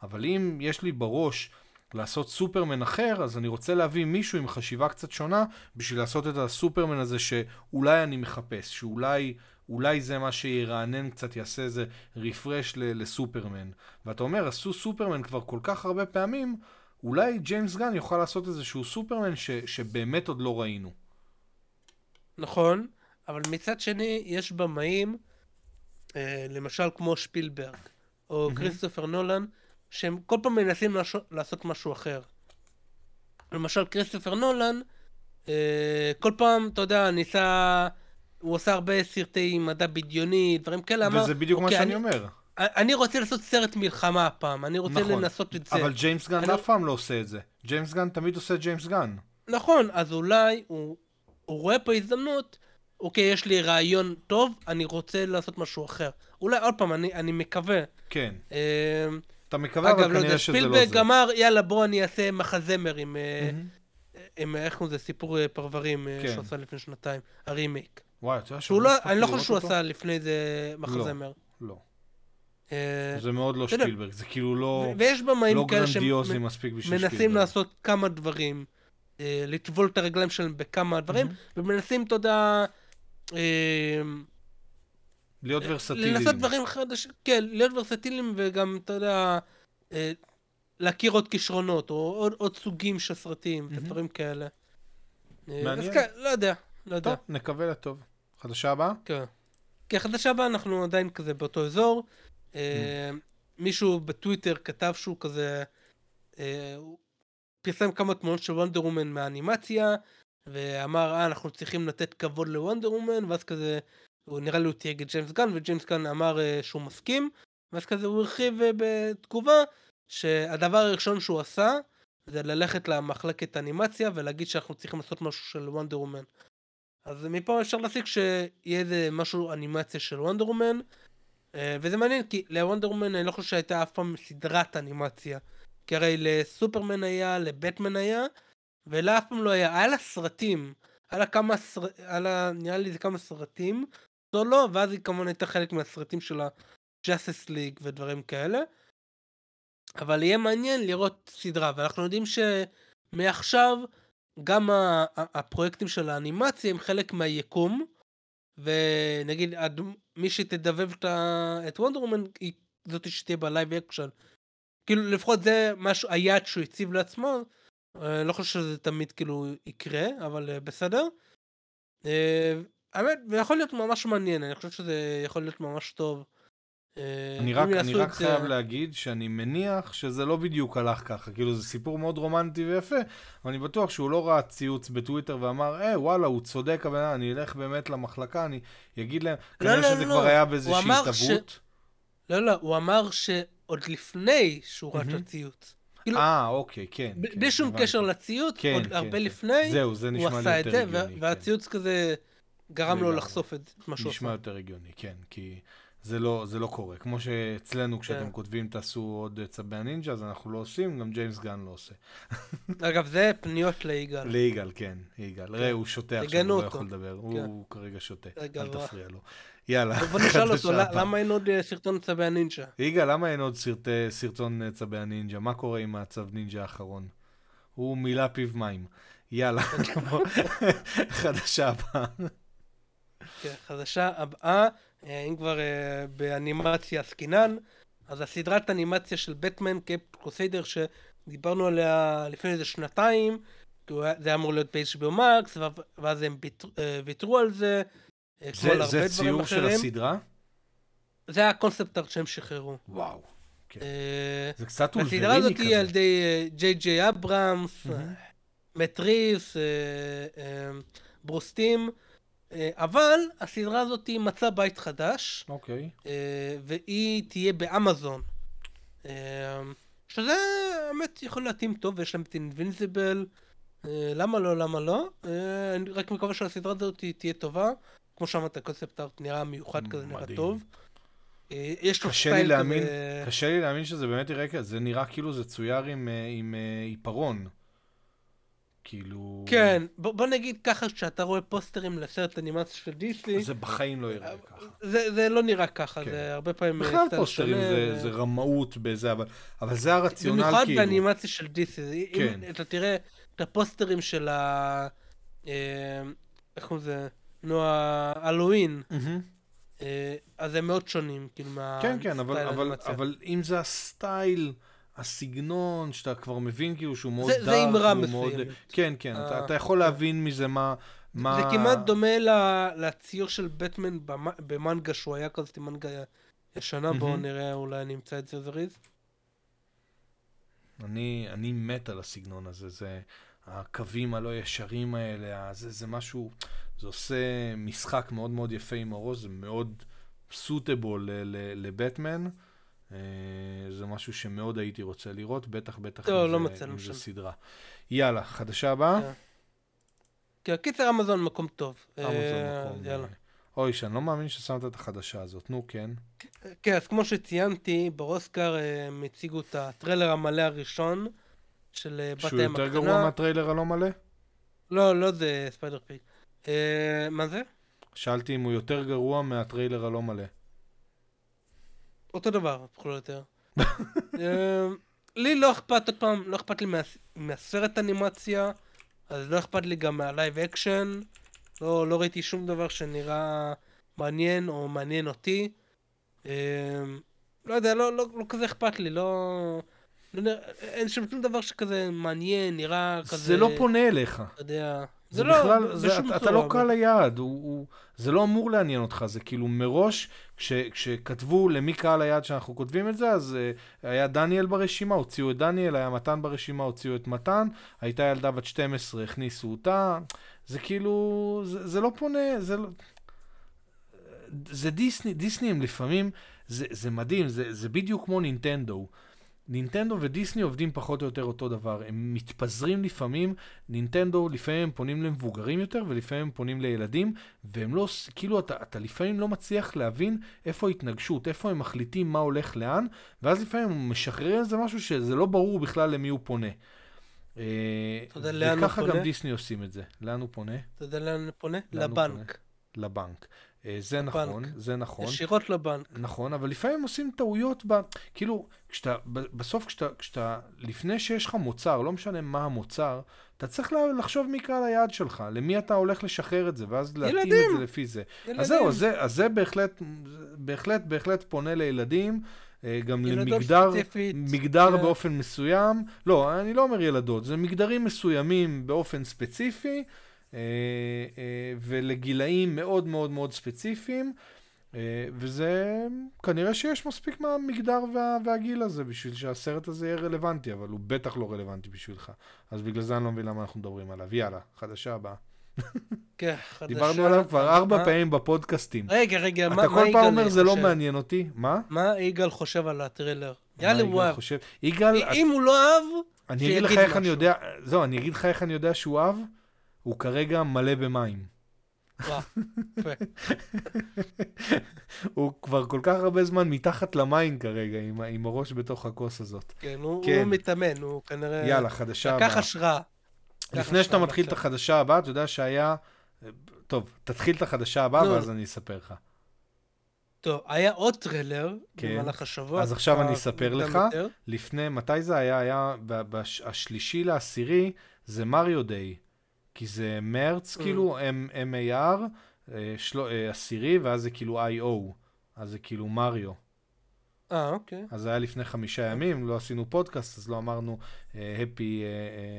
אבל אם יש לי בראש לעשות סופרמן אחר, אז אני רוצה להביא מישהו עם חשיבה קצת שונה, בשביל לעשות את הסופרמן הזה שאולי אני מחפש, שאולי... אולי זה מה שירענן קצת, יעשה איזה רפרש ל- לסופרמן. ואתה אומר, עשו סופרמן כבר כל כך הרבה פעמים, אולי ג'יימס גן יוכל לעשות איזשהו סופרמן ש- שבאמת עוד לא ראינו. נכון, אבל מצד שני, יש במאים, אה, למשל כמו שפילברג, או כריסטופר נולן, שהם כל פעם מנסים לשו- לעשות משהו אחר. למשל, כריסטופר נולן, אה, כל פעם, אתה יודע, ניסה... הוא עושה הרבה סרטי מדע בדיוני, דברים כאלה, אמר, וזה בדיוק מה "אוקיי, שאני אני- אומר. אני רוצה לעשות סרט מלחמה הפעם, אני רוצה נכון. לנסות את זה. אבל ג'יימס גן אני- אף פעם לא עושה את זה. ג'יימס גן תמיד עושה ג'יימס גן. נכון, אז אולי הוא, הוא רואה פה הזדמנות, אוקיי, יש לי רעיון טוב, אני רוצה לעשות משהו אחר. אולי, עוד פעם, אני, אני מקווה. כן. אה, אתה מקווה, אגב, אבל לא כנראה שזה לא זה. אמר, יאללה, בוא אני אעשה מחזמר עם, אה, מהמם. עם איך קוראים לזה, סיפור אה, פרברים אה, כן. שהוא עשה לפני שנתיים, הרימייק. וואי, אתה יודע שהוא לא, אני לא חושב שהוא? עשה לפני זה מחזמר. לא. אה, זה מאוד לא שפילברג, זה כאילו לא ויש במאים לא כאלה גרנדיוזי מספיק בשביל שמנסים שפילברג. לעשות כמה דברים, אה, לטבול את הרגליים שלהם בכמה דברים. ומנסים, אתה יודע, אה, להיות ורסטיליים. לנסות דברים חדשים, כן, להיות ורסטיליים וגם, אתה יודע, להכיר עוד כישרונות, או עוד, עוד סוגים של סרטים, מהמם. ודברים כאלה. מעניין. אז כן, לא יודע, לא יודע. טוב, נקווה לטוב. חדשה הבאה? כן. כי חדשה הבאה אנחנו עדיין כזה באותו אזור. אה, מישהו בטוויטר כתב שהוא כזה, אה, הוא פרסם כמה תמונות של וונדר וומן מהאנימציה, ואמר, אה, אנחנו צריכים לתת כבוד לוונדר וומן, ואז כזה, הוא נראה לי הוא תייג את ג'יימס גן, וג'יימס גן אמר אה, שהוא מסכים, ואז כזה הוא הרחיב בתגובה, שהדבר הראשון שהוא עשה, זה ללכת למחלקת אנימציה ולהגיד שאנחנו צריכים לעשות משהו של וונדר וומן. אז מפה אפשר להסיק שיהיה איזה משהו אנימציה של וונדר וומן, אה, וזה מעניין כי לוונדר וומן אני לא חושב שהייתה אף פעם סדרת אנימציה. כי הרי לסופרמן היה, לבטמן היה, ולה אף פעם לא היה, היה לה סרטים, היה לה כמה סרטים, נראה לי זה כמה סרטים, סולו, ואז היא כמובן הייתה חלק מהסרטים של ה-Justice League ודברים כאלה. אבל יהיה מעניין לראות סדרה, ואנחנו יודעים שמעכשיו גם הפרויקטים של האנימציה הם חלק מהיקום, ונגיד מי שתדבב את Wonder Woman היא זאת שתהיה ב live action. כאילו לפחות זה משהו, היעד שהוא הציב לעצמו, אה, לא חושב שזה תמיד כאילו יקרה, אבל אה, בסדר. אה, האמת, ויכול להיות ממש מעניין, אני חושב שזה יכול להיות ממש טוב. אה, אני רק, אני רק זה- חייב להגיד שאני מניח שזה לא בדיוק הלך ככה. כאילו זה סיפור מאוד רומנטי ויפה, אבל אני בטוח שהוא לא ראה ציוץ בטוויטר ואמר, אה, וואלה, הוא צודק, הבן אדם, אני אלך באמת למחלקה, אני אגיד להם, כנראה לא, שזה לא. כבר היה הוא באיזושהי אמר ש- התהוות. לא, לא, הוא אמר שעוד לפני שהוא ראה את. הציוץ. כאילו, אה, אוקיי, כן. כן, בלי שום הבנתי. קשר לציוץ, כן, עוד כן, הרבה כן. לפני, זהו, זה הוא נשמע עשה את זה, הגיוני. כן. והציוץ כזה גרם לו. לחשוף את מה שהוא נשמע עשה. יותר הגיוני, כן, כי זה לא, זה לא קורה. כמו שאצלנו, כשאתם כן. כותבים תעשו עוד צבי הנינג'ה, אז אנחנו לא עושים, גם ג'יימס גן לא עושה. אגב, זה פניות ליגאל. ליגאל, כן, יגאל. ראה, הוא שותה עכשיו, הוא לא אותו. יכול לדבר. הוא כרגע שותה, אל תפריע לו. יאללה, בוא נשאל אותו. למה אין עוד אה, סרטון צבי הנינג'ה? יגאל, למה אין עוד סרטי, סרטון אה, צבי הנינג'ה? מה קורה עם הצבי נינג'ה האחרון? הוא מילא פיו מים. יאללה, חדשה הבאה. כן, חדשה הבאה, אה, אם כבר אה, באנימציה עסקינן, אז הסדרת אנימציה של Batman Caped Crusader שדיברנו עליה לפני איזה שנתיים, זה היה אמור להיות ב-HBO Max, ואז הם אה, ויתרו על זה, אה, זה, זה ציור של. הסדרה? זה הקונספט ארט שהם שחררו. וואו. כן. אה, זה קצת הסדרה אולבריני הזאת היא על כזה. ידי אה, ג'יי ג'יי אברהמס. מטריס, אה, אה, ברוסטים, אה, אבל הסדרה הזאת מצאה בית חדש, אוקיי. אה, והיא תהיה באמזון. אה, שזה באמת יכול להתאים טוב, ויש להם את אינבינזיבל, למה לא, למה לא? אה, אני רק מקווה שהסדרה הזאת תהיה טובה. כמו שאמרת, הקונספט ארט נראה מיוחד כזה, נראה. טוב. אה, יש לו סטייל להאמין, כזה... קשה לי להאמין שזה באמת יראה כזה, זה נראה כאילו זה צויר עם, אה, עם אה, עיפרון. כאילו... כן, בוא, בוא נגיד ככה, כשאתה רואה פוסטרים לסרט אנימציה של DC, זה בחיים לא יראה ככה. זה, זה לא נראה ככה, כן. זה הרבה פעמים... אה, בכלל פוסטרים זה, ו- זה רמאות בזה, אבל, אבל זה הרציונל במיוחד כאילו. באנימציה של DC, כן. אם אתה תראה את הפוסטרים של ה... אה, איך קוראים לזה? נו, ההלואוין. אה, אז הם מאוד שונים, כאילו, כן, כן, אבל, מהסטייל אבל. אבל אם זה הסטייל, הסגנון, שאתה כבר מבין כאילו שהוא מאוד זה- זה דארק, אמרה והוא מאוד... מסוימת. כן, כן, אתה, אה, אתה יכול להבין מזה מה... מה... זה כמעט דומה ל- לציור של בטמן במ- במנגה שהוא היה כזאת מנגה ישנה, בואו. נראה, אולי נמצא את זה זריז. אני, אני מת על הסגנון הזה, זה הקווים הלא ישרים האלה, זה, זה משהו, זה עושה משחק מאוד מאוד יפה עם הראש, זה מאוד סוטבול לבטמן. אה, זה משהו שמאוד הייתי רוצה לראות, בטח בטח לא, אם, לא זה, אם זה. סדרה. יאללה, חדשה הבאה? כן. כן, קיצר אמזון מקום טוב. אמזון אה, מקום. יאללה. אה, אוי, שאני לא מאמין ששמת את החדשה הזאת. נו, כן. כן, אז כמו שציינתי, באוסקר אה, הם הציגו את הטריילר המלא הראשון של אה, בת הים. שהוא יותר גרוע מהטריילר הלא מלא? לא, לא זה ספיידר. אה, מה זה? שאלתי אם הוא יותר גרוע מהטריילר הלא מלא. אותו דבר, פחות או יותר. אה, לי לא אכפת, עוד פעם, לא אכפת לי מה- מהסרט אנימציה, אז לא אכפת לי גם מה live action. לא, לא ראיתי שום דבר שנראה מעניין או מעניין אותי. אה, לא יודע, לא, לא, לא כזה אכפת לי, לא... לא נראה, אין שם שום דבר שכזה מעניין, נראה כזה... זה לא פונה אליך. אתה יודע... זה לא, בכלל, זה, בשום אתה, אתה צורה, לא אבל- קהל היעד, הוא, הוא, זה לא אמור לעניין אותך, זה כאילו מראש, כש, כשכתבו למי קהל היעד שאנחנו כותבים את זה, אז uh, היה דניאל ברשימה, הוציאו את דניאל, היה מתן ברשימה, הוציאו את מתן, הייתה ילדה בת 12, הכניסו אותה, זה כאילו, זה, זה לא פונה, זה לא... זה דיסני, דיסני הם לפעמים, זה, זה מדהים, זה, זה בדיוק כמו נינטנדו. נינטנדו ודיסני עובדים פחות או יותר אותו דבר, הם מתפזרים לפעמים, נינטנדו לפעמים הם פונים למבוגרים יותר ולפעמים הם פונים לילדים, והם לא, כאילו אתה, אתה לפעמים לא מצליח להבין איפה ההתנגשות, איפה הם מחליטים מה הולך לאן, ואז לפעמים הם משחררים איזה משהו שזה לא ברור בכלל למי הוא פונה. אה, אתה יודע לאן הוא וככה גם פונה? דיסני עושים את זה. לאן הוא פונה? אתה יודע לאן אני פונה? הוא לבנק. לבנק. אה, זה לבנק. נכון, זה נכון. ישירות לבנק. נכון, אבל לפעמים עושים טעויות ב... כאילו, כשאתה, בסוף כשאתה, כשאתה, לפני שיש לך מוצר, לא משנה מה המוצר, אתה צריך לחשוב מי קהל היעד שלך, למי אתה הולך לשחרר את זה, ואז להתאים את ילדים. זה לפי זה. ילדים. אז זהו, אז זה, אז זה בהחלט, בהחלט, בהחלט פונה לילדים, אה, גם למגדר, ספציפית, מגדר כן. באופן מסוים. לא, אני לא אומר ילדות, זה מגדרים מסוימים באופן ספציפי, ולגילאים מאוד מאוד מאוד ספציפיים. אה, וזה, כנראה שיש מספיק מהמגדר וה, והגיל הזה בשביל שהסרט הזה יהיה רלוונטי, אבל הוא בטח לא רלוונטי בשבילך. אז בגלל זה אני לא מבין למה אנחנו מדברים עליו. יאללה, חדשה הבאה. כן, חדשה. דיברנו עליו כבר ארבע פעמים בפודקאסטים. רגע, רגע, מה אתה מה כל פעם יגאל אומר זה לא חושב? מעניין אותי. מה? מה יגאל חושב על הטריילר? מה יאללה, יגאל הוא אהב. חושב? יגאל, אם הוא לא אהב, אני אגיד לך איך אני. יודע, זהו, אני אגיד לך איך אני יודע שהוא אהב, הוא כרגע מלא במים. הוא כבר כל כך הרבה זמן מתחת למים כרגע, עם, עם הראש בתוך הכוס הזאת. כן, הוא כן. הוא מתאמן, הוא כנראה... יאללה, חדשה לקח הבאה. השראה. לקח לפני שאתה השראה מתחיל את. החדשה הבאה, אתה יודע שהיה... טוב, תתחיל את החדשה הבאה, נו. ואז אני אספר לך. טוב, היה עוד טריילר כן. במהלך השבוע. אז עכשיו אני אספר לך. יותר. לפני, מתי זה היה? היה ב- בש- השלישי לעשירי, זה Mario Day. כי זה מרץ, Mm. כאילו, M-A-R, אה, אה, עשירי, ואז זה כאילו I-O. אז זה כאילו מריו. אה, אוקיי. אז זה היה לפני חמישה ימים, לא עשינו פודקאסט, אז לא אמרנו Happy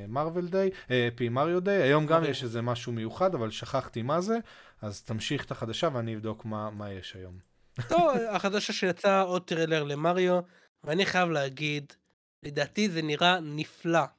Marvel Day, happy Mario Day. היום גם מריו. יש איזה משהו מיוחד, אבל שכחתי מה זה, אז תמשיך את החדשה ואני אבדוק מה, מה יש היום. טוב, החדשה שיצאה עוד טריילר למריו, ואני חייב להגיד, לדעתי זה נראה נפלא.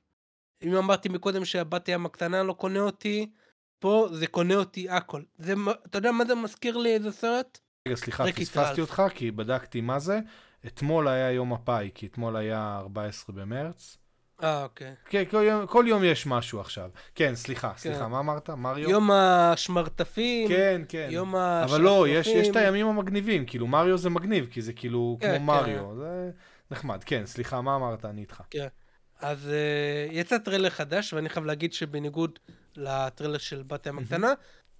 אם אמרתי מקודם שהבת ים הקטנה לא קונה אותי, פה זה קונה אותי הכל. זה, אתה יודע מה זה מזכיר לי איזה סרט? רגע, סליחה, פספסתי. אותך, כי בדקתי מה זה. אתמול היה יום הפאי, כי אתמול היה 14 במרץ. אה, אוקיי. כן, כל יום, כל יום יש משהו עכשיו. כן, סליחה, סליחה, מה אמרת? מריו? יום השמרטפים, כן, כן. יום השרפרפים. אבל לא, יש, יש את הימים המגניבים, כאילו מריו זה מגניב, כי זה כאילו כן, כמו כן. מריו, זה נחמד. כן, סליחה, מה אמרת? אני איתך. אז uh, יצא טריילר חדש, ואני חייב להגיד שבניגוד לטריילר של בת ים. הקטנה,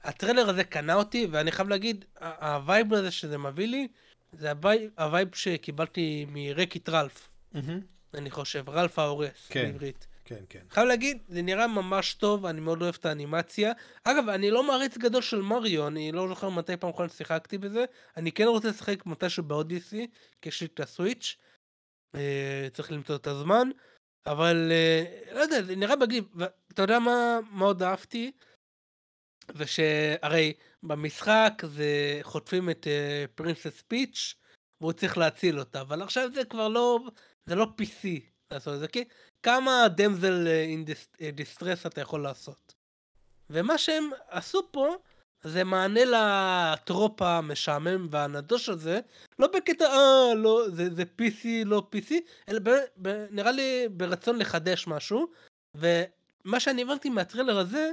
הטריילר הזה קנה אותי, ואני חייב להגיד, ה vibe הזה שזה מביא לי, זה הווייב, הווייב שקיבלתי מ-Wreck-It Ralph, אני חושב, רלף ההורס כן. בעברית. כן, כן. חייב להגיד, זה נראה ממש טוב, אני מאוד אוהב את האנימציה. אגב, אני לא מעריץ גדול של מריו, אני לא זוכר מתי פעם אחרונה שיחקתי בזה. אני כן רוצה לשחק מתישהו ב-Odyssey, כי יש לי את ה-Switch. אה, צריך למצוא את הזמן. אבל אה, לא יודע, זה נראה מגניב. ואתה יודע מה, עוד אהבתי? זה שהרי במשחק זה חוטפים את אה, Princess Peach והוא צריך להציל אותה, אבל עכשיו זה כבר לא, זה לא PC לעשות את זה, כי כמה damsel distress אתה יכול לעשות. ומה שהם עשו פה, זה מענה ל trope המשעמם והנדוש הזה, לא בקטע, אה, לא, זה, זה PC, לא PC, אלא ב, ב, נראה לי ברצון לחדש משהו, ומה שאני הבנתי מהטריילר הזה,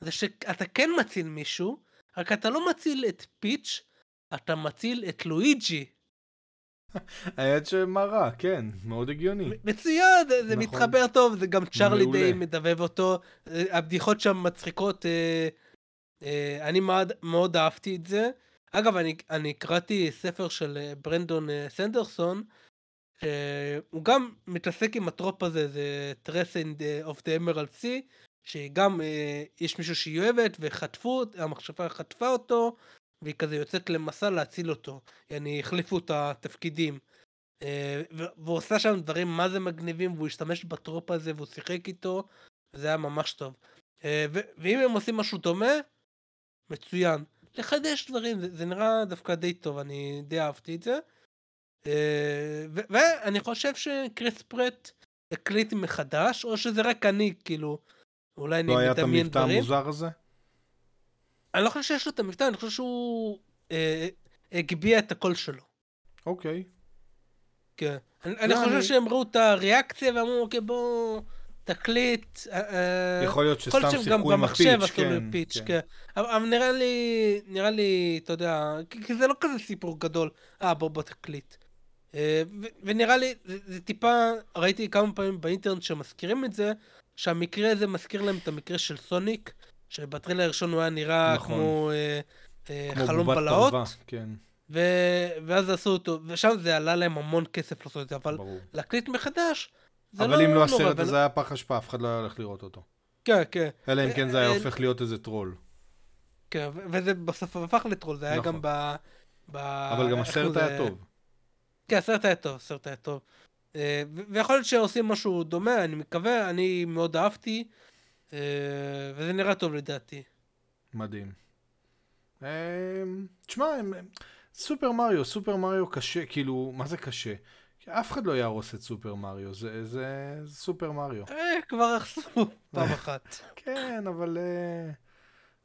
זה שאתה כן מציל מישהו, רק אתה לא מציל את פיץ', אתה מציל את לואיג'י. היד שמרה, כן, מאוד הגיוני. מצוין, זה, זה נכון. מתחבר טוב, זה גם צ'ארלי. דיי מדבב אותו, אה, הבדיחות שם מצחיקות, אה, אני מאוד, מאוד אהבתי את זה. אגב, אני, אני קראתי ספר של אה, ברנדון אה, סנדרסון, שהוא גם מתעסק עם ה trope הזה, זה Tress and of the Emerald Sea, שגם אה, יש מישהו שהיא אוהבת וחטפו, המכשפה חטפה אותו, והיא כזה יוצאת למסע להציל אותו. יעני, החליפו את התפקידים. אה, והוא עושה שם דברים מה זה מגניבים, והוא השתמש ב trope הזה והוא שיחק איתו, זה היה ממש טוב. אה, ואם הם עושים משהו דומה, מצוין. לחדש דברים, זה, זה נראה דווקא די טוב, אני די אהבתי את זה. אה, ו- ואני חושב שקריס פרט הקליט מחדש, או שזה רק אני, כאילו, אולי אני לא היה את מדמיין המבטא דברים. המוזר הזה? אני לא חושב שיש לו את המבטא, אני חושב שהוא אה, הגביה את הקול שלו. אוקיי. כן. אני, אני לא, חושב אני- שהם ראו את הריאקציה ואמרו, אוקיי, בוא תקליט. אה, אה, יכול להיות שסתם שיחקו עם במחשב הפיץ', עשו לו כן. פיץ', כן. כן. אבל נראה לי, נראה לי, אתה יודע, כי זה לא כזה סיפור גדול, אה, בוא, בוא תקליט. אה, ונראה לי, זה, טיפה, ראיתי כמה פעמים באינטרנט שמזכירים את זה, שהמקרה הזה מזכיר להם את המקרה של סוניק, שבטריילר הראשון הוא היה נראה נכון. כמו כמו חלום בלהות, כן, ו... ואז עשו אותו, ושם זה עלה להם המון כסף לעשות את זה, אבל ברור. להקליט מחדש, אבל אם לא הסרט הזה היה פח אשפה, אף אחד לא היה הולך לראות אותו. כן, כן, אלא אם כן זה היה אה, הופך להיות איזה טרול. כן, וזה בסוף הפך לטרול, זה היה נכון. גם ב... אבל גם הסרט זה- היה טוב. כן, הסרט היה טוב, הסרט היה טוב. אה, ויכול להיות שעושים משהו דומה, אני מקווה, אני מאוד אהבתי, אה, וזה נראה טוב לדעתי. מדהים. תשמע, סופר מריו, סופר מריו קשה, כאילו, מה זה קשה? אף אחד לא יהרוס את סופר מריו, זה, זה, זה סופר מריו. אה, כבר הרסו פעם אחת. כן, אבל... אה,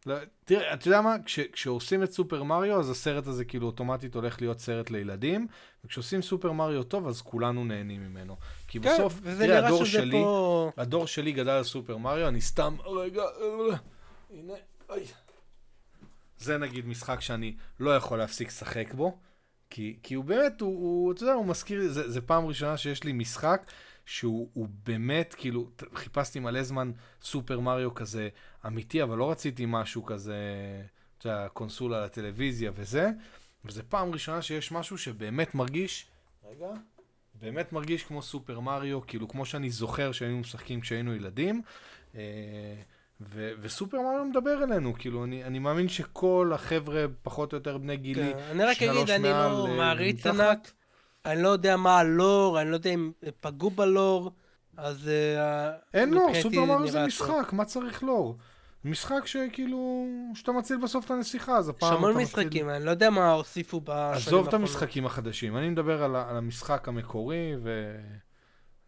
לא, תראה, אתה יודע מה? כש, כשעושים את סופר מריו, אז הסרט הזה כאילו אוטומטית הולך להיות סרט לילדים, וכשעושים סופר מריו טוב, אז כולנו נהנים ממנו. כי כן, בסוף, תראה, הדור שלי, פה... הדור שלי גדל על סופר מריו, אני סתם, רגע, אה, הנה, אוי. זה נגיד משחק שאני לא יכול להפסיק לשחק בו, כי, כי הוא באמת, הוא, הוא, אתה יודע, הוא מזכיר, לי, זה, זה פעם ראשונה שיש לי משחק שהוא הוא באמת, כאילו, חיפשתי מלא זמן סופר מריו כזה אמיתי, אבל לא רציתי משהו כזה, אתה יודע, קונסולה לטלוויזיה וזה, וזה פעם ראשונה שיש משהו שבאמת מרגיש, רגע, באמת מרגיש כמו סופר מריו, כאילו כמו שאני זוכר שהיינו משחקים כשהיינו ילדים, אה, ו- וסופר מריו מדבר אלינו, כאילו, אני, אני מאמין שכל החבר'ה פחות או יותר בני גילי, כן, אני רק אגיד, אני לא אה, מעריץ. ענק, אני לא יודע מה הלור, אני לא יודע אם פגעו בלור, אז אה, אין לור, סופר מריו זה משחק, מה צריך לור? משחק שכאילו, שאתה מציל בסוף את הנסיכה, אז. הפעם אתה המון מתחיל... משחקים, אני לא יודע מה הוסיפו בשנים האחרונות. עזוב את המשחקים החדשים, אני מדבר על, על המשחק המקורי, וזה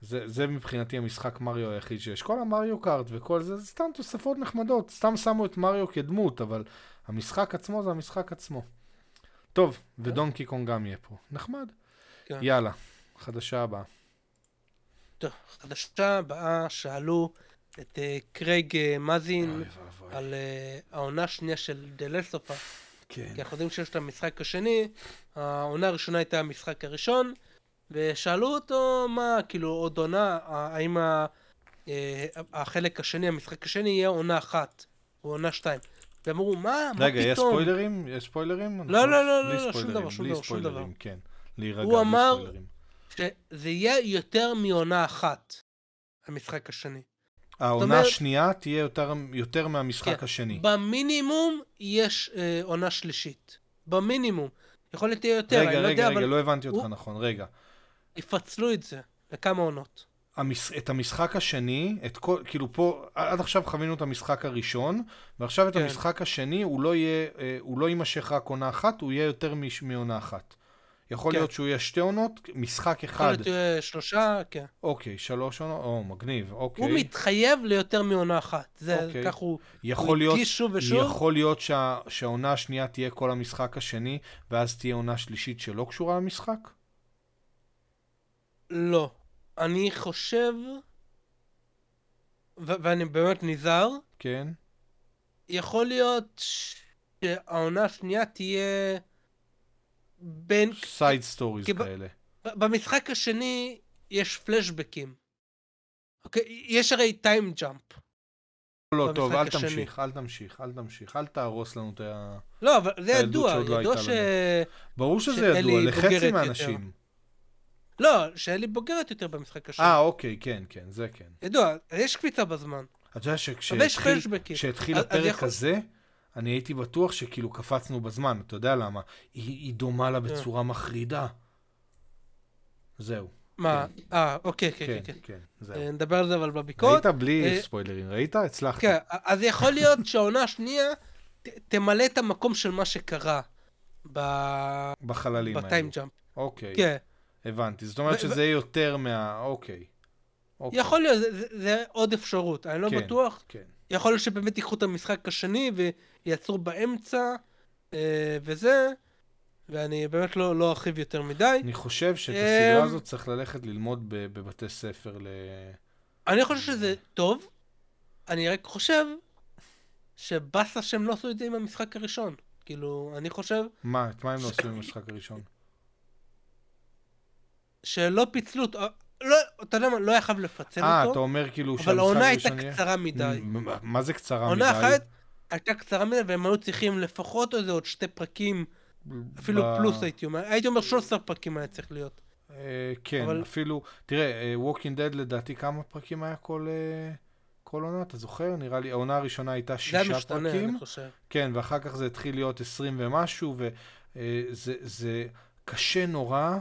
זה מבחינתי המשחק מריו היחיד שיש. כל המריו קארט וכל זה, זה סתם תוספות נחמדות, סתם שמו את מריו כדמות, אבל המשחק עצמו זה המשחק עצמו. טוב, ודונקי קונג גם יהיה פה. נחמד. כן. יאללה, חדשה הבאה. טוב, חדשה הבאה, שאלו את אה, קרייג מזין אוי ואבוי. על אה, העונה השנייה של The Last of Us. כן. כי אנחנו יודעים שיש את המשחק השני, העונה הראשונה הייתה המשחק הראשון, ושאלו אותו מה, כאילו עוד עונה, האם ה- אה, החלק השני, המשחק השני יהיה עונה אחת, או עונה שתיים. ואמרו, מה, מה פתאום? רגע, יש ספוילרים? יש ספוילרים? לא, לא, לא, בלי לא, שום דבר, שום דבר, שום דבר. כן. להירגע, הוא אמר-. שזה יהיה יותר מעונה אחת, המשחק השני. העונה אומרת- השנייה תהיה יותר, יותר מהמשחק כן. השני. במינימום יש אה, עונה שלישית. במינימום. יכול להיות יותר, רגע, אני לא רגע, יודע, רגע, אבל לא הבנתי אותך הוא- נכון, רגע. יפצלו את זה לכמה עונות. המש... את המשחק השני, את כל, כאילו פה, עד עכשיו חווינו את המשחק הראשון, ועכשיו את כן. המשחק השני, הוא לא יהיה, אה, הוא לא יימשך רק עונה אחת, הוא יהיה יותר מש... מעונה אחת. יכול כן. להיות שהוא יהיה שתי עונות, משחק יכול אחד, להיות אה, שלושה, כן. אוקיי, שלוש עונות, או, מגניב, אוקיי. הוא מתחייב ליותר מעונה אחת. זה, אוקיי. כך הוא, יכול הוא להיות, הדגיש שוב ושוב. יכול להיות שה... שהעונה השנייה תהיה כל המשחק השני, ואז תהיה עונה שלישית שלא קשורה למשחק? לא. אני חושב, ו- ואני באמת נזהר, כן. יכול להיות שהעונה השנייה תהיה בין... side stories כאלה. במשחק השני יש פלשבקים. אוקיי? יש הרי time jump. לא, טוב, במשחק אל השני. תמשיך, אל תמשיך, אל תמשיך, אל תהרוס לנו את ה... לא, אבל זה ידוע, לא ידוע ש... ברור שזה ידוע, לחצי. מהאנשים. לא, שאלי בוגרת יותר במשחק השני. אה, אוקיי, כן, כן, זה כן. ידוע, יש קפיצה בזמן. אתה יודע שכשהתחיל הפרק הזה, אני הייתי בטוח שכאילו קפצנו בזמן, אתה יודע למה? היא היא דומה לה בצורה מחרידה. זהו, מה? אה, אוקיי, כן, כן, כן, כן. כן, זהו. אה, נדבר על זה אבל בביקורת. ראית בלי אה, ספוילרים, ראית? הצלחת. כן, אז יכול להיות שהעונה השנייה תמלא את המקום של מה שקרה בחללים בטיים האלו. ג'אמפ. אוקיי, כן. הבנתי. זאת אומרת ו- שזה יהיה יותר מה... אוקיי. אוקיי. יכול להיות, זה- זה- זה עוד אפשרות, אני לא כן. בטוח. כן. יכול להיות שבאמת ייקחו את המשחק השני ויעצרו באמצע אה, וזה, ואני באמת לא לא ארחיב יותר מדי. אני חושב שאת הסדרה אמ, הזאת צריך ללכת ללמוד ב- בבתי ספר ל... אני חושב שזה טוב, אני רק חושב שבאסה שהם לא עשו את זה עם המשחק הראשון. כאילו, אני חושב מה? את מה הם לא עשו במשחק הראשון? שלא פיצלו אותו. לא, אתה יודע מה, לא היה חייב לפצל אה, אתה אותו, אומר כאילו אבל שהמשחק העונה הייתה הראשון יהיה? קצרה מדי. מ- מ- מה זה קצרה מדי? העונה אחת הייתה קצרה מדי, והם היו צריכים לפחות איזה עוד שתי פרקים, אפילו פלוס הייתי אומר. הייתי אומר 13 פרקים היה צריך להיות. אה, כן, אבל- אפילו... תראה, אה, Walking Dead לדעתי כמה פרקים היה כל... אה, כל עונה, אתה זוכר? נראה לי, העונה הראשונה הייתה זה שישה היה משתנה, פרקים. אני חושב. כן, ואחר כך זה התחיל להיות 20 ומשהו, וזה זה קשה נורא,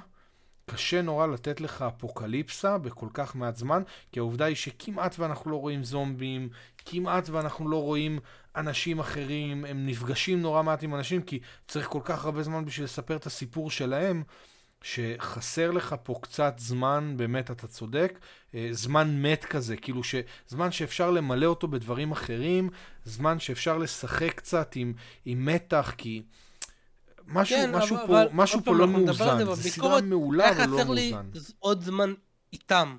קשה נורא לתת לך אפוקליפסה בכל כך מעט זמן, כי העובדה היא שכמעט ואנחנו לא רואים זומבים, כמעט ואנחנו לא רואים אנשים אחרים, הם נפגשים נורא מעט עם אנשים, כי צריך כל כך הרבה זמן בשביל לספר את הסיפור שלהם, שחסר לך פה קצת זמן, באמת, אתה צודק, אה, זמן מת כזה, כאילו ש... זמן שאפשר למלא אותו בדברים אחרים, זמן שאפשר לשחק קצת עם, עם מתח, כי... משהו, כן, משהו אבל- פה, אבל משהו פה לא מאוזן, זה זו סדרה מעולה היה אבל לא חסר לי מאוזן. ז- עוד זמן איתם,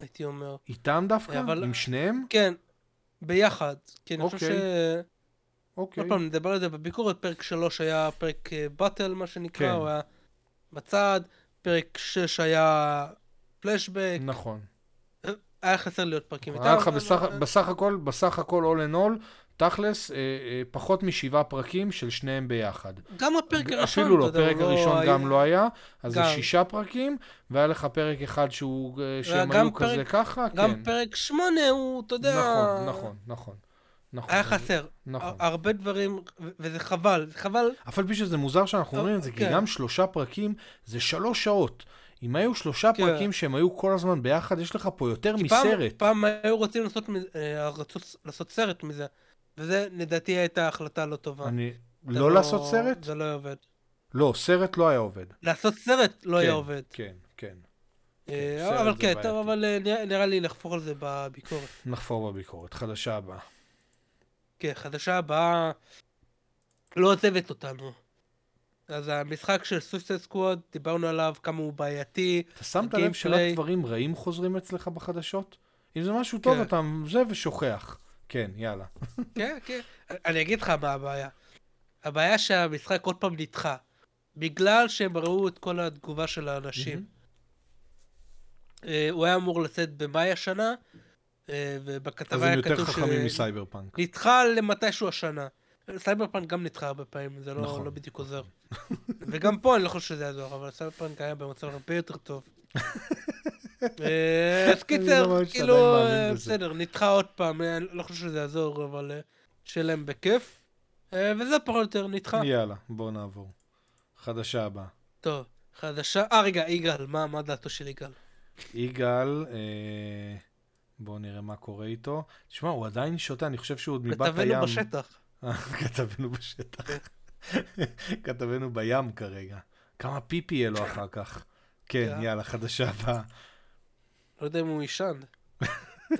הייתי אומר. איתם דווקא? אבל- עם שניהם? כן, ביחד. כי אני חושב ש... אוקיי. אוקיי. עוד פעם, נדבר על זה בביקורת, פרק 3 היה פרק אה, באטל, מה שנקרא, כן. הוא היה בצד, פרק 6 היה פלשבק, נכון. היה חסר לי עוד פרקים היה לך בסך, בסך הכל, בסך הכל all in all, תכלס, אה, אה, פחות משבעה פרקים של שניהם ביחד. גם הפרק הראשון, אפילו לא, אתה יודע, פרק הוא הראשון היה- גם לא היה, אז זה גם. שישה פרקים, והיה לך פרק אחד שהוא, אה, שהם גם היו כזה פרק- ככה, גם כן. פרק 8 הוא, אתה יודע... נכון, נכון, נכון. נכון. היה חסר. נכון. הר- הרבה דברים, וזה חבל, זה חבל. אף על פי שזה מוזר שאנחנו אומרים את זה, כי כן. גם שלושה פרקים זה שלוש שעות. אם היו שלושה כן. פרקים שהם היו כל הזמן ביחד, יש לך פה יותר כי פעם- מסרט. פעם היו רוצים לעשות אה, לעשות סרט מזה, וזה לדעתי הייתה החלטה לא טובה. אני... זה לא לעשות סרט? זה לא עובד. לא, סרט לא היה עובד. לעשות סרט לא היה כן, עובד. כן, כן. אה, סרט אבל כן, בעייתי. טוב, אבל אה, נראה- נראה לי לחפור על זה בביקורת. נחפור בביקורת. חדשה הבאה. כן, חדשה הבאה לא עוזבת אותנו. אז המשחק של סויסט סקוואד, דיברנו עליו, כמה הוא בעייתי. אתה שמת לב שרק דברים רעים חוזרים אצלך בחדשות? אם זה משהו טוב, כן. אתה זה ושוכח. כן, יאללה. כן, כן. אני אגיד לך מה הבעיה. הבעיה שהמשחק עוד פעם נדחה. בגלל שהם ראו את כל התגובה של האנשים. אה, הוא היה אמור לצאת במאי השנה, אה, אז ובכתבה הם היה יותר כתוב חכמים מסייבר פאנק. נדחה למתישהו השנה. סייבר פאנק גם נדחה הרבה פעמים, זה לא, נכון. לא בדיוק עוזר. וגם פה אני לא חושב שזה יעזור, אבל סייבר פאנק היה במצב הרבה יותר טוב. אה, אז קיצר, לא שאתה כאילו, אה. בסדר, נדחה עוד פעם, אה, אני לא חושב שזה יעזור, אבל שיהיה להם בכיף. וזה פחות או יותר נדחה. יאללה, בואו נעבור. חדשה הבאה. טוב, חדשה, אה רגע, יגאל, מה מה דעתו של יגאל? יגאל, אה, בואו נראה מה קורה איתו. תשמע, הוא עדיין שותה, אני חושב שהוא עוד מבת הים. כתבנו בשטח. כתבנו בשטח. כתבנו בים כרגע. כמה פיפי יהיה לו אחר כך. כן, כן. יאללה, חדשה הבאה. לא יודע אם הוא יישן.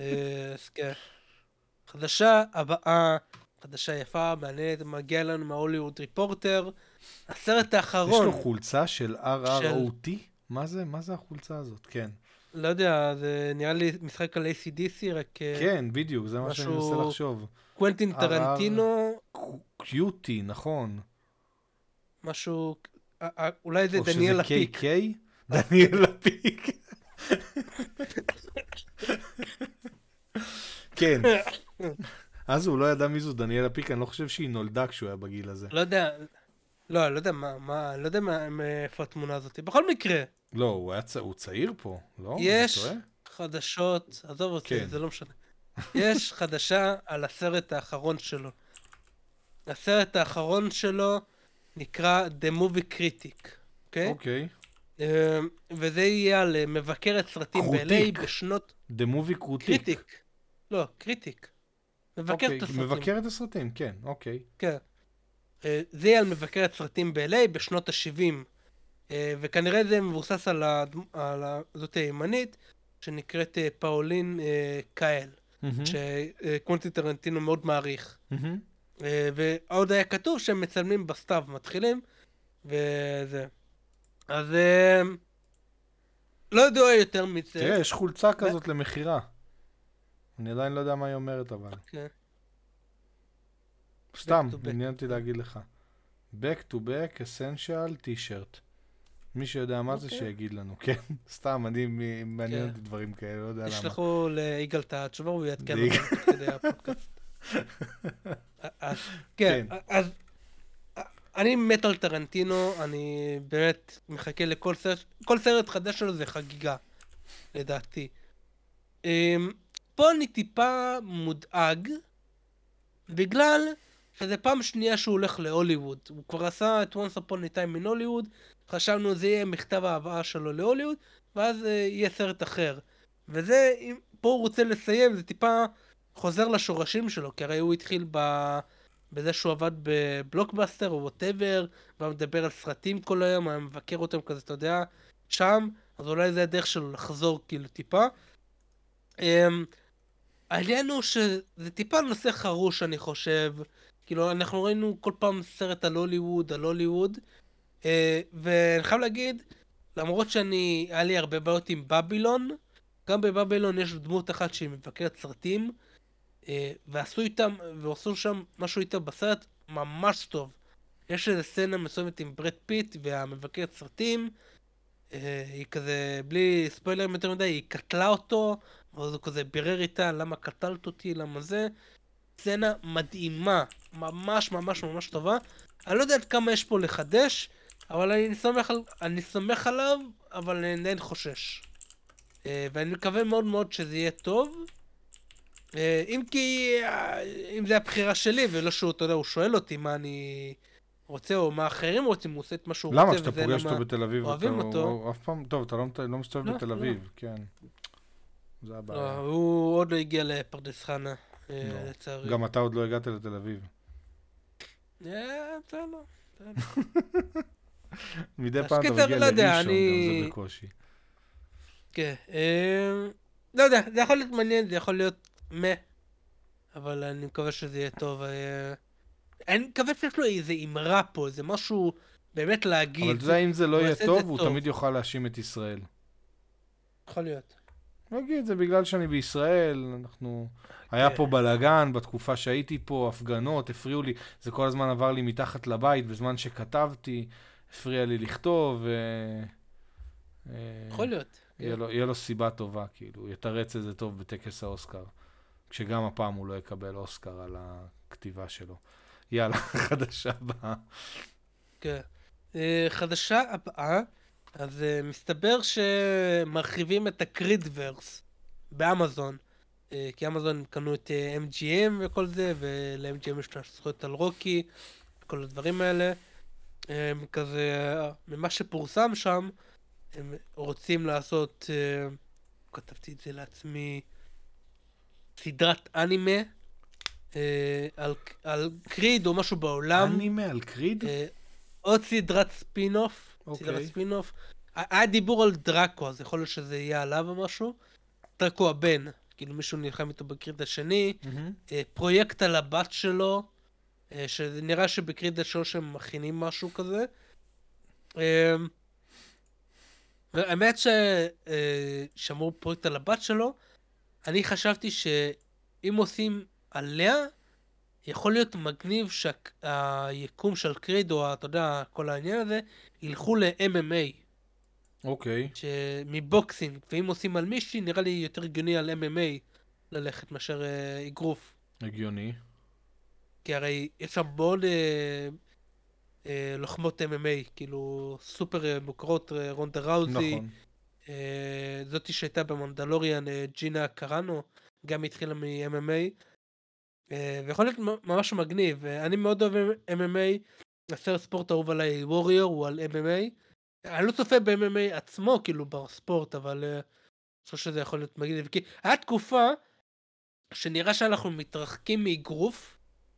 אה, אז כן. חדשה הבאה, חדשה יפה, מעניינת, מגיע לנו מההוליווד ריפורטר. הסרט יש האחרון, לו חולצה של RROT? מה זה? מה זה החולצה הזאת? כן. לא יודע, זה נראה לי משחק על ACDC, רק אה, כן, בדיוק, זה מה שאני מנסה לחשוב. קוונטין. טרנטינו, קיוטי, נכון. משהו, אה, אולי זה או דניאל שזה לפיק. KK? דניאל לפיק. כן. אז הוא לא ידע מי זו דניאל לפיק, אני לא חושב שהיא נולדה כשהוא היה בגיל הזה. לא יודע, לא, לא יודע מה, מה, לא יודע מאיפה התמונה הזאת. בכל מקרה, לא, הוא היה צ- הוא צעיר פה, לא? יש? חדשות, עזוב אותי, כן. זה לא משנה. יש חדשה על הסרט האחרון שלו. הסרט האחרון שלו נקרא The Movie Critic, אוקיי? אוקיי. אה, וזה יהיה על אה, מבקרת סרטים. ב-LA בשנות... The Movie Crotic. Critic. לא, קריטיק. מבקר אוקיי, את הסרטים. מבקר את הסרטים, כן, אוקיי. כן. אה, זה יהיה על מבקרת סרטים ב-LA בשנות ה-70. וכנראה זה מבוסס על, הדמ... על. זאת הימנית, שנקראת אה, פאולין אה, קאל, מהמם, שקוונטי טרנטינו מאוד מעריך. אה, ועוד היה כתוב שהם מצלמים בסתיו, מתחילים, וזה. אז אה, לא יודע יותר מזה. תראה, יש חולצה כזאת למכירה. אני עדיין לא יודע מה היא אומרת, אבל. כן. סתם. עניין אותי להגיד לך. Back to back essential t-shirt. מי שיודע מה זה, אוקיי. שיגיד לנו, כן? סתם, אני, מעניין כן. אותי דברים כאלה, לא יודע למה. תשלחו ליגאל את התשובה, הוא יעדכן. אותנו כדי הפודקאסט. כן, כן. אז אני מת על טרנטינו, אני באמת מחכה לכל סרט, כל סרט חדש שלו זה חגיגה, לדעתי. אמ, פה אני טיפה מודאג, בגלל שזה פעם שנייה שהוא הולך להוליווד. הוא כבר עשה את once upon a time in הוליווד, חשבנו זה יהיה מכתב ההבאה שלו להוליווד, ואז אה, יהיה סרט אחר. וזה, אם פה הוא רוצה לסיים, זה טיפה חוזר לשורשים שלו, כי הרי הוא התחיל ב... בזה שהוא עבד בבלוקבאסטר או ווטאבר, והיה מדבר על סרטים כל היום, היה מבקר אותם כזה, אתה יודע, שם, אז אולי זה הדרך שלו לחזור כאילו טיפה. אמ, העניין הוא שזה טיפה נושא חרוש, אני חושב. כאילו, אנחנו ראינו כל פעם סרט על הוליווד, על הוליווד, אה, ואני חייב להגיד, למרות שאני, היה לי הרבה בעיות עם בבילון, גם בבבילון יש דמות אחת שהיא מבקרת סרטים, ועשו איתם, ועשו שם משהו איתם בסרט ממש טוב. יש איזה סצנה מסוימת עם ברד פיט והמבקרת סרטים, אה, היא כזה, בלי ספוילרים יותר מדי, היא קטלה אותו, ואז הוא כזה בירר איתה למה קטלת אותי, למה זה. סצנה מדהימה, ממש ממש ממש טובה. אני לא יודע עד כמה יש פה לחדש, אבל אני סומך, על, אני סומך עליו, אבל אני עדיין חושש. אה, ואני מקווה מאוד מאוד שזה יהיה טוב. אה, אם כי, אה, אם זה הבחירה שלי, ולא שהוא, אתה יודע, הוא שואל אותי מה אני רוצה, או מה אחרים רוצים, הוא עושה את מה שהוא למה? רוצה, כשאתה וזה פוגש למה אותו בתל אביב, אוהבים אתה- אותו. הוא- אף פעם, טוב, אתה לא לא מסתובב לא, בתל לא. אביב, כן. זה הבעיה. לא, הוא עוד לא הגיע לפרדס חנה, אה, לא. לצערי. גם אתה עוד לא הגעת לתל אביב. בסדר, בסדר. מדי פעם אתה מגיע לא לראשון, גם אני- זה בקושי. כן, לא יודע, זה יכול להיות מעניין, זה יכול להיות מה, אבל אני מקווה שזה יהיה טוב. אה, אני מקווה שיש לו איזה אמרה פה, איזה משהו באמת להגיד. אבל אתה יודע, אם זה לא יהיה זה טוב, הוא טוב. תמיד יוכל להאשים את ישראל. יכול להיות. נגיד, זה בגלל שאני בישראל, אנחנו... היה כן. פה בלאגן בתקופה שהייתי פה, הפגנות, הפריעו לי, זה כל הזמן עבר לי מתחת לבית בזמן שכתבתי, הפריע לי לכתוב, ו... אה, יכול להיות. יהיה לו, יהיה לו סיבה טובה, כאילו, יתרץ את זה טוב בטקס האוסקר. כשגם הפעם הוא לא יקבל אוסקר על הכתיבה שלו. יאללה, חדשה הבאה. כן. אה, חדשה הבאה, אז אה, מסתבר שמרחיבים את הקרידוורס באמזון. אה, כי אמזון קנו את MGM וכל זה, ול-MGM יש זכויות על רוקי, כל הדברים האלה. הם כזה, ממה שפורסם שם, הם רוצים לעשות, כתבתי את זה לעצמי, סדרת אנימה אה, על, על קריד או משהו בעולם. אנימה על קריד? אה, עוד סדרת ספין-אוף, אוקיי. סדרת ספין-אוף. היה דיבור על דראקו, אז יכול להיות שזה יהיה עליו או משהו. דראקו הבן, כאילו מישהו נלחם איתו בקריד השני. מהמם. אה, פרויקט על הבת שלו, אה, שנראה שבקריד השלוש הם מכינים משהו כזה. אה, והאמת ששמעו פרויקט על הבת שלו, אני חשבתי שאם עושים עליה, יכול להיות מגניב שהיקום של קריד, או אתה יודע, כל העניין הזה, ילכו ל-MMA, אוקיי. מבוקסינג, ואם עושים על מישהי, נראה לי יותר הגיוני על MMA ללכת מאשר אה, אגרוף. הגיוני. כי הרי יש שם מאוד אה, אה, לוחמות MMA, כאילו סופר מוכרות, רונדה ראוזי, נכון. אה, זאתי שהייתה במונדלוריאן, אה, ג'ינה קראנו, גם התחילה מ-MMA, אה, ויכול להיות ממש מגניב, אני מאוד אוהב MMA, הסרט ספורט האהוב עליי, ווריור, הוא על MMA, אני לא צופה ב-MMA עצמו, כאילו בספורט, אבל אני חושב שזה יכול להיות מגניב, כי היה תקופה שנראה שאנחנו מתרחקים מאגרוף,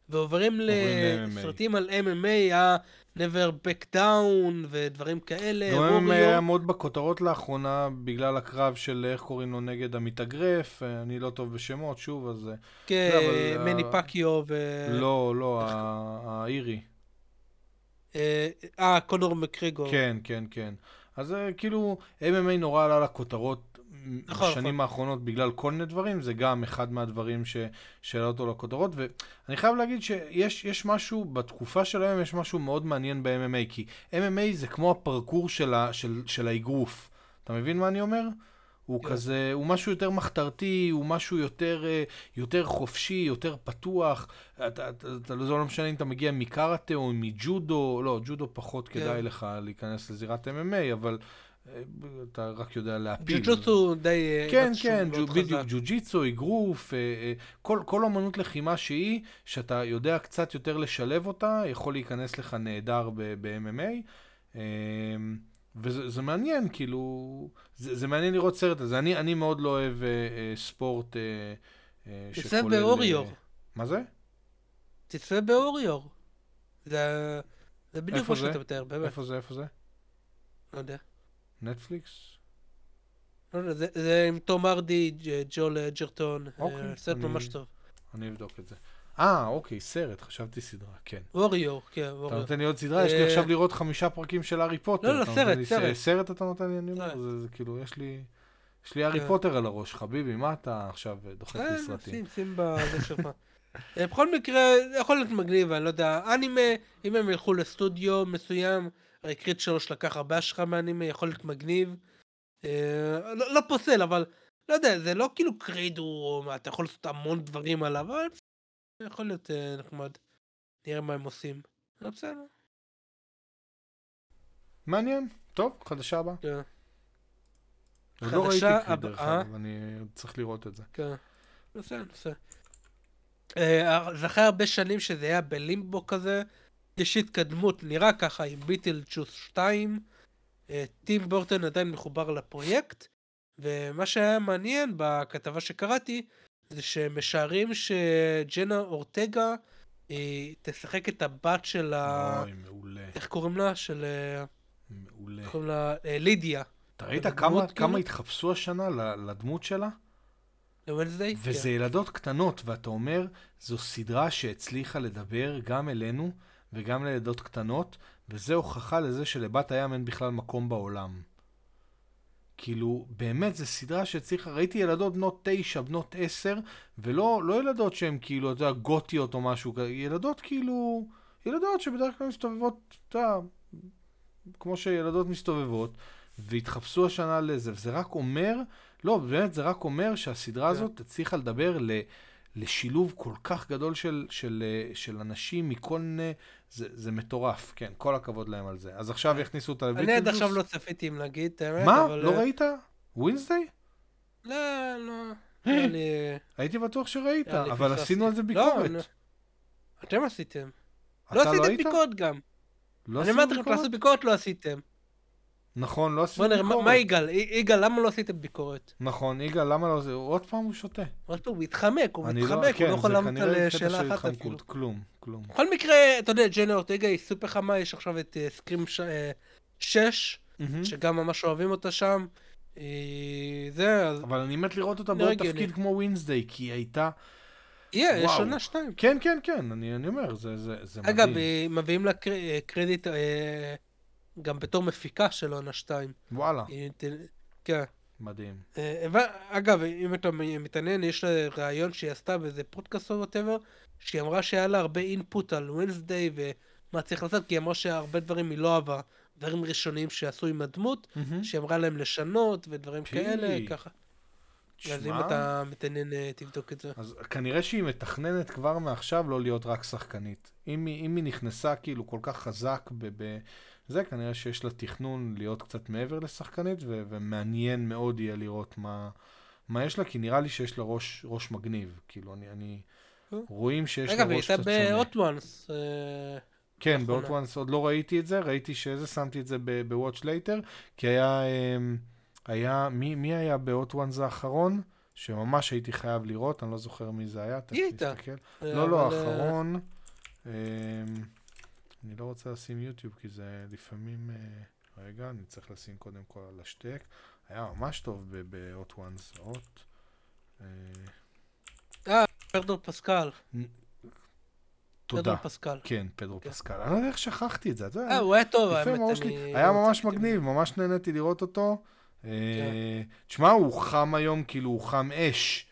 ועוברים. לסרטים על MMA, היה never back down ודברים כאלה, גם הם. היה מאוד בכותרות לאחרונה בגלל הקרב של איך קוראים לו נגד המתאגרף, אה, אני לא טוב בשמות, שוב, אז... אה, כן, לא, מני אה, פקיו ו... לא, לא, האירי. אה, אה, קונור מקריגור. כן, כן, כן. אז אה, כאילו, MMA נורא עלה לכותרות נכון, בשנים נכון. האחרונות בגלל כל מיני דברים, זה גם אחד מהדברים שהעלה אותו לכותרות, ואני חייב להגיד שיש יש משהו, בתקופה של היום יש משהו מאוד מעניין ב-MMA, כי MMA זה כמו הפרקור של, ה- של, של האגרוף. אתה מבין מה אני אומר? הוא כן. כזה, הוא משהו יותר מחתרתי, הוא משהו יותר, אה, יותר חופשי, יותר פתוח. אתה, אתה, אתה, זה לא משנה אם אתה מגיע מקראטה או מג'ודו, לא, ג'ודו פחות כן. כדאי לך להיכנס לזירת MMA, אבל אתה רק יודע להפיל. ג'ו-ג'וטסו די... אה, כן, כן, ג'ו, בדיוק. ג'ו-ג'יצו, אגרוף, אה, אה, כל, כל אמנות לחימה שהיא, שאתה יודע קצת יותר לשלב אותה, יכול להיכנס לך נהדר ב-MMA. אה, וזה זה מעניין, כאילו, זה, זה מעניין לראות סרט הזה. אני, אני מאוד לא אוהב אה, אה, ספורט אה, אה, שכולל... באוריור. אה, מה זה? תצפה באוריור. זה זה בדיוק מה? שאתה מתאר, באמת. איפה זה, איפה זה? לא יודע. נטפליקס? לא יודע, זה- זה עם תום הרדי, ג'- ג'ול אג'רטון. אוקיי, אה, סרט אני- ממש טוב. אני אבדוק את זה. אה, אוקיי, סרט, חשבתי סדרה, כן. אוריור, כן, אתה אוריור. נותן לי עוד סדרה, יש לי אה, עכשיו לראות חמישה פרקים של הארי פוטר. לא, לא, אתה סרט, סרט. סרט אתה נותן לי, אני אומר. זה זה כאילו, יש לי... יש לי הארי כן. פוטר על הראש, חביבי, מה אתה עכשיו אה, לי סרטים? שים, שים בזה שלך. בכל מקרה, יכול להיות מגניב, אני לא יודע, אנימה, אם הם ילכו לסטודיו מסוים, קריט 3 לקח הרבה השראה מאנימה, יכול להיות מגניב. אה, לא לא פוסל, אבל לא יודע, זה לא כאילו קריד, הוא, אתה יכול לעשות המון דברים עליו, אבל יכול להיות אה, נחמד. נראה מה הם עושים. אבל בסדר. מעניין, טוב, חדשה הבאה. כן, עוד לא ראיתי קריד, דרך. אגב, אני צריך לראות את זה. כן. בסדר, בסדר. זה אחרי הרבה שנים שזה היה בלימבו כזה, יש התקדמות, נראה ככה עם ביטלג'וס 2, אה, טים בורטון עדיין מחובר לפרויקט, ומה שהיה מעניין בכתבה שקראתי, זה שמשערים שג'נה אורטגה היא תשחק את הבת של ה... אוי, מעולה, איך קוראים לה? של... אה, מעולה. איך קוראים לה? אה, לידיה. אתה ראית כמה- כאילו? כמה התחפשו השנה לדמות שלה? לוונסדיי? וזה ילדות קטנות, ואתה אומר, זו סדרה שהצליחה לדבר גם אלינו וגם לילדות קטנות, וזה הוכחה לזה שלבת הים אין בכלל מקום בעולם. כאילו, באמת, זו סדרה שהצליחה, ראיתי ילדות בנות תשע, בנות עשר, ולא לא ילדות שהן כאילו, אתה יודע, גותיות או משהו כזה, ילדות כאילו, ילדות שבדרך כלל מסתובבות, אתה יודע, כמו שילדות מסתובבות, והתחפשו השנה לזה, וזה רק אומר, לא, באמת, זה רק אומר שהסדרה כן. הזאת הצליחה לדבר ל, לשילוב כל כך גדול של, של, אה, של אנשים מכל מיני, זה, זה מטורף, כן, כל הכבוד להם על זה. אז עכשיו יכניסו אותה אני עד. עכשיו לא צפיתי אם להגיד את האמת, מה? אבל... לא אה, ראית? ווינסדיי? לא, לא. נראה לי... הייתי בטוח שראית, לי אבל. עשינו על זה לא, ביקורת. אני- אתם עשיתם. אתה לא עשיתם היית? ביקורת גם. לא אני אמרתי לכם? לעשות ביקורת, לא עשיתם. נכון, לא עשינו נראה, מה- ביקורת. מה יגאל? יגאל, למה לא עשיתם ביקורת? נכון, יגאל, למה לא זה? עוד פעם הוא שותה. עוד פעם, הוא מתחמק, הוא לא- מתחמק, הוא כן, לא יכול לענות על קטע שאלה אחת. אפילו. כלום, כלום. בכל מקרה, אתה יודע, ג'נה אורטגה היא סופר חמה, יש עכשיו את אה, Scream 6, מהמם. שגם ממש אוהבים אותה שם. אה, זה, אז אבל אני מת לראות אותה בעוד. תפקיד כמו Wednesday, כי היא הייתה... יהיה, יש וואו. עונה שתיים. כן, כן, כן, אני אני אומר, זה זה- זה מדהים. אגב, אה, מביאים לה קר- אה, קרדיט אה, גם בתור מפיקה של עונה 2. וואלה, כן. מדהים. אה, אגב, אם אתה מתעניין, יש לה ראיון שהיא עשתה באיזה פודקאסט או whatever, שהיא אמרה שהיה לה הרבה אינפוט על ווינסדיי ומה צריך לעשות, כי היא אמרה שהרבה דברים היא לא אהבה, דברים ראשוניים שעשו עם הדמות, שהיא אמרה להם לשנות ודברים פי. כאלה, ככה. אז אם אתה מתעניין, אה, תבדוק את זה. אז כנראה שהיא מתכננת כבר מעכשיו לא להיות רק שחקנית. אם היא, אם היא נכנסה כאילו כל כך חזק ב... ב... זה כנראה שיש לה תכנון להיות קצת מעבר לשחקנית, ו- ומעניין מאוד יהיה לראות מה, מה יש לה, כי נראה לי שיש לה ראש, ראש מגניב. כאילו, אני... אני... אה. רואים שיש לה אגב, היא ראש הייתה קצת שונה. ב-hot ones. אה, כן, לאחרונה. ב-Hot Ones עוד לא ראיתי את זה, ראיתי שזה, שמתי את זה ב-Watch Later, כי היה, אמ, היה, מי, מי היה ב-Hot Ones האחרון? שממש הייתי חייב לראות, אני לא זוכר מי זה היה, תכף הייתה. נסתכל. אה, לא, לא, אה, האחרון. אני לא רוצה לשים יוטיוב, כי זה לפעמים... אה, רגע, אני צריך לשים קודם כל על השטק. היה ממש טוב ב-Hot Ones. הוט. פרדו פסקל. תודה. פרדו פסקל. כן, פדרו כן. פסקל. אני לא יודע איך שכחתי את זה. אה, הוא היה טוב, האמת. אני- שלי. היה ממש מגניב, ממש נהניתי לראות אותו. אה, תשמע, הוא חם היום, כאילו, הוא חם אש.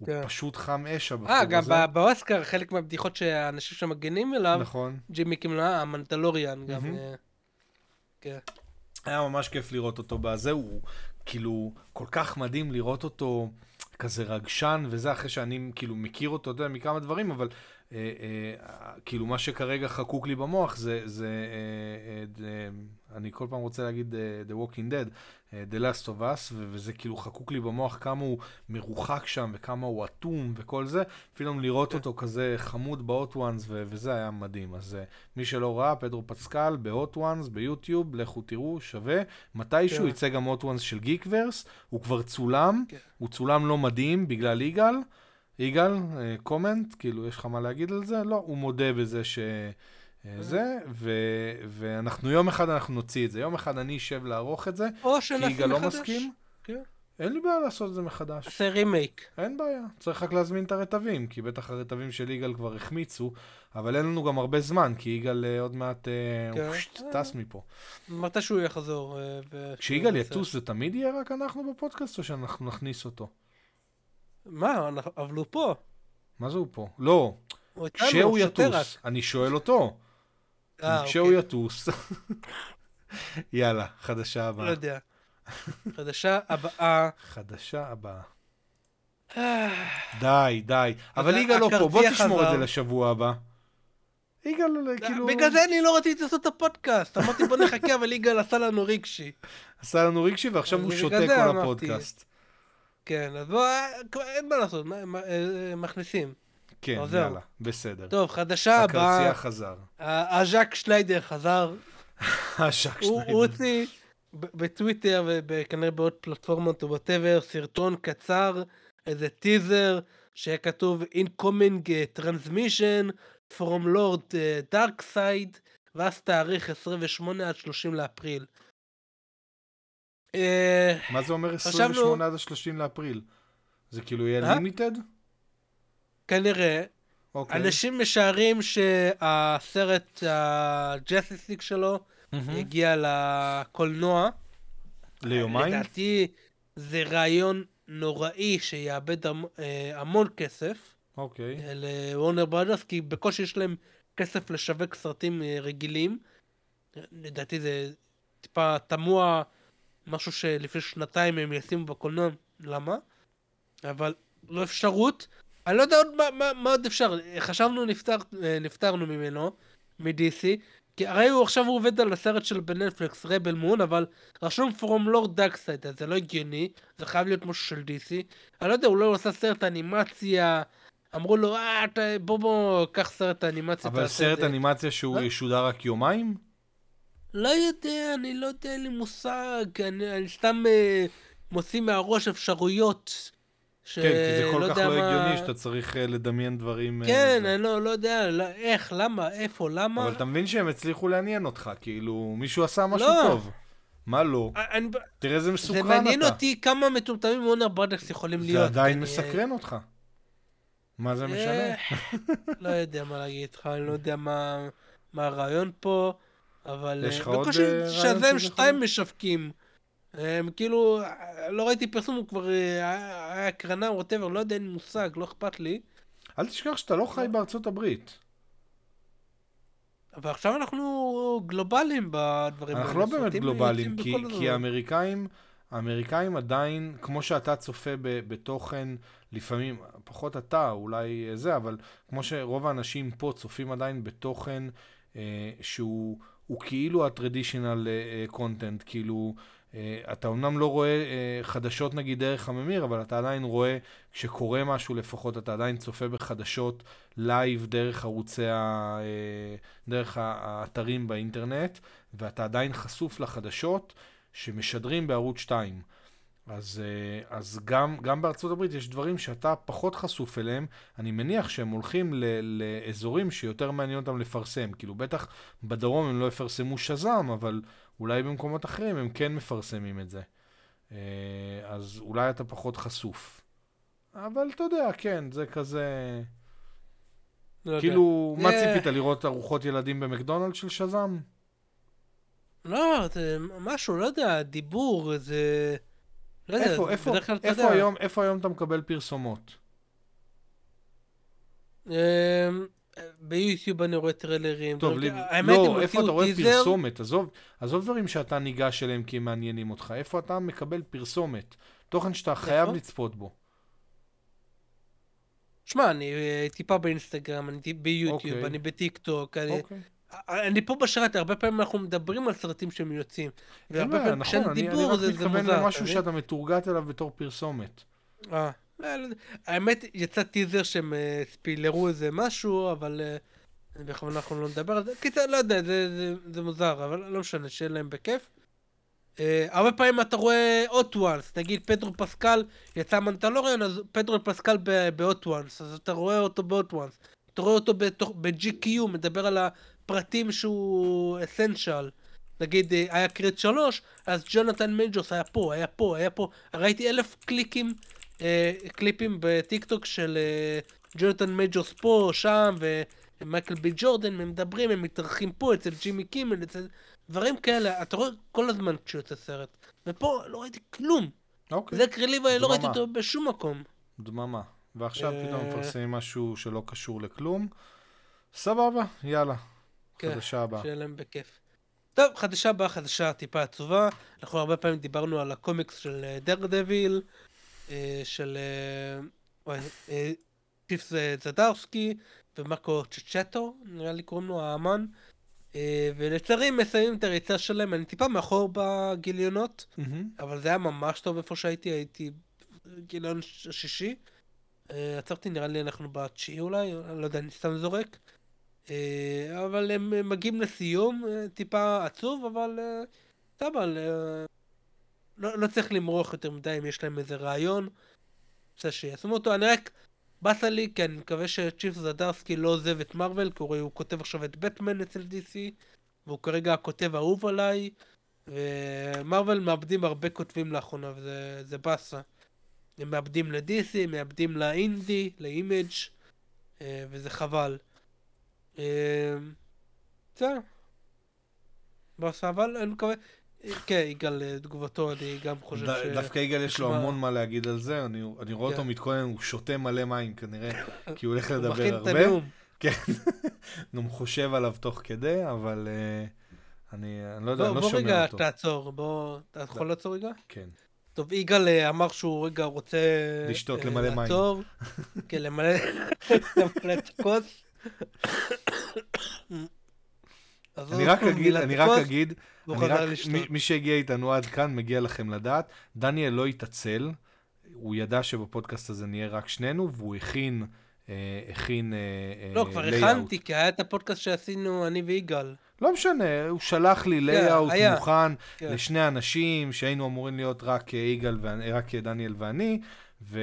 הוא כן. פשוט חם אש, הבחור אה, גם הזה. ב- באוסקר, חלק מהבדיחות שהאנשים שמגנים אליו, נכון. ג'ימי קימלה, המנדלוריאן גם. מהמם. אה, כן. היה ממש כיף לראות אותו בזה, הוא כאילו כל כך מדהים לראות אותו כזה רגשן, וזה אחרי שאני כאילו מכיר אותו, אתה יודע, מכמה דברים, אבל אה, אה, כאילו מה שכרגע חקוק לי במוח זה, זה אה, אה, ד- אני כל פעם רוצה להגיד אה, The Walking Dead, אה, The Last of Us, וזה כאילו חקוק לי במוח כמה הוא מרוחק שם, וכמה הוא אטום וכל זה, פתאום לראות כן. אותו כזה חמוד ב-Hot Ones, ו- וזה היה מדהים. אז אה, מי שלא ראה, פדרו פסקל ב-Hot Ones, ביוטיוב, לכו תראו, שווה. מתישהו כן. יצא גם Hot Ones של גיקוורס, הוא כבר צולם, כן. הוא צולם לא מדהים בגלל יגאל. יגאל, comment, כאילו, יש לך מה להגיד על זה? לא, הוא מודה בזה ש... אה, זה, ו, ואנחנו יום אחד אנחנו נוציא את זה. יום אחד אני אשב לערוך את זה, או כי יגאל לא. מסכים. כן. אין לי בעיה לעשות את זה מחדש. עושה רימייק. אין בעיה, צריך רק להזמין את הרטבים, כי בטח הרטבים של יגאל כבר החמיצו, אבל אין לנו גם הרבה זמן, כי יגאל אה, עוד מעט אה, כן. הוא פשוט טס מפה. מתי שהוא יחזור. כשיגאל. יטוס זה תמיד יהיה רק אנחנו בפודקאסט, או שאנחנו נכניס אותו? מה, אבל הוא פה. מה זה הוא פה? לא, כשהוא. יטוס, אני שואל אותו. אה, כשהוא אוקיי. יטוס. יאללה, חדשה לא הבאה. יודע. חדשה הבאה. חדשה הבאה. אה, די, די. אבל יגאל לא פה, בוא תשמור את זה. לשבוע הבא. יגאל, כאילו, בגלל זה אני לא רציתי לעשות את הפודקאסט. אמרתי בוא נחכה, אבל יגאל עשה לנו רגשי. עשה לנו רגשי ועכשיו הוא שותה כל. הפודקאסט. כן, אז בוא, אה, אין מה לעשות, אה, מכניסים. כן, זהו. יאללה, בסדר. טוב, חדשה הבאה, הקרצייה חזר. הזאק סניידר חזר. הוא שלהם. הוא הוציא בטוויטר וכנראה בעוד פלטפורמות או whatever, סרטון קצר, איזה טיזר, שהיה כתוב incoming uh, transmission from Lord uh, Dark Side, ואז תאריך 28 עד 30 לאפריל. אה, מה זה אומר חשבנו- 28 עד ה-30 לאפריל? זה כאילו יהיה אה? לימיטד? כנראה, אוקיי. אנשים משערים שהסרט הג'אסיסטיק שלו מהמם. יגיע לקולנוע. ליומיים? לדעתי זה רעיון נוראי שיאבד המ- אה, המון כסף אוקיי. אה, לוורנר ברודרס, כי בקושי יש להם כסף לשווק סרטים אה, רגילים. לדעתי זה טיפה תמוה, משהו שלפני שנתיים הם ישימו בקולנוע, למה? אבל לא אפשרות. אני לא יודע עוד מה, מה, מה עוד אפשר, חשבנו נפטר, אה, נפטרנו ממנו, מ-DC, כי הרי הוא עכשיו עובד על הסרט של בנטפליקס, רבל מון, אבל רשום From Lord Darkseid, אז זה לא הגיוני, זה חייב להיות משהו של DC. אני לא יודע, אולי הוא עשה סרט אנימציה, אמרו לו, אה, אתה, בוא בוא, קח סרט אנימציה, אבל סרט זה." אנימציה שהוא אה? ישודר רק יומיים? לא יודע, אני לא יודע, אין לי מושג, אני, אני סתם אה, מוציא מהראש אפשרויות. ש... כן, כי זה כל כך יודע לא מה- הגיוני שאתה צריך אה, לדמיין דברים... אה, כן, זה. אני לא, לא יודע, לא, איך, למה, איפה, למה. אבל אתה מבין שהם הצליחו לעניין אותך, כאילו, מישהו עשה משהו לא. טוב. מה לא? אה, אני, תראה איזה זה מסוקרן מעניין אתה. אותי כמה מטומטמים וורנר ברודקס יכולים להיות. זה עדיין אני- מסקרן אותך. מה זה משנה? לא יודע מה להגיד לך, אני לא יודע מה, מה הרעיון פה, אבל יש לך עוד, רעיון שזה שתיים? משווקים. הם כאילו, אה, לא ראיתי פרסום, הוא כבר אה, היה הקרנה, ווטאבר, לא יודע, אין מושג, לא אכפת לי. אל תשכח שאתה לא חי בארצות הברית. אבל עכשיו אנחנו גלובליים בדברים אנחנו לא באמת גלובליים, כי, כי. האמריקאים, האמריקאים עדיין, כמו שאתה צופה ב, בתוכן, לפעמים, פחות אתה, אולי זה, אבל כמו שרוב האנשים פה צופים עדיין בתוכן אה, שהוא הוא כאילו ה-traditional אה, content, כאילו, אה, אתה אמנם לא רואה אה, חדשות נגיד דרך הממיר, אבל אתה עדיין רואה, כשקורה משהו לפחות, אתה עדיין צופה בחדשות live דרך ערוצי ה... אה, דרך האתרים באינטרנט, ואתה עדיין חשוף לחדשות שמשדרים בערוץ 2. אז, אה, אז גם, גם בארצות הברית יש דברים שאתה פחות חשוף אליהם, אני מניח שהם הולכים ל, לאזורים שיותר מעניין אותם לפרסם. כאילו, בטח בדרום הם לא יפרסמו Shazam, אבל אולי במקומות אחרים הם כן מפרסמים את זה. אה, אז אולי אתה פחות חשוף. אבל אתה יודע, כן, זה כזה... לא יודע. כאילו, מה אה. ציפית, לראות ארוחות ילדים במקדונלד של שזם? לא, זה משהו, לא יודע, דיבור, זה... לא יודע, איפה, זה איפה, בדרך כלל, אתה יודע. היום, איפה היום אתה מקבל פרסומות? אמ, ביוטיוב אני רואה טריילרים. טוב, לי. האמת, לא, איפה אתה רואה טיזר. פרסומת? עזוב, עזוב דברים שאתה ניגש אליהם כי הם מעניינים אותך. איפה אתה מקבל פרסומת? תוכן שאתה חייב? לצפות בו. שמע, אני אה, טיפה באינסטגרם, אני ביוטיוב, אוקיי. אני בטיק טוק, אני... אני פה בשרת, הרבה פעמים אנחנו מדברים על סרטים שהם יוצאים. והרבה פעמים נכון, כשאין אני, אני דיבור רק זה זה מתכוון מוזר. למשהו אתה שאתה מתורגת אליו בתור פרסומת. מבין? אה, לא. האמת, יצא טיזר שהם אה, ספילרו איזה משהו, אבל אה, בכוונה אנחנו לא נדבר על זה. קיצר, לא יודע, זה- מוזר, אבל לא משנה, שיהיה להם בכיף. אה, הרבה פעמים אתה רואה Hot Ones, נגיד פדרו פסקל יצא Mandalorian, אז פדרו פסקל ב Hot Ones, אז אתה רואה אותו ב Hot Ones. אתה רואה אותו ב-GQ, מדבר על הפריטים שהוא essential. נגיד אה, היה Creed 3, אז ג'ונתן מייג'ורס היה פה, היה פה, היה פה. ראיתי אלף קליקים, אה, קליפים בטיקטוק של אה, ג'ונתן מייג'ורס פה, שם, ומייקל בי ג'ורדן, הם מדברים, הם מתארחים פה אצל ג'ימי קימל, אצל... דברים כאלה, אתה רואה כל הזמן כשיוצא סרט. ופה לא ראיתי כלום. אוקיי. זאקרי לוי, לא ראיתי אותו בשום מקום. דממה. ועכשיו פתאום מפרסמים משהו שלא קשור לכלום. סבבה, יאללה. כן, חדשה הבאה. שיהיה להם בכיף. טוב, חדשה הבאה, חדשה טיפה עצובה. אנחנו הרבה פעמים דיברנו על הקומיקס של Daredevil, של פיפס זדרסקי ומרקו צ'צ'טו, נראה לי קוראים לו האמן. ולצערי מסיימים את הריצה שלהם, אני טיפה מאחור בגיליונות, אבל זה היה ממש טוב איפה שהייתי, הייתי גיליון השישי. עצרתי, נראה לי אנחנו בתשיעי אולי, לא יודע, אני סתם זורק. אבל הם מגיעים לסיום, טיפה עצוב, אבל סבבה, לא, לא צריך למרוח יותר מדי אם יש להם איזה רעיון. רוצה שישימו אותו, אני רק באסה לי, כי אני מקווה שצ'יפ זדרסקי לא עוזב את מארוול, כי הוא כותב עכשיו את בטמן אצל DC, והוא כרגע הכותב האהוב עליי, ומארוול מאבדים הרבה כותבים לאחרונה, וזה באסה. הם מאבדים ל-DC, הם מאבדים לאינדי, לאימג', וזה חבל. בסדר. באסה, אבל אני מקווה... כן, יגאל, תגובתו, אני גם חושב ש... דווקא יגאל יש לו המון מה להגיד על זה, אני רואה אותו כן. מתכונן, הוא שותה מלא מים כנראה, כי הוא הולך לדבר הרבה. הוא מכין את הנאום. כן, גם חושב עליו תוך כדי, אבל אה, אני לא יודע, אני לא שומע אותו. בוא רגע תעצור, בוא, אתה יכול לעצור רגע? כן. טוב, יגאל אה, אמר שהוא רגע רוצה... לשתות, למלא מים. לעצור, כן, למלא את הכוס. אני רק אגיד, אני רק אגיד, מי שהגיע איתנו עד כאן, מגיע לכם לדעת, דניאל לא התעצל, הוא ידע שבפודקאסט הזה נהיה רק שנינו, והוא הכין, אה, הכין אה, לא, כבר הכנתי, כי היה את הפודקאסט שעשינו אני ויגאל. לא משנה, הוא שלח לי לייאאוט yeah, מוכן yeah. כן. לשני אנשים שהיינו אמורים להיות רק יגאל, רק דניאל ואני, ו,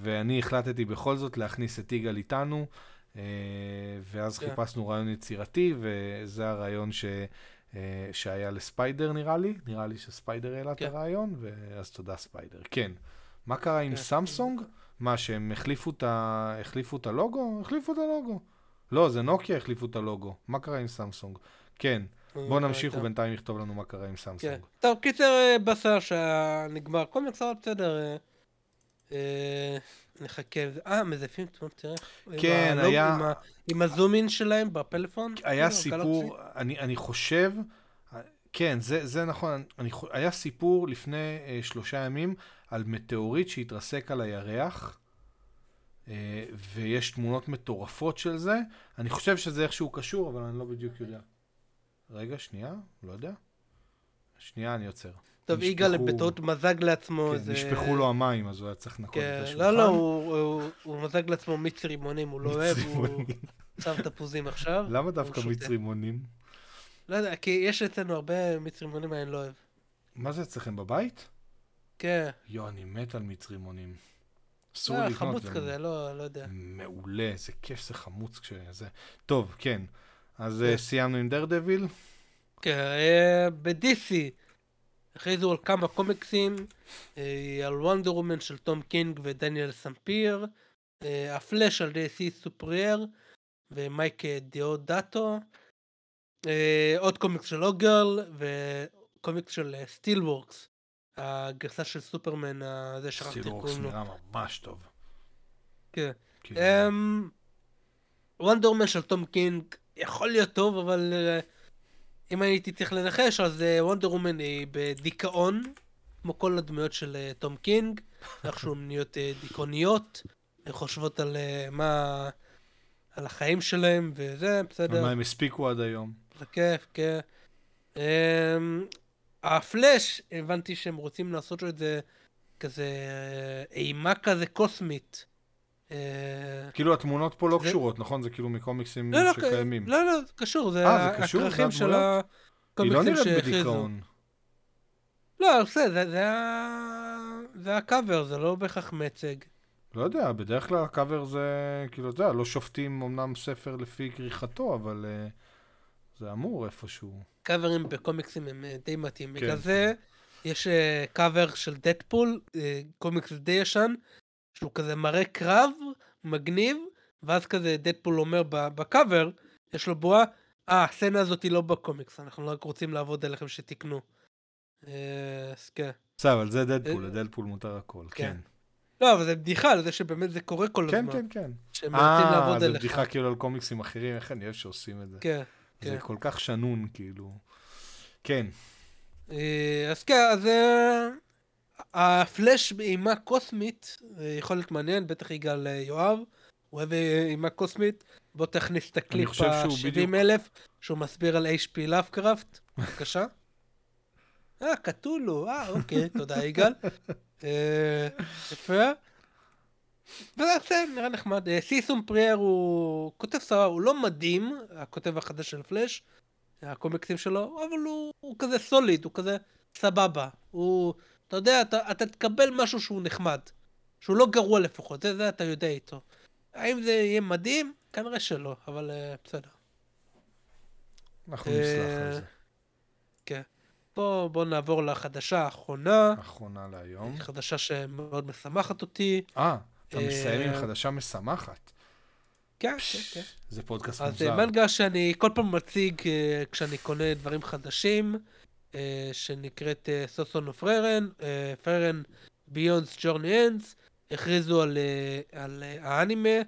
ואני החלטתי בכל זאת להכניס את יגאל איתנו. אה, ואז yeah. כן. חיפשנו רעיון יצירתי, וזה הרעיון ש... אה, שהיה לספיידר נראה לי, נראה לי שספיידר העלה את כן. הרעיון, ואז תודה ספיידר. כן. מה קרה עם כן. סמסונג? מה, שהם החליפו את, ה... החליפו את הלוגו? החליפו את הלוגו. לא, זה נוקיה החליפו את הלוגו. מה קרה עם סמסונג? כן. בואו אה, נמשיך ובינתיים יכתוב לנו מה קרה עם סמסונג. טוב, קיצר בסדר שנגמר קומיקס, בסדר. נחכה, אה, מזייפים תמונות, תראה. כן, היה... עם, ה... עם הזומין שלהם בפלאפון. היה סיפור, אני, אני חושב, כן, זה, זה נכון, אני, היה סיפור לפני אה, שלושה ימים על מטאוריט שהתרסק על הירח, אה, ויש תמונות מטורפות של זה. אני חושב שזה איכשהו קשור, אבל אני לא בדיוק יודע. רגע, שנייה, לא יודע. שנייה, אני עוצר. טוב, יגאל בטעות מזג לעצמו כן, נשפכו לו המים, אז הוא היה צריך לנקות כן, את השולחן. לא, לא, הוא מזג לעצמו מיץ רימונים, הוא לא אוהב, הוא שם תפוזים עכשיו. למה דווקא מיץ רימונים? לא יודע, כי יש אצלנו הרבה מיץ רימונים, אני לא אוהב. מה זה אצלכם בבית? כן. יואו, אני מת על מיץ רימונים. אסור אה, לקנות. חמוץ כזה, לא, לא יודע. מעולה, איזה כיף זה חמוץ כשזה. טוב, כן. אז כן. סיימנו עם דר דביל. כן, הכריזו על כמה קומיקסים, אה, על Wonder Woman של תום קינג ודניאל סמפרה, אה, הפלאש על ידי סיי ספורייר ומייק דיאודטו, אה, עוד קומיקס של Hawkgirl וקומיקס של Steelworks, הגרסה של סופרמן, הזה שכחתי קוראים לו. Steelworks נראה ממש טוב. כן. Wonder Woman של תום קינג יכול להיות טוב, אבל... אם הייתי צריך לנחש, אז Wonder Woman היא בדיכאון, כמו כל הדמויות של אה, תום קינג, איכשהו אה, דיכאוניות, חושבות על אה, מה... על החיים שלהם, וזה, בסדר. ומה הם הספיקו עד היום. זה כיף, כן. הפלאש, הבנתי שהם רוצים לעשות את זה כזה אימה כזה קוסמית. אה, כאילו התמונות פה לא קשורות, נכון? זה כאילו מקומיקסים לא, לא, שקיימים. לא, לא, זה קשור, זה הכרכים של הקומיקסים שהכריזו. היא לא נראית בדיכאון. לא, בסדר, זה, זה, ה- זה הקאבר, זה לא בהכרח מצג. לא יודע, בדרך כלל הקאבר זה, כאילו, אתה יודע, לא שופטים אמנם ספר לפי כריכתו, אבל uh, זה אמור איפשהו. קאברים בקומיקסים הם אה, די מתאים. כן, בגלל זה יש אה, קאבר של דדפול, אה, קומיקס די ישן, שהוא כזה מראה קרב מגניב, ואז כזה דדפול אומר בקאבר, יש לו בועה, אה, הסצנה הזאת היא לא בקומיקס, אנחנו רק רוצים לעבוד עליכם שתקנו. אה, אז כן. בסדר, אבל זה דדפול, אה, לדדפול מותר הכל, כן. כן. לא, אבל זה בדיחה על זה שבאמת זה קורה כל כן, הזמן. כן, כן. שהם מנסים אה, לעבוד זה עליך. בדיחה כאילו על קומיקסים אחרים, איך אני אוהב שעושים את זה. כן, זה כן. כל כך שנון, כאילו. כן, אה, אז כן, אז אה, הפלאש באימה קוסמית אה, יכול להיות מעניין, בטח יגאל אה, יואב, הוא אוהב אה, אימה קוסמית. בוא תכניס את הקליפ חושב שהוא בדיוק- ה-70 אלף, שהוא מסביר על HP לאבקראפט, בבקשה. אה, קטולו, אה, אוקיי, תודה יגאל. יפה. וזה בסדר, נראה נחמד. סיי ספורייר הוא כותב סבבה, הוא לא מדהים, הכותב החדש של פלאש, הקומיקסים שלו, אבל הוא, הוא כזה סוליד, הוא כזה סבבה. הוא, אתה יודע, אתה, אתה תקבל משהו שהוא נחמד. שהוא לא גרוע לפחות, זה, זה אתה יודע איתו. האם זה יהיה מדהים? כנראה שלא, אבל uh, בסדר. אנחנו נסלח אה, על זה. כן. בוא, בוא נעבור לחדשה האחרונה, אחרונה להיום. חדשה שמאוד משמחת אותי. אה, אתה מסיים עם אה, חדשה משמחת. כן, כן, כן. זה פודקאסט אז מוזר. אה, מנגה שאני כל פעם מציג אה, כשאני קונה דברים חדשים, אה, שנקראת Sousou no Frieren, Frieren Beyond Journey's End, הכריזו על, אה, על אה, האנימה, אה,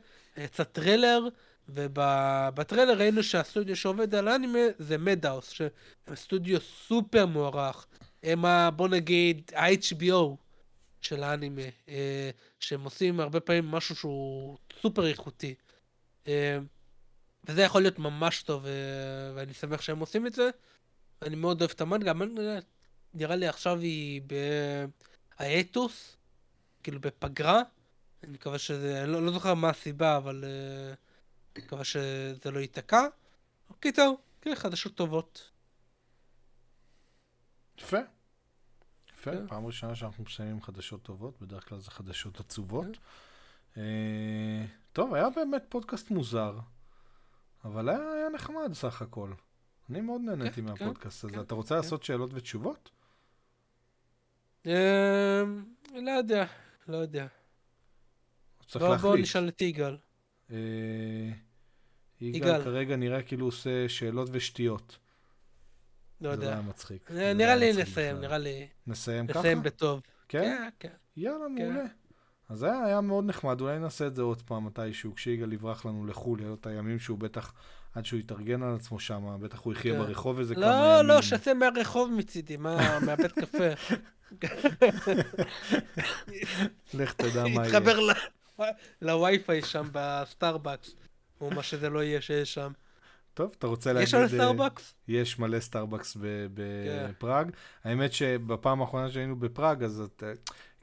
יצא טריילר, ובטריילר ראינו שהסטודיו שעובד על האנימה זה Madhouse, סטודיו סופר מוערך. הם ה... בוא נגיד ה-HBO של האנימה, אה, שהם עושים הרבה פעמים משהו שהוא סופר איכותי. אה, וזה יכול להיות ממש טוב, אה, ואני שמח שהם עושים את זה. אני מאוד אוהב את המנגה, המנגה נראה לי עכשיו היא בהאטוס, כאילו בפגרה. אני מקווה שזה, אני לא, לא זוכר מה הסיבה, אבל אה, אני מקווה שזה לא ייתקע. קיצר, כן, חדשות טובות. יפה. יפה, כן. פעם ראשונה שאנחנו מסיימים חדשות טובות, בדרך כלל זה חדשות עצובות. כן. אה, טוב, היה באמת פודקאסט מוזר, אבל היה היה נחמד סך הכל. אני מאוד נהניתי כן, מהפודקאסט הזה. כן, אתה רוצה כן. לעשות שאלות ותשובות? אה, לא יודע, לא יודע. צריך להחליט. נשאל את יגאל. אה, יגאל יגאל. כרגע נראה כאילו הוא עושה שאלות ושטויות. לא זה לא יודע. היה מצחיק. אה, זה לא נראה לי נסיים. נראה לי נסיים ככה? נסיים בטוב. כן? כן, כן. יאללה, כן. מעולה. אז זה היה, היה מאוד נחמד, אולי נעשה את זה עוד פעם מתישהו, כשיגאל יברח לנו לחו"ל, יהיו את הימים שהוא בטח, עד שהוא יתארגן על עצמו שם, בטח הוא יחיה כן. ברחוב איזה כמה לא, ימים. לא, שיצא מהרחוב מצידי, מה, מהבית קפה. לך תדע מה יהיה. יתחבר לווי-פיי שם בסטארבקס, או מה שזה לא יהיה שיש שם. טוב, אתה רוצה להגיד... יש אה, סטארבקס? יש מלא סטארבקס כן. בפראג. האמת שבפעם האחרונה שהיינו בפראג, אז אה,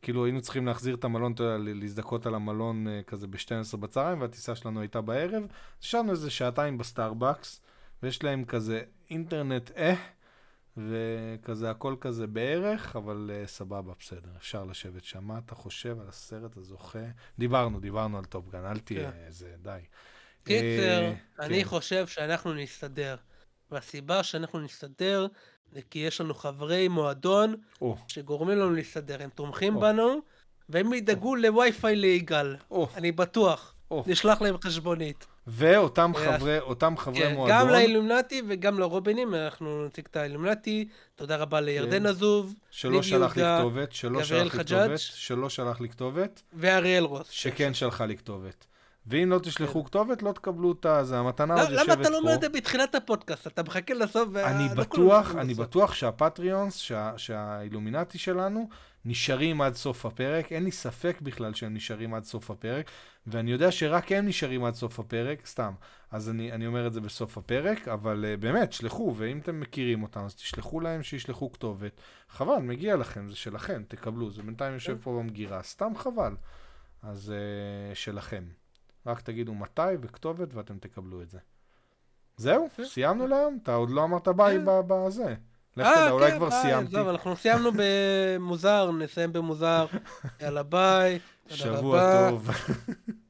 כאילו היינו צריכים להחזיר את המלון, אתה יודע, להזדכות על המלון אה, כזה ב-12 בצהריים, והטיסה שלנו הייתה בערב. ישבנו איזה שעתיים בסטארבקס, ויש להם כזה אינטרנט אה, וכזה הכל כזה בערך, אבל uh, סבבה, בסדר, אפשר לשבת שם. מה אתה חושב על הסרט הזוכה? דיברנו, דיברנו על טופגן, אל תהיה כן. איזה, די. קיצר, אה, אני כן. חושב שאנחנו נסתדר. והסיבה שאנחנו נסתדר, כי יש לנו חברי מועדון או, שגורמים לנו להסתדר. הם תומכים או. בנו, והם ידאגו לווי-פיי ליגאל. או, אני בטוח. או. נשלח להם חשבונית. ואותם אה, חברי, אותם חברי כן, מועדון. גם לאילומנטי וגם לרובינים, אנחנו נציג את האילומנטי. תודה רבה לירדן כן. עזוב, שלא שלח לי כתובת, שלא שלח לי. כתובת, שלא שלח לי כתובת, ואריאל רוס. שכן שלחה לי כתובת. ואם לא תשלחו כתובת, לא תקבלו את הזה, המתנה עוד לא- יושבת פה. למה אתה לא אומר את זה בתחילת הפודקאסט? אתה מחכה לסוף וה... אני לא בטוח, אני. בטוח שהפטריונס, שה- שהאילומינטי שלנו, נשארים עד סוף הפרק. אין לי ספק בכלל שהם נשארים עד סוף הפרק, ואני יודע שרק הם נשארים עד סוף הפרק, סתם. אז אני, אני אומר את זה בסוף הפרק, אבל uh, באמת, שלחו, ואם אתם מכירים אותם, אז תשלחו להם שישלחו כתובת. חבל, מגיע לכם, זה שלכם, תקבלו. זה בינתיים יושב כן. פה במגירה, סתם חבל. אז uh, שלכם. רק תגידו מתי וכתובת ואתם תקבלו את זה. זהו. סיימנו להיום? אתה עוד לא אמרת ביי כן. בזה. לך אה, תדע, אולי כן, כבר סיימתי. עזוב, אנחנו סיימנו במוזר, נסיים במוזר. יאללה ביי. שבוע. טוב.